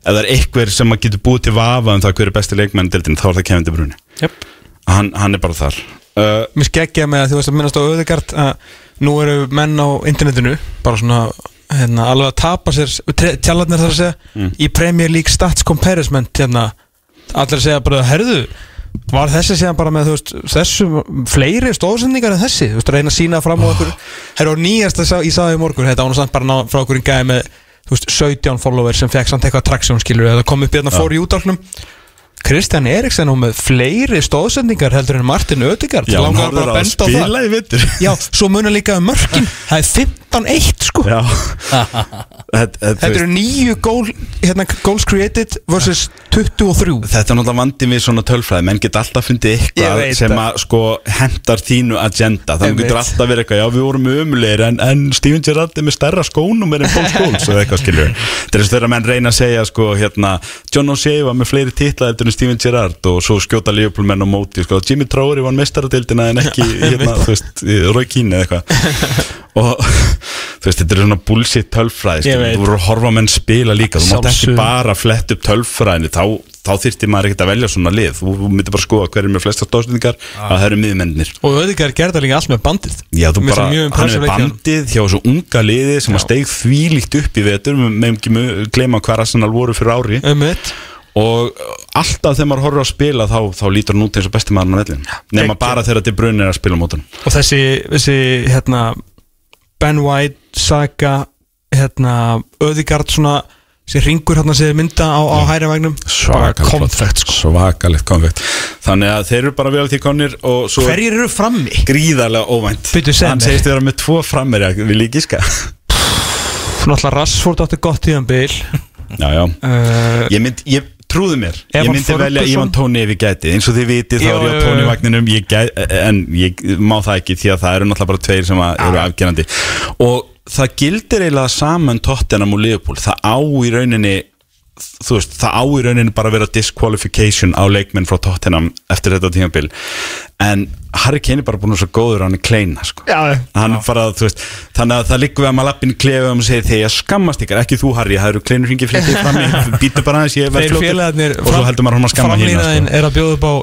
ef það er einhver sem að getur búið til vafa um það hver er besti leikmaður deildin þá er það Kevin De Bruyne. Jöp hann, hann er bara þar. Uh, Mér skeggja með að þú veist að minnast á Öðegard að nú eru menn á internetinu bara svona hérna, alveg að tapa sér tjallarnir þar að segja Mm. í Premier League Stats Comparison hérna, allir að segja bara herðu var þessi síðan bara með þú veist, þessu fleiri stóðsendingar en þessi? Þú veist, reyna að sína fram á okkur. Herru sá- ég sagði í morgun þetta nú samt bara ná, frá okkur í gæði með veist, 17 followers sem fekk samt eitthvað traksjón skilur eða kom upp hérna fór í útálknum Kristján Eriksen og með fleiri stóðsendingar heldur en Martin Ödegard já, hann bara að að spila í vittur Já, svo munar líka um mörkin. Það er 15-1 sko. Þetta, eru nýju goal, hérna, goals created versus 23 Þetta er náttúrulega vandi við svona tölfræði. Menn geta alltaf fundið eitthvað sem að sko hendar þínu agenda. Þannig getur alltaf verið eitthvað, já við vorum umulegir en, en Steven Gerrard er með stærra skónum en Paul Scholes og eitthvað skilur þetta er þess þegar menn reyna að segja sko hérna John O'Shea var með fleiri titla eftir en Steven Gerrard og svo skjóta Liverpool menn á móti sko, Jimmy Traore var mestaradildina en ekki hérna, Roy Keane eða eitthvað og þú veist, þetta er svona bullshit tölfræði Ég skilur. veit. þú voru að horfa menn spila líka. Þú mátt ekki bara flett upp tölfræðinu þá, þá þyrfti maður ekkert að velja svona lið. Þú, myndir bara skoða hver er með flesta stóðsendingar að það eru miðmennir Og gerði það líka allt með bandið. Já, þú bara, hann er með bandið hjá þessu unga liði sem að steig þvílíkt upp í vetur. Með með ekki mu- gleyma hvað Arsenal voru fyrir ári. Mitt og alltaf þegar maður horfir á að spila þá, þá lítur hann út eins og besti maður með vellin nema bara þegar þetta brunir að spila mótan Og þessi, þessi hérna, Ben White, Saka hérna, Ödegard svona þessi ringur hérna sem er mynda á, á hæri vagnum. Svakalegt sko. svakalegt konfekt. Þannig að þeir eru bara vel því konir Hverjir eru frammi? gríðarlega óvænt. Hann segist vera með tvo frammir vil ég gíska Náttúrulega Rassford átti gott tíðanbil já já. Uh, Ég, mynd, ég trúðu mér. Ég myndi velja Ferguson. Ivan Tóni ef ég gæti. Eins og þið vitið þá er ég á já, já. Tóni vagninum. Ég gæti, en ég má það ekki því að það eru náttúrulega bara tveir sem að eru afgerandi. Og það gildir eiginlega saman Tottenham og Liverpool. Það á í rauninni þú veist, það á í rauninni bara að vera disqualification á leikmenn frá Tottenham eftir þetta tímabil. En Harry Kane er bara búin að vera svo góður á hann í kleina sko. Já, hann bara, þú veist, þannig að það liggur við að maður lappin klefum og segir þegar ég skammast ykkur, ekki þú Harry, það eru kleinur hringið flekkið frammi, býtu bara aðeins ég verð Þeir fljótur. félagarnir og svo heldur maður hann að skamma hérna Framlýnaðin sko. er að bjóða upp á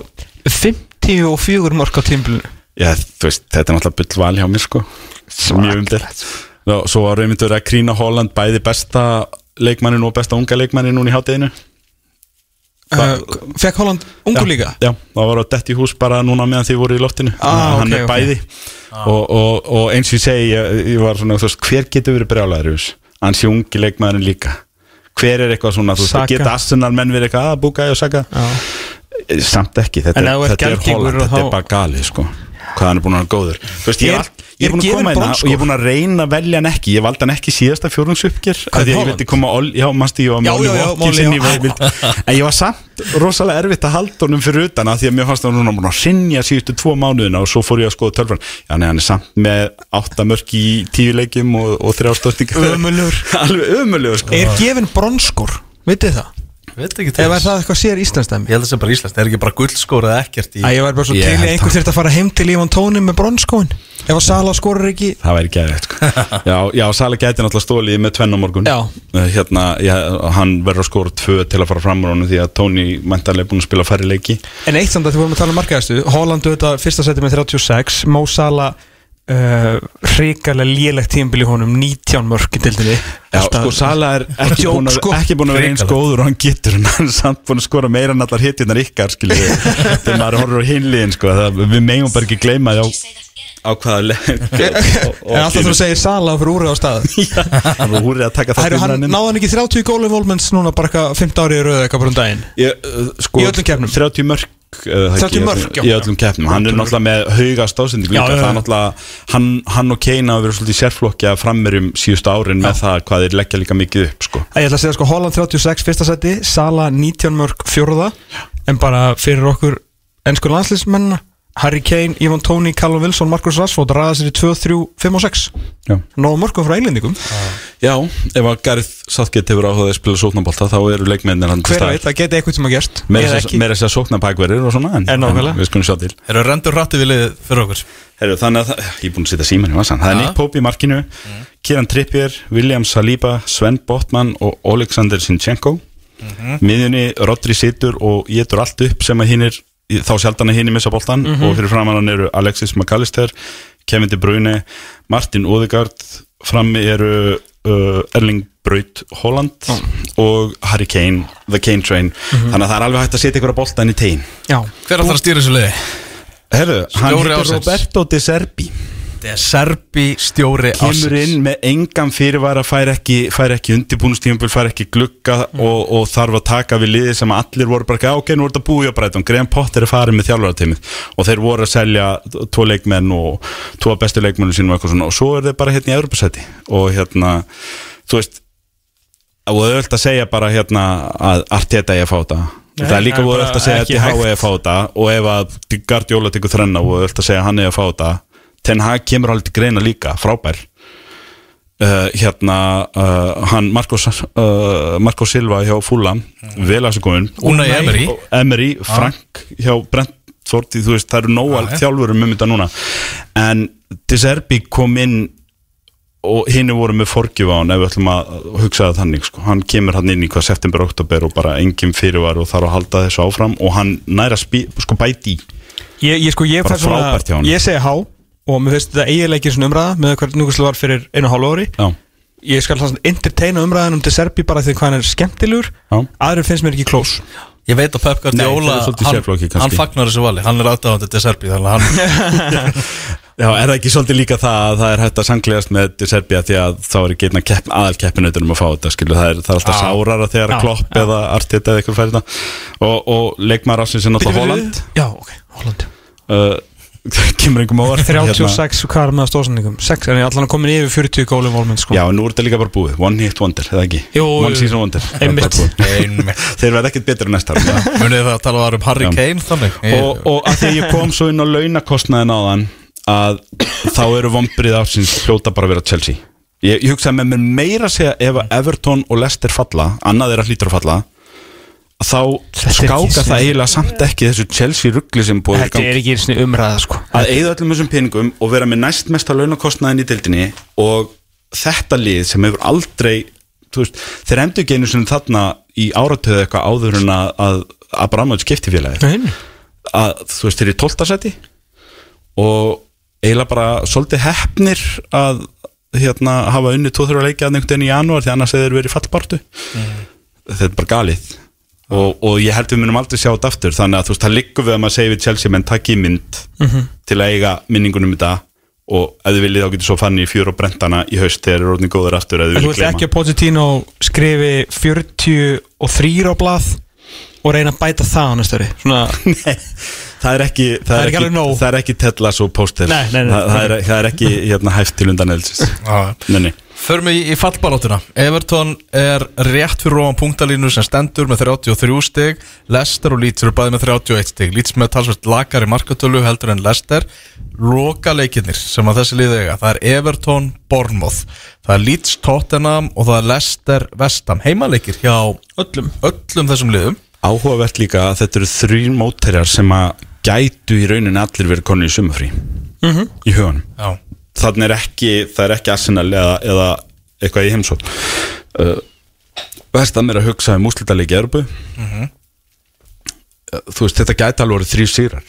54 mörg á tímbilinu Já, þú veist, þetta er náttúrulega bull val hjá mér sko. Mjög umdelt svo var reyndur að Krína Holland bæði besta leikmannin og besta unga leikmannin núna í hátteginu uh, Fekk Holland ungu líka? Já, það var á detti hús bara núna meðan þið voru í loftinu. Ah, hann ok, er bæði. Og, og, og eins og ég segi ég, ég var svona, þú veist, hver getur verið brjálæður í hann sé ungi leikmaðurinn líka. Hver er eitthvað svona, þú veist, Saka. geta Arsenal menn verið eitthvað að búka og saka? Já. samt ekki, þetta er, þetta er Holland, þetta er bara galið sko hvað hann er búin að vera góður. Veist, ég, Er- er, ég er búin að koma inn og ég er búin að reyna að velja hann ekki. Ég valdi hann ekki síðasta að því að ég vildi koma Ol- já, mannstu ég var já. veild en ég var samt rosalega erfitt að halda honum fyrir utan að því að mér fannst hann núna búin að sinja síðustu tvo mánuðina og svo fór ég að skoða tölfran já, nei, hann er samt með átta mörk í tíu leikjum og, og þrjá stóttingar Ömurlegur. alveg ömulugur sko. Er gefin bronskór, vitið það? Veit ekki Ef til er það eitthvað sér íslensdæmi? Ég held að það sé bara Íslands, það er ekki bara guldskóra eða ekkert í Æ, ég var bara svo til í held einhver það. þurft að fara heim til Ívan Tóni með bronskóin Ef að Sala skorur ekki Það væri gæðið sko. Já, já Sala gæti náttúrulega stólið með tvenn á morgun Já. Eh, Hérna, já, hann verður að skora tvö til að fara fram úr honum því að Tony mæntarlega er búin að spila færri leiki En eitt samt að þið vorum að tala um markaðastu Holland auðvitað fyrsta seti með 36 Mo Sala uh, hrikalega lélegt tímbil í honum 19 mörk í dildinni Já, sko Sala er ekki Djók, búin að, sko. ekki búin að vera eins góður og hann getur en hann er samt búin að skora meira en allar hittirnar ykkar þegar maður horfur á hinliðin sko, það, við megum bara ekki gleyma því á, á hvaða leik En alltaf þú segir Sala fyrir úrið á stað. Hann var húrið að taka það hann náði hann ekki 30 gólu involvements núna bara eitthvað 15 ári í röðu eitthvað bara um daginn? Ég, uh, sko, Í öllum keppnum? 30 mörg uh, 30 mörk, já. í öllum keppnum hann er náttúrulega með hauga stóðsending líka Já, já, já. það er náttúrulega hann, hann og Kane hafa verið svolítið sérflokki að frammerjum síðustu árin með það hvað þeir leggja líka mikið upp sko. Ég ætla að segja sko Holland 36 fyrsta seti Sala 19 mörk fjóruða En bara fyrir okkur ennsku landslismennina Harry Kane, Ivan Tóni, Callum Wilson, Marcus Rashford ræða sér í 2, 3, 5 og 6 já. Nóðu mörkum frá englendingum. Já, ef að Gareth Southgate hefur áhugað að spila sóknabólta þá eru leikmennir hann til Hver staðar. veit, það geti eitthvað sem að gerst meira að sóknabækverðir og svona en, En nákvæmlega. við skulum sjá til. Eru rendur ratti við liðið fyrir okkur? Heru, þannig að það, ég er búin að setja síman í vassan það er. Nick Pope í markinu Kieran Trippier, William Saliba Sven Botman og Oleksandr Sinchenko miðjunni Rodri situr og getur þá sjaldan að hinn er missa boltan og fyrir framan hann eru Alexis McAllister Kevin De Bruyne, Martin Odegaard frammi eru uh, Erling Braut Holland og Harry Kane, The Kane Train. Þannig að það er alveg hægt að setja ykkur að boltan í tegin Já, Hver að stýra þessu liði? Herru, hann heitir. Roberto De Serbi Þetta er Serbi stjóri kemur inn með engan fyrirvara fær ekki, ekki undibúnustífumbil fær ekki glugga og, og þarf að taka við liði sem allir voru bara ekki "Já, ok, nú er þetta búið á breytum, Graham Potter er farið með þjálfarateimið og þeir voru að selja tvo leikmenn og tvo bestu leikmennu sínum og og svo er þeir bara hérna í Europasæti og hérna, þú veist og auðvöld að segja bara hérna að Arteta ég að fá þetta. Nei, það er líka er auðvöld bara að segja að DH ég að fá þetta og ef að Guardiola tekur þrenna og auðvöld að segja að hann er að fá þetta Ten Hag kemur alveg til greina líka, frábær uh, hérna uh, hann Marcos, uh, Marcos Silva hjá Fulham, vel að þessu komin Unai Emery. Emery, Frank hjá Brentford, þú veist, það eru Já, já. þjálfurum um þetta núna en Deserbi kom inn og hinnu voru með forgjöf á hann ef við ætlum að hugsa það þannig sko. hann kemur hann inn í hvað september, oktober og bara engin fyrirvar og þarf að halda þessu áfram og hann næra spí, sko bæti í ég, ég sko, ég. Ég segi há og mér finnst þetta eiginleikir svona umræða með hvernig núkvæmslu var fyrir einu ári. Já, Ég skal svona entertaina umræðan um til Serbi bara því hvað hann er skemmtilegur. Já, Aðrir finnst mér ekki klós Ég veit að Pep Guardiola hann, hann fagnar þessu vali, hann er aðdáðandi til Serbi þannig að hann já, er það ekki svolítið líka það að það er hægt að sanglegast með Serbia því að þá er ekki einna kepp, aðal keppinautunum að fá þetta skilu, það er, það er alltaf Já. sárara þegar að klopp já. eða artita eða eitthvað þetta. Og, og leikmaður er uh, kemur einhverjum óvart 36 hvað er með stóðsendingum. 6, en ég allan komin yfir 40 góli volminn sko. Já, en nú er þetta líka bara búið, one hit wonder, eða ekki? Jú, one season wonder. Það er Einmitt. einmitt. Þeir verða ekkert betur næsta ári Munið það að tala var um Harry Já. Kane þannig? Og, og að því að ég kom svo inn á launakostnaðin á þann að þá eru vombrið ársins hljóta bara að vera Chelsea. Ég, ég hugsaði með mér meira að segja ef að Everton og Leicester falla, annað er að hlýtur að falla að þá skáka það eiginlega samt ekki þessu Chelsea ruggli sem búið Þetta er ekki umræða sko. Að eigða öllum þessum peningum og vera með næst mesta launakostnaðin í dildinni og þetta lið sem hefur aldrei veist, þeir endur einu sem þarna í áratöðu eitthvað áður en að, Abramovich skipti félagi að þú veist, þeir eru í 12. seti og eiginlega bara svolítið hefnir að hérna hafa unni 2-3 leiki að veginn í janúar því annars hefur þeir verið fallbartu þetta er bara galið og, og ég held við munum aldrei sjá þetta aftur. Þannig að þú veist, það liggur við að maður segir við Chelsea menn takk í mynd til að eiga minningunum í dag. Og ef þið viljið þá getur svo fann í fjör og brentana í haust þegar eru orðin góður aftur En þú vilt ekki að Pochettino skrifi 43 á blað og reyna að bæta það á næstu ári. Svona, það er ekki það, er er ekki ekki, það er ekki tellas og póster. Nei, nei, nei. það, það, er, það er ekki hérna, hæft til undan elsis nei, nei. Förum við í, í fallbarátuna. Everton er rétt fyrir ofan punktalínu sem stendur með 33 stig. Leicester og Leeds eru bæði með 31 stig. Leeds með talsvert lakari markatölu heldur en Leicester. Loka leikirnir sem að þessi liði eiga Það er Everton Bournemouth. Það er Leeds Tottenham og það er Leicester Vestham Heimaleikir hjá öllum, öllum þessum liðum. Áhugavert líka að þetta eru þrýr mótherjar sem að gætu í rauninni allir verið konni í sumafrí Mhm. í huganum. Já, þannig er ekki, það er ekki Arsenal eða, eða eitthvað í heimsókn. Uh, Vestam er að hugsa um úslítalegi Európu Mhm. uh, þú veist, þetta gæti alveg verið þrý sýrar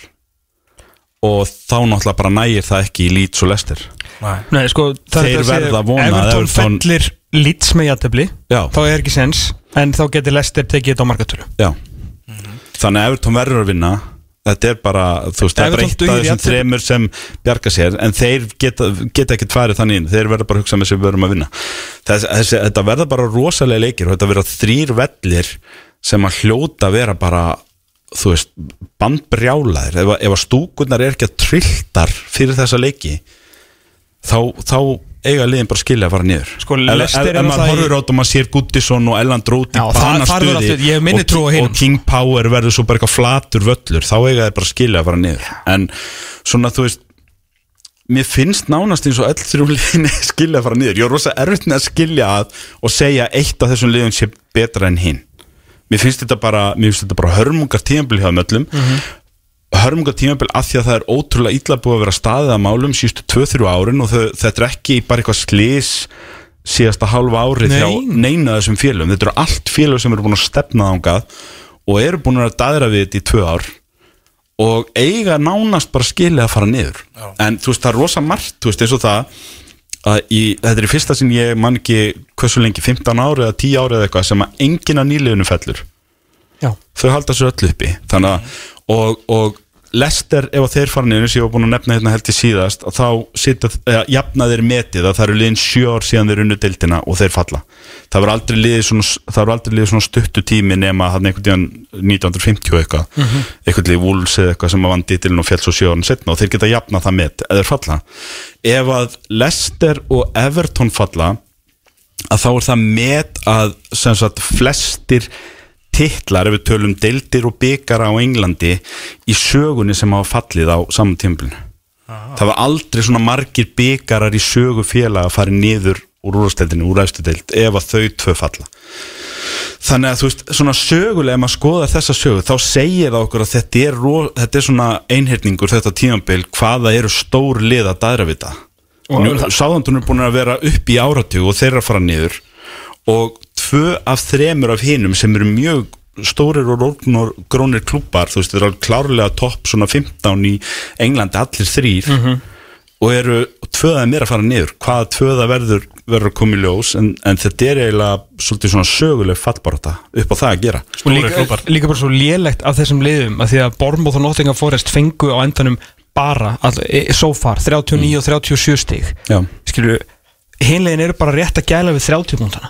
og þá náttúrulega bara nægir það ekki í Leeds og Leicester. Næ nei, sko, það Þeir er að segja, verða að vona Everton Everton- fellir Leeds með jættefli Já. þá er ekki sens en þá getur Leicester tekið þetta á markatölu. Já. Þannig að Everton verður að vinna Þetta er bara, þú veist, það er breytt í þessum þremur sem bjarga sér En þeir geta, geta ekki tværið þannig inn. Þeir verða bara að hugsa með sem við verðum að vinna. Þess, þessi, Þetta verða bara rosalega leikir Og þetta verða þrýr vellir Sem að hljóta vera bara Þú veist, bandbrjálaðir. Ef, ef að stúkurnar er ekki að trilltar Fyrir þessa leiki Þá, þá eiga liðin bara skilja að fara niður. Sko, Ef- maður horfur át og maður sér Guttisson og Elland Róti Já, hinum, og King Power verður svo bara eitthvað flatur völlur þá eiga þeir bara skilja að fara niður. En svona þú veist mér finnst nánast eins og öll þrjú liðin skilja að fara niður, ég er rosa erfitt með að skilja að og segja eitt af þessum liðum sé betra en hinn. Mér finnst þetta bara, bara hörmungar tímabil hjá þeim öllum hörmungar tímabil að því að það er ótrúlega illa búið að vera staðið að málum síðustu 2-3 árin og þau, þetta er ekki bara eitthvað slís síðasta hálfa ári Nei. hjá neina þessum félögum. Þetta eru allt félög sem eru búin að stefna þangað og eru búin að daðra við þetta í tvö ár og eiga nánast bara skilja að fara niður. En þú veist það er rosa margt þú veist eins og það að í, þetta er í fyrsta sinn ég man ekki hversu lengi 15 ári eða 10 ári eða eitthvað sem að enginn af nýliðinu fellur. Já. þau halda sér öll uppi. Þannig að og, og Lester ef að þeir fara niður sem ég var búin að nefna hérna held ég síðast þá sitja, eða, jafna þeir metið að það eru liðin sjö ár síðan þeir unnu deildina og þeir falla. Það var aldrei liðið svona, liðið svona stuttu tími nema hann einhvern tíðan 1950 og eitthvað. Mm -hmm. einhvern liðið Wolves eða eitthvað sem að vann dítilin og fjall svo sjö árin setna og þeir geta jafna það met eða þeir falla. Ef að Lester og Everton falla að þá er það met að sem sagt flestir titlar ef við tölum deildir og byggara á Englandi í sögunni sem hafa fallið á saman tímplinu það var aldrei svona margir byggarar í sögu félag að fara niður úr úrvasteldinu, úr ræstu deild ef að þau tvö falla. Þannig að þú veist, svona sögulega ef maður skoðar þessa sögu, þá segir það okkur að þetta er, þetta er svona einhyrningur þetta tímambil, hvaða eru stór lið að dæra við það? Sáðandun er búin að vera upp í áratug og þeir eru að fara niður og tvö af þremur af hinum sem eru mjög stórir og róknur grónir klúpar, þú veist, þeir eru klárlega topp svona 15 í Englandi allir þrýr og eru tvöða meira að fara niður, hvaða tvöða verður verður að koma í ljós, en, en þetta er eiginlega svolítið svona söguleg fallbaráta upp á það að gera. Stórir líka, líka bara svo lélegt af þessum liðum að því að Bournemouth og Nottingham Forest fengu á endanum bara all, e, so far 39 og 37 stig. Já, skilur, hinlegin eru bara rétt að gæla við 30 múntana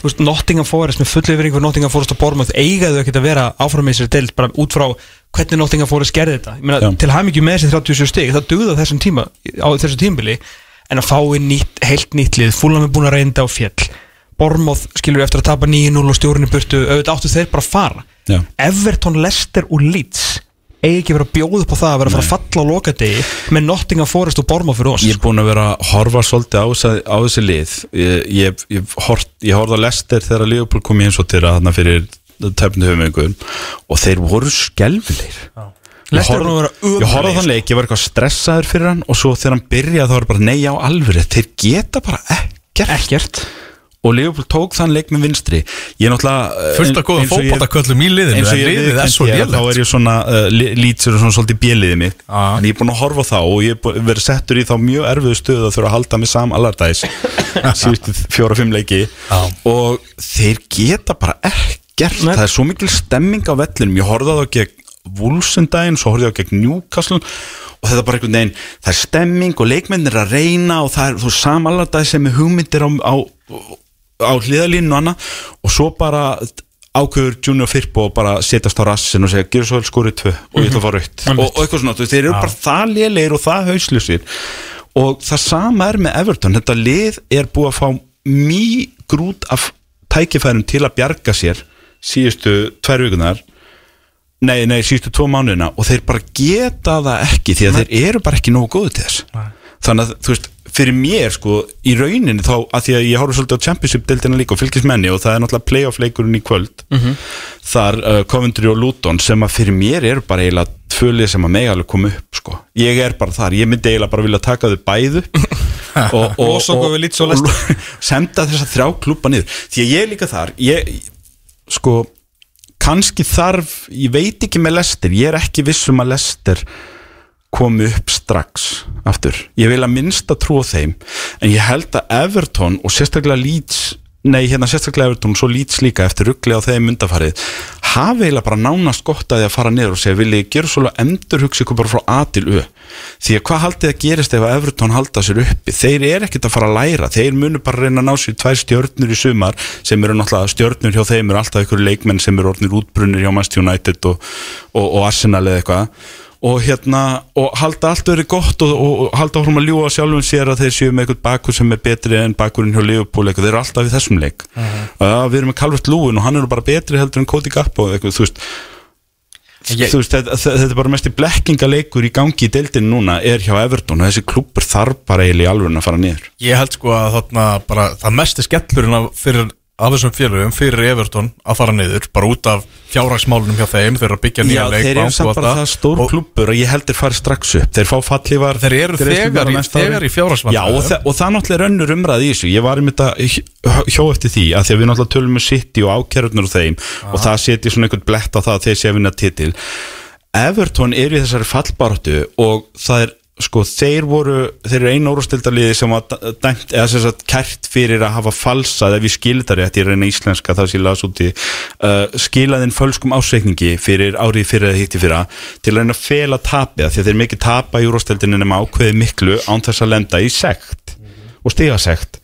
þú veist, Nottingham Forest með fullu yfirring fyrir Nottingham Forest og Bournemouth eigaðu ekkert að vera áfram með sér deild bara út frá hvernig Nottingham Forest gerði þetta. Meina, til hamingju með þessi 37 stig það dugði á þessum tíma á þessu tímbili en að fá inn nýtt, heilt nýtt lið fúlam er búin að reynda á fjall Bournemouth skilur eftir að tapa 9-0 og stjórinu burtu auðvitað áttu þeir bara að fara. Já. Everton, Leicester og Leeds eigi ekki verið að bjóða upp á það að vera að fara að falla á lokadegi með Nottingham Forest og Bournemouth fyrir oss Ég er búin að vera að horfa svolítið á, á þessi lið. Ég, ég, ég, horfði á Lester þegar Leopold kom í eins og til að þarna fyrir tæpnu höfumengum og þeir voru að vera horfði- Ég horfði á þann leik, ég var eitthvað stressaður fyrir hann og svo þegar hann byrjaði þá var bara nei á alvöru þeir geta bara ekkert. Ekkert og Leopold tók þann leik með vinstri. Ég er náttúrulega eh, Fullt og ég- fótboltaköllum í liðinu eins og ég liðið er svo hér, þá er ég svona uh, lýtsur og svona svolítið bjeliðið mig Ah. en ég er búin að horfa á þá og ég er verið settur í þá mjög erfiðu stöðu að þurfa að halda mig sam allardæs síðustu fjóra-fimm leiki. Já. og þeir geta bara ekkert. Nei. það er svo mikil stemming á vellinum. Ég horfði á það gegn Wolfsundaginn, svo horfði ég á gegn Newcastle. Og þetta er bara einhvern veginn, það er stemming og leikmennir að reyna og það er þú samanlataði sem er hugmyndir á, á, á hliðalínu og annað og svo bara ákveður Junior Firpo og bara setjast á rassin og segja, gerur svo vel skórið tvö og ég ætla að fara raut og, og eitthvað svona, þeir eru bara það lélegir og það hauslusir og það sama er með Everton, þetta lið er búið að fá mjög grút af tækifærum til að bjarga sér síðustu tvær vikunar nei, nei, síðustu tvo mánuðina og þeir bara geta það ekki því að þeir eru bara ekki nógu góðu til þess þannig að þú veist, fyrir mér sko í rauninni þá, að því að ég horfum svolítið á Championship-deltina líka og fylgist menni og það er náttúrulega playoff-leikurinn í kvöld þar uh, Coventry og Luton sem að fyrir mér eru bara eiginlega tvölið sem að alveg koma upp sko. Ég er bara þar, ég myndi eiginlega bara vilja taka þau bæðu og, og, Og og senda þess að þrjá klúpa niður. Því að ég er líka þar. Ég, sko kannski þarf, ég veit ekki með Lester ég er ekki viss um að Lester komi upp strax aftur, ég vil að minnsta trúa þeim en ég held að Everton og sérstaklega Leeds nei hérna sérstaklega Everton og svo Leeds líka eftir ruggli á þeim undafarið hafi eiginlega bara nánast gott að því að fara niður og segja vil ég gera svolítið endur hugsa ykkur bara frá A til Ö? Því að hvað haldið að gerist ef að Everton halda sér uppi? Þeir eru ekkert að fara að læra. Þeir munu bara reyna að ná sér tvær stjörnur í sumar sem eru náttúrulega stjörnur hjá þeim eru alltaf ykkur leikmenn sem eru orðnir útbrunir hjá Manchester United og, og, og Arsenal eða eitthvað og hérna, og halda allt verið gott og, og, og halda áfram að ljúa sjálfum sér að þeir séu með eitthvað bakur sem er betri en bakurinn hjá Liverpool eitthvað, þeir eru alltaf í þessum leik. Uh við erum með Calvert Lúin og hann eru bara betri heldur en Cody Gappo eitthvað, þú veist. Ég- Þú veist, þetta, þetta er bara mest í blekkingaleikur í gangi í deildinu núna er hjá Everton og þessi klúpur þarf bara eiginlega í alveg að fara niður. Ég held sko að þarna bara það mesti skellurinn af, fyrir, af þessum félögum fyrir Everton að fara niður bara út af fjárhagsmálunum hjá þeim þeir eru að byggja nýja Já, leik þeir eru samt bara það stór og klúpur og ég held þeir fari strax upp. Þeir fá fallívar Þeir eru þegar, í, þegar í fjárhagsmálunum Já, og, þa og það náttúrulega er önnur umræð í þessu. Ég var einmitt að hjó- eftir því að því að við náttúrulega tölum með City og ákjörðunar og þeim og það setja svona einhvern blett á það að þeir sé að vinna titil. Everton er í þessari fallbaráttu og það er sko, þeir voru, þeir eru einu órastildaliði sem var dæmt, eða sem sagt kært fyrir að hafa falsað, ef ég skilði það rétt ég reyna íslenska það sem ég las úti uh, skilaðinn fölskum ásreikningi fyrir árið fyrir að hitti fyrra til að reyna að fela tapið, af því að þeir mikið tapa í úrastildinu nema ákveði miklu án þess að lenda í sekt og stigasekt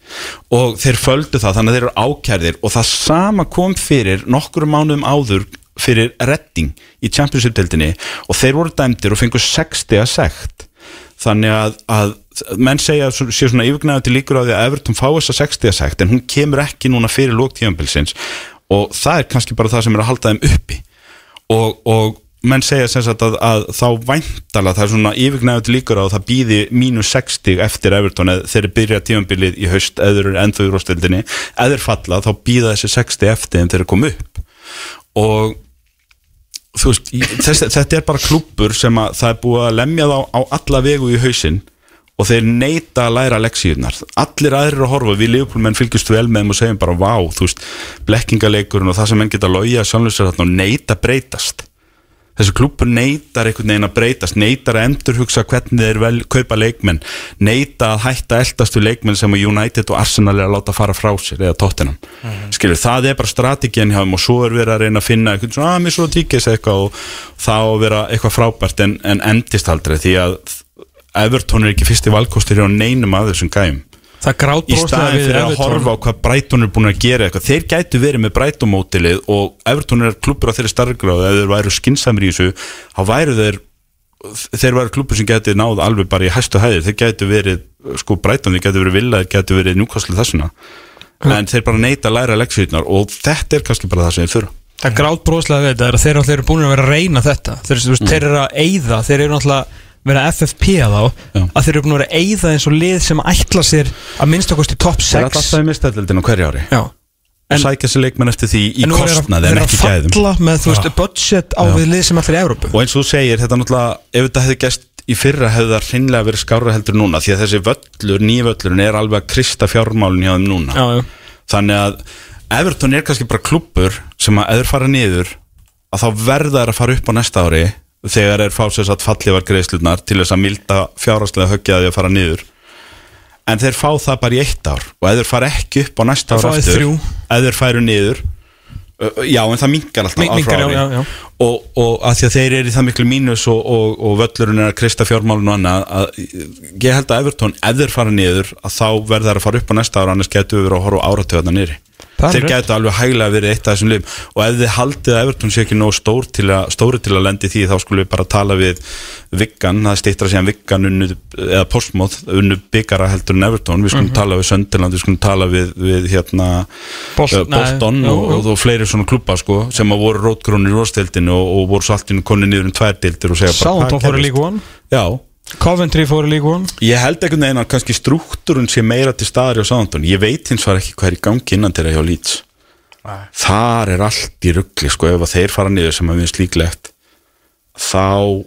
og þeir földu það þannig að þeir eru ákærðir og það sama kom fyrir nokkru mánuðum áður fyrir redding í Championship-deildinni og þeir voru dæmdir og fengur 60 að sekt þannig að, að menn segja að sé svona yfirgnæðu til líkur á því að Everton fá þessa 60 að sekt en hún kemur ekki núna fyrir lóktíðanbilsins og það er kannski bara það sem er að halda þeim uppi. Og, og menn segja sem sagt að, að þá væntala það er svona yfirgnæðu til líkur á að það býði mínus 60 eftir Everton eða þeir byrja tímanbilið í haust eru ennþá í rústildinni eða þeir falla þá býða þessi 60 eftir en þeir eru komið upp. Og veist, þess, þetta er bara klúppur sem að það er búið að lemja þá á alla vegu í hausinn og þeir neita að læra leksíunar allir aðrir að horfa, við liðbúlmenn fylgjast vel með þeim og segjum bara vá, þú veist blekkingaleikurinn og það sem menn geta logja sjálfsögur þarna og neita að breytast þessi klúppur neitar einhvern veginn að breytast neitar að endurhugsa hvernig þeir vel kaupa leikmenn, neita að hætta eldast við leikmenn sem að United og Arsenal er að láta fara frá sér eða Tottenham. Skilur, það er bara strategían hjá þeim og svo er verið að reyna að finna eitthvað svona, að mér svo tíkis eitthvað og þá að vera eitthvað frábært en, en endist aldrei því að Everton er ekki fyrsti valkostur á neinum af þessum gæm í staðin fyrir að horfa á hvað Brighton er búin að gera eitthvað, þeir gætu verið með Brighton mótilið og Everton er klubur á þeirri starfgráð ef þeir væru skinsamri í þessu þá væru þeir þeir væru klubur sem gætu náð alveg bara í hæstu hæðir. Þeir gætu verið, sko Brighton þeir gætu verið Villa, þeir gætu verið Newcastle þessuna en þeir bara neita að læra leksvíðnar og þetta er kannski bara það sem þeir þurfa. Það grátt bróðslega við þetta er að þeir náttúrulega eru búin að vera að reyna þetta. Þeir, mm. þeir eru að eyða, þeir eru náttúrulega vera að FFP þá, Já. að þeir eru búin að vera að eyða eins og lið sem ætla sér að minnst okkur til top þeir er 6 alltaf í mistældildin á hverju ári. Já, og sækja sér leikmenn eftir því í en nú er að, kostnaði en er ekki að gæðum. falla með þú veist, budget á við lið sem allir í Európu og eins og þú segir, þetta náttúrulega ef þetta hefði gæst í fyrra hefði það hreinlega verið skára heldur núna því að þessi völlur, nývöllurinn er alveg að krista fjármálun hjá þeim núna. Já, já, þannig að Everton er kannski bara klubbur sem að eður fara niður að þá verða þær að fara upp á næsta ári þegar er fásess að fallið var greiðslutnar til þess að milda fjárhagslega höggja því að fara niður en þeir fá það bara í eitt ár og eður fara ekki upp á næsta Þá ár fá þeir aftur þrjú. eður færu niður Já, en það minkar alltaf Min- ár frá minnkar, já, já, já. Og, og að því að þeir eru í það miklu mínus og, og, og völlurinn er að krista fjármálun og annað að ég held að Evertón, ef þeir fara niður að þá verða þeir að fara upp á næsta ára annars getur við verið að horfa áratöðna niður Það þeir rétt. getur alveg hæglega verið eitt af þessum liðum. Og ef þið haldið að Evertón sé ekki nóg stór til að, stóri til að lendi því þá skulum við bara tala við Viggan, það stýttra síðan Viggan unnu, eða Portsmouth unnu byggara heldur en Evertón, við skulum tala við Sönderland, við skulum tala við, við hérna Bolt- uh, Bolton nei, og, og, og fleiri svona klubba sko, sem að voru rótgrónir í róstildinu og, og voru einu konni niður um tvær deildir og segja bara fóru gerðist? líka one Já, Coventry fóru líka one. Ég held einhvern veginn að kannski struktúrun sé meira til staðar hjá Sántón ég veit hins var ekki hvað er í gangi innan þeirra hjá Leeds. Þar er allt í ruggli sko, ef þeir fara niður sem að við slíklegt þá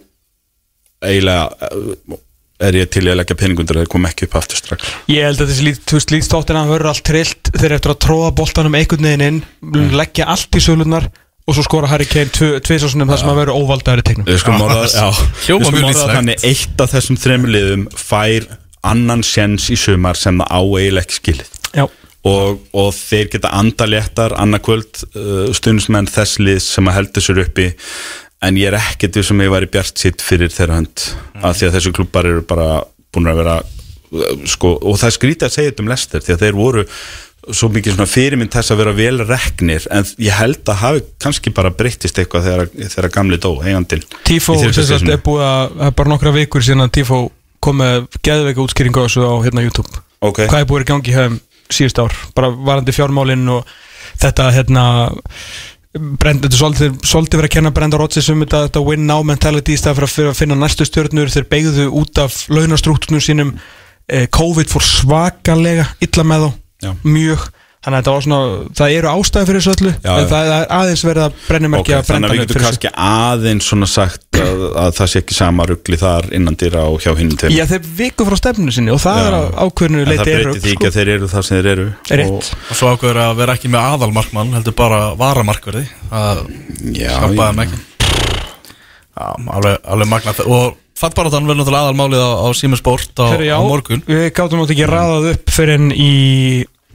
eiginlega uh, er ég til í að leggja peningundur að þeir kom ekki upp aftur strax. Ég held að þessi lítstáttina verður allt trillt. Þeir eftir að tróða boltanum einhvern veginn inn Mm. leggja allt í sölunar og svo skora Harry Kane tviðsásunum þar sem að verður óvaldaður í tegnum Við skulum orða þannig eitt af þessum þremur liðum fær annan sjens í sumar sem það á eiginlega ekki skilið. Já, og, og þeir geta andaléttar annarkvöld uh, stundismenn þess lið sem að heldur sér uppi. En ég er ekkert við sem ég væri bjart sitt fyrir þeirra hönd af því að þessu klubbar eru bara búin að vera uh, sko, og það skrítið að segja þetta um Lester því að þeir voru svo mikið svona fyrirmynd þess að vera vel reknir en ég held að hafi kannski bara breyttist eitthvað þegar, þegar gamli dó í þriðja sem sagt seasonu. er búið að það er bara nokkra vikur síðan að Tifo kom með geðveika útskýringu á þessu á hérna YouTube Ok. Hvað er búið að gangi hefum síðust ár bara varandi fjármálinn og þetta hérna Brend, þetta svolítið, svolítið verið að kenna Brenda Rodgers um þetta, þetta win now mentality í stað fyrir að, að finna næstu stjórnur þeir beigðu út af launastrukturnum sínum eh, COVID fór svakalega illa með þá, Já. mjög. Þannig að svona, það eru ástæði fyrir þessu öllu Já, en það er aðeins verið að brennum ekki að þannig brenda að við getum kannski aðeins svona sagt að, að það sé ekki sama ruggli þar innan dýra og hjá tveim Já, þeir viku frá stefninu sinni og það Já. er ákveðinu En það leiti breytir því ekki að þeir eru það sem þeir eru. Rétt. og, Og svo ákveður að vera ekki með aðalmarkmann heldur bara varamarkverði Það Já, skapaði hann ég- ekki. Já, alveg, alveg magna Og fattbaratan verður náttúrulega aðalmálið á, á Sýmur Sport á, á morgun. Við gátum átt ekki raðað upp fyrir en í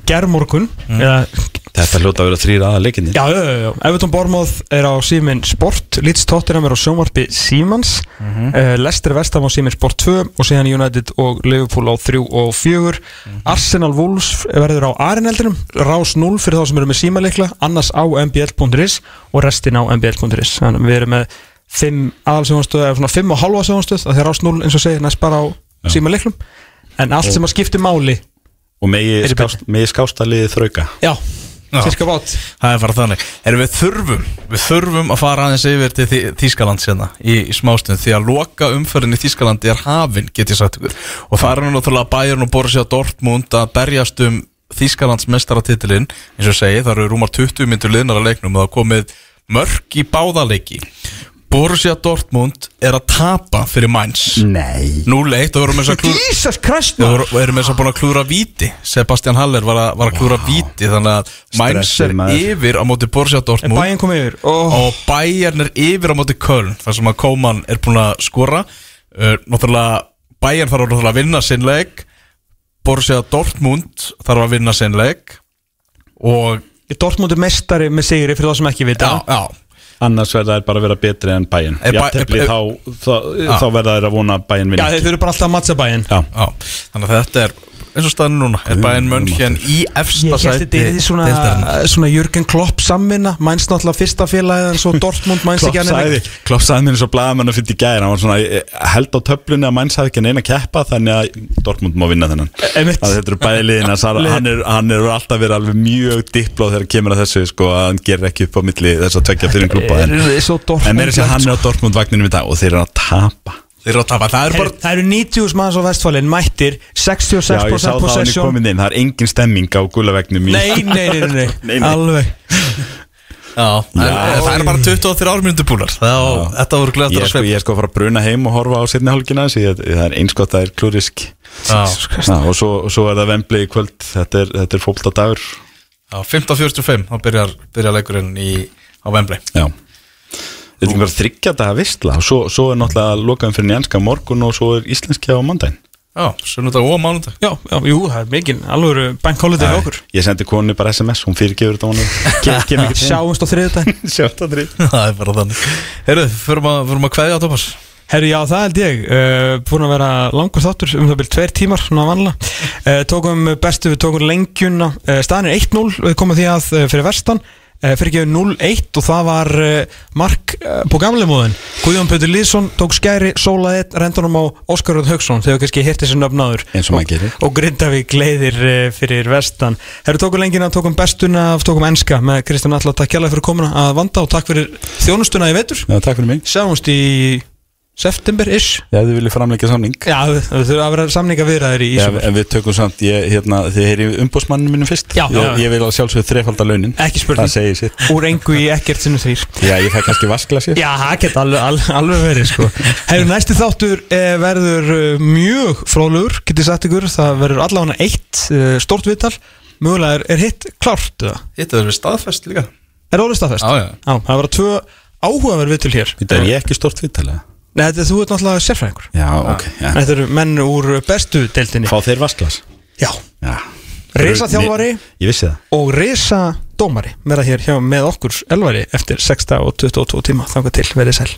gerðmorgun Mm. eða, Þetta hljóta að vera þrýra aða leikinni Já, já, já, já Everton Bormóð er á Símin Sport Leeds Tottenham er á sjónvarpi Símans mm. -hmm. Leicester Vestam á Símin Sport 2 og síðan United og Liverpool á 3 og 4 Mhm. Arsenal Wolves verður á Arineldinum Rás 0 fyrir þá sem eru með símalikla annars á mbl.is og restin á mbl.is við erum með 5 aðalsjónastöð eða svona 5 og halva sjónastöð að þeir Rás 0 eins og segir næst bara á símaliklum en allt sem að skipti máli Og megi, skást, megi skástaliði þrauka. Já, cirka bát. Það er bara þannig. Erum við þurfum, við þurfum að fara aðeins yfir til Þýskaland sérna í, í smástund Því að loka umferðin í Þýskalandi er hafin, get ég sagt ykkur. Og það er nú náttúrulega Bayern og Borussia Dortmund að berjast um Þýskalands mestaratitilinn eins og ég segi, það eru rúmar 20 myndur liðnar að leiknum og það komið mörk í báðaleiki Borussia Dortmund er að tapa fyrir Mainz. Nei. 0-1 og Við erum með þess að búin að klúra víti. Sebastian Haller var að, var að klúra víti Þannig að Mainz er yfir á móti Borussia En Dortmund bæinn kom yfir. Oh. Og Bayern er yfir á móti Köln Þar sem að Kóman er búin að skora. Uh, Náttúrulega Bayern þarf náttúrulega að vinna sinn leik. Borussia Dortmund þarf að vinna sinn leik. Og Dortmund er mestari með sigri fyrir þá sem ekki vita. Já, já Annars verða þær bara að vera betri en bæinn Er Bæ- Jafntefli er- þá, þá, þá verða þær að vona bæinn Já, vinni þeir eru bara alltaf að mattsa bæinn Já, Já, þannig að þetta er eins og staðin núna er Bayern München í efsta Ég held sæti þetta er svona, deildarinnar. svona Jürgen Klopp samvinna Mænst náttúrulega fyrsta félagið en svo Dortmund mænst Klopp ekki hann Klopp sagði mér eins og blaðamenn að fyrir gæra hann var svona eh, held á töflunni að Mainz hafi ekki neina að keppa þannig að Dortmund má vinna þennan. Að þetta eru bæði liðin að hann er, hann er alltaf verið alveg mjög dipló þegar kemur að þessu sko að hann gerir ekki upp á milli þess að tvekja fyrir klúpa en, Dortmund meira sér hann er á Dortmund vagninu í dag og þeir eru að tapa Þeir eru að tapa, það er Heyrðu, bara Það eru 90 manns á vestfælinn mættir Já, ég sá 66% það hann er possession. komin inn, það er engin stemming á gulavegnum í Nei, nei, nei, nei, Nei, nei. nei. Alveg. Já, en, en það er bara 23 ármyndu búlar þetta voru er að sko, sveip ég er sko að fara að bruna heim og horfa á setni ég- það er einskott að það er klúrisk Já, Já, og svo, og svo er það vembli í kvöld. Þetta er, þetta er fólta dagur já 15.45 þá byrjar, byrjar leikurinn í, á Wembley. Já Þetta er ekki bara þryggja daga vistla og svo, svo er náttúrulega lokaðum fyrir nýjanska morgun og svo er íslenski á mandaginn Já, sunnudag og mánudag. Já, já, jú, það er mikið alvöru bank holiday hjá okkur. Ég sendi konu bara SMS, hún fyrirgefur þetta honum. Sjáumst á þriðutæn Sjátt að drif Það er bara þannig. Heyrðu, förum að, að kveðja á Tómas Herri, já, það held ég. Uh, Búin að vera langur þáttur um það byrjum tveir tímar svona vanlega uh, Tókum bestu, við tókum lengjuna. Uh, Staðan er 1-0, við komum því að uh, fyrir vestan. uh, Fyrir gefið 0-1 og það var uh, mark uh, på gamle móðin. Guðjón Pötur Lýðsson tók skæri Sólaðið, rendunum á Óskar Röð Haugsson Þegar kannski hirti sér nöfnaður Eins og. Og Grindavík leiðir fyrir vestan. Herri, tókum lengjuna, tókum bestuna Tókum enska með Kristján Alla Takk kjærlega fyrir komuna að vanda Og takk fyrir þjónustuna í vetur. Já, takk fyrir mig. Sjáumst í september-ish Já, þið viljið framleika samning Já, það þurfa að vera samninga viðræðir í Já, en við tökum samt, ég, hérna, þið heyri umbúsmanninu mínum fyrst Já. ég, Já. ég vil að sjálfsögðu þrefaldar launin Ekki spurning. Það segir sitt Úr engu í ekkert sinnum þrýr Já, ég fæ kannski vasklasir Já, það geta alveg, alveg, alveg verið sko. Hefur næsti þáttur eh, verður eh, mjög fróðlegur Getið sagt ykkur, það verður allavega eitt eh, stórt viðtal Mögulega er, er hitt klárt eða? Hitt er við staðfest líka Er orðið staðfest? Já, já. Það verður tvö áhugaverð viðtal hér Þetta er ég ekki stort viðtalega Nei, þetta, þú ert náttúrulega sérfræðingur. Já, ok já. Þetta eru menn úr bestu deildinni. Fá þeir vasklas Já, Já. Risa þjálfari Ég vissi það. og risa dómari Verða hér hjá með okkur elvari eftir 6 og 22 tíma. Þangað til, verið sæl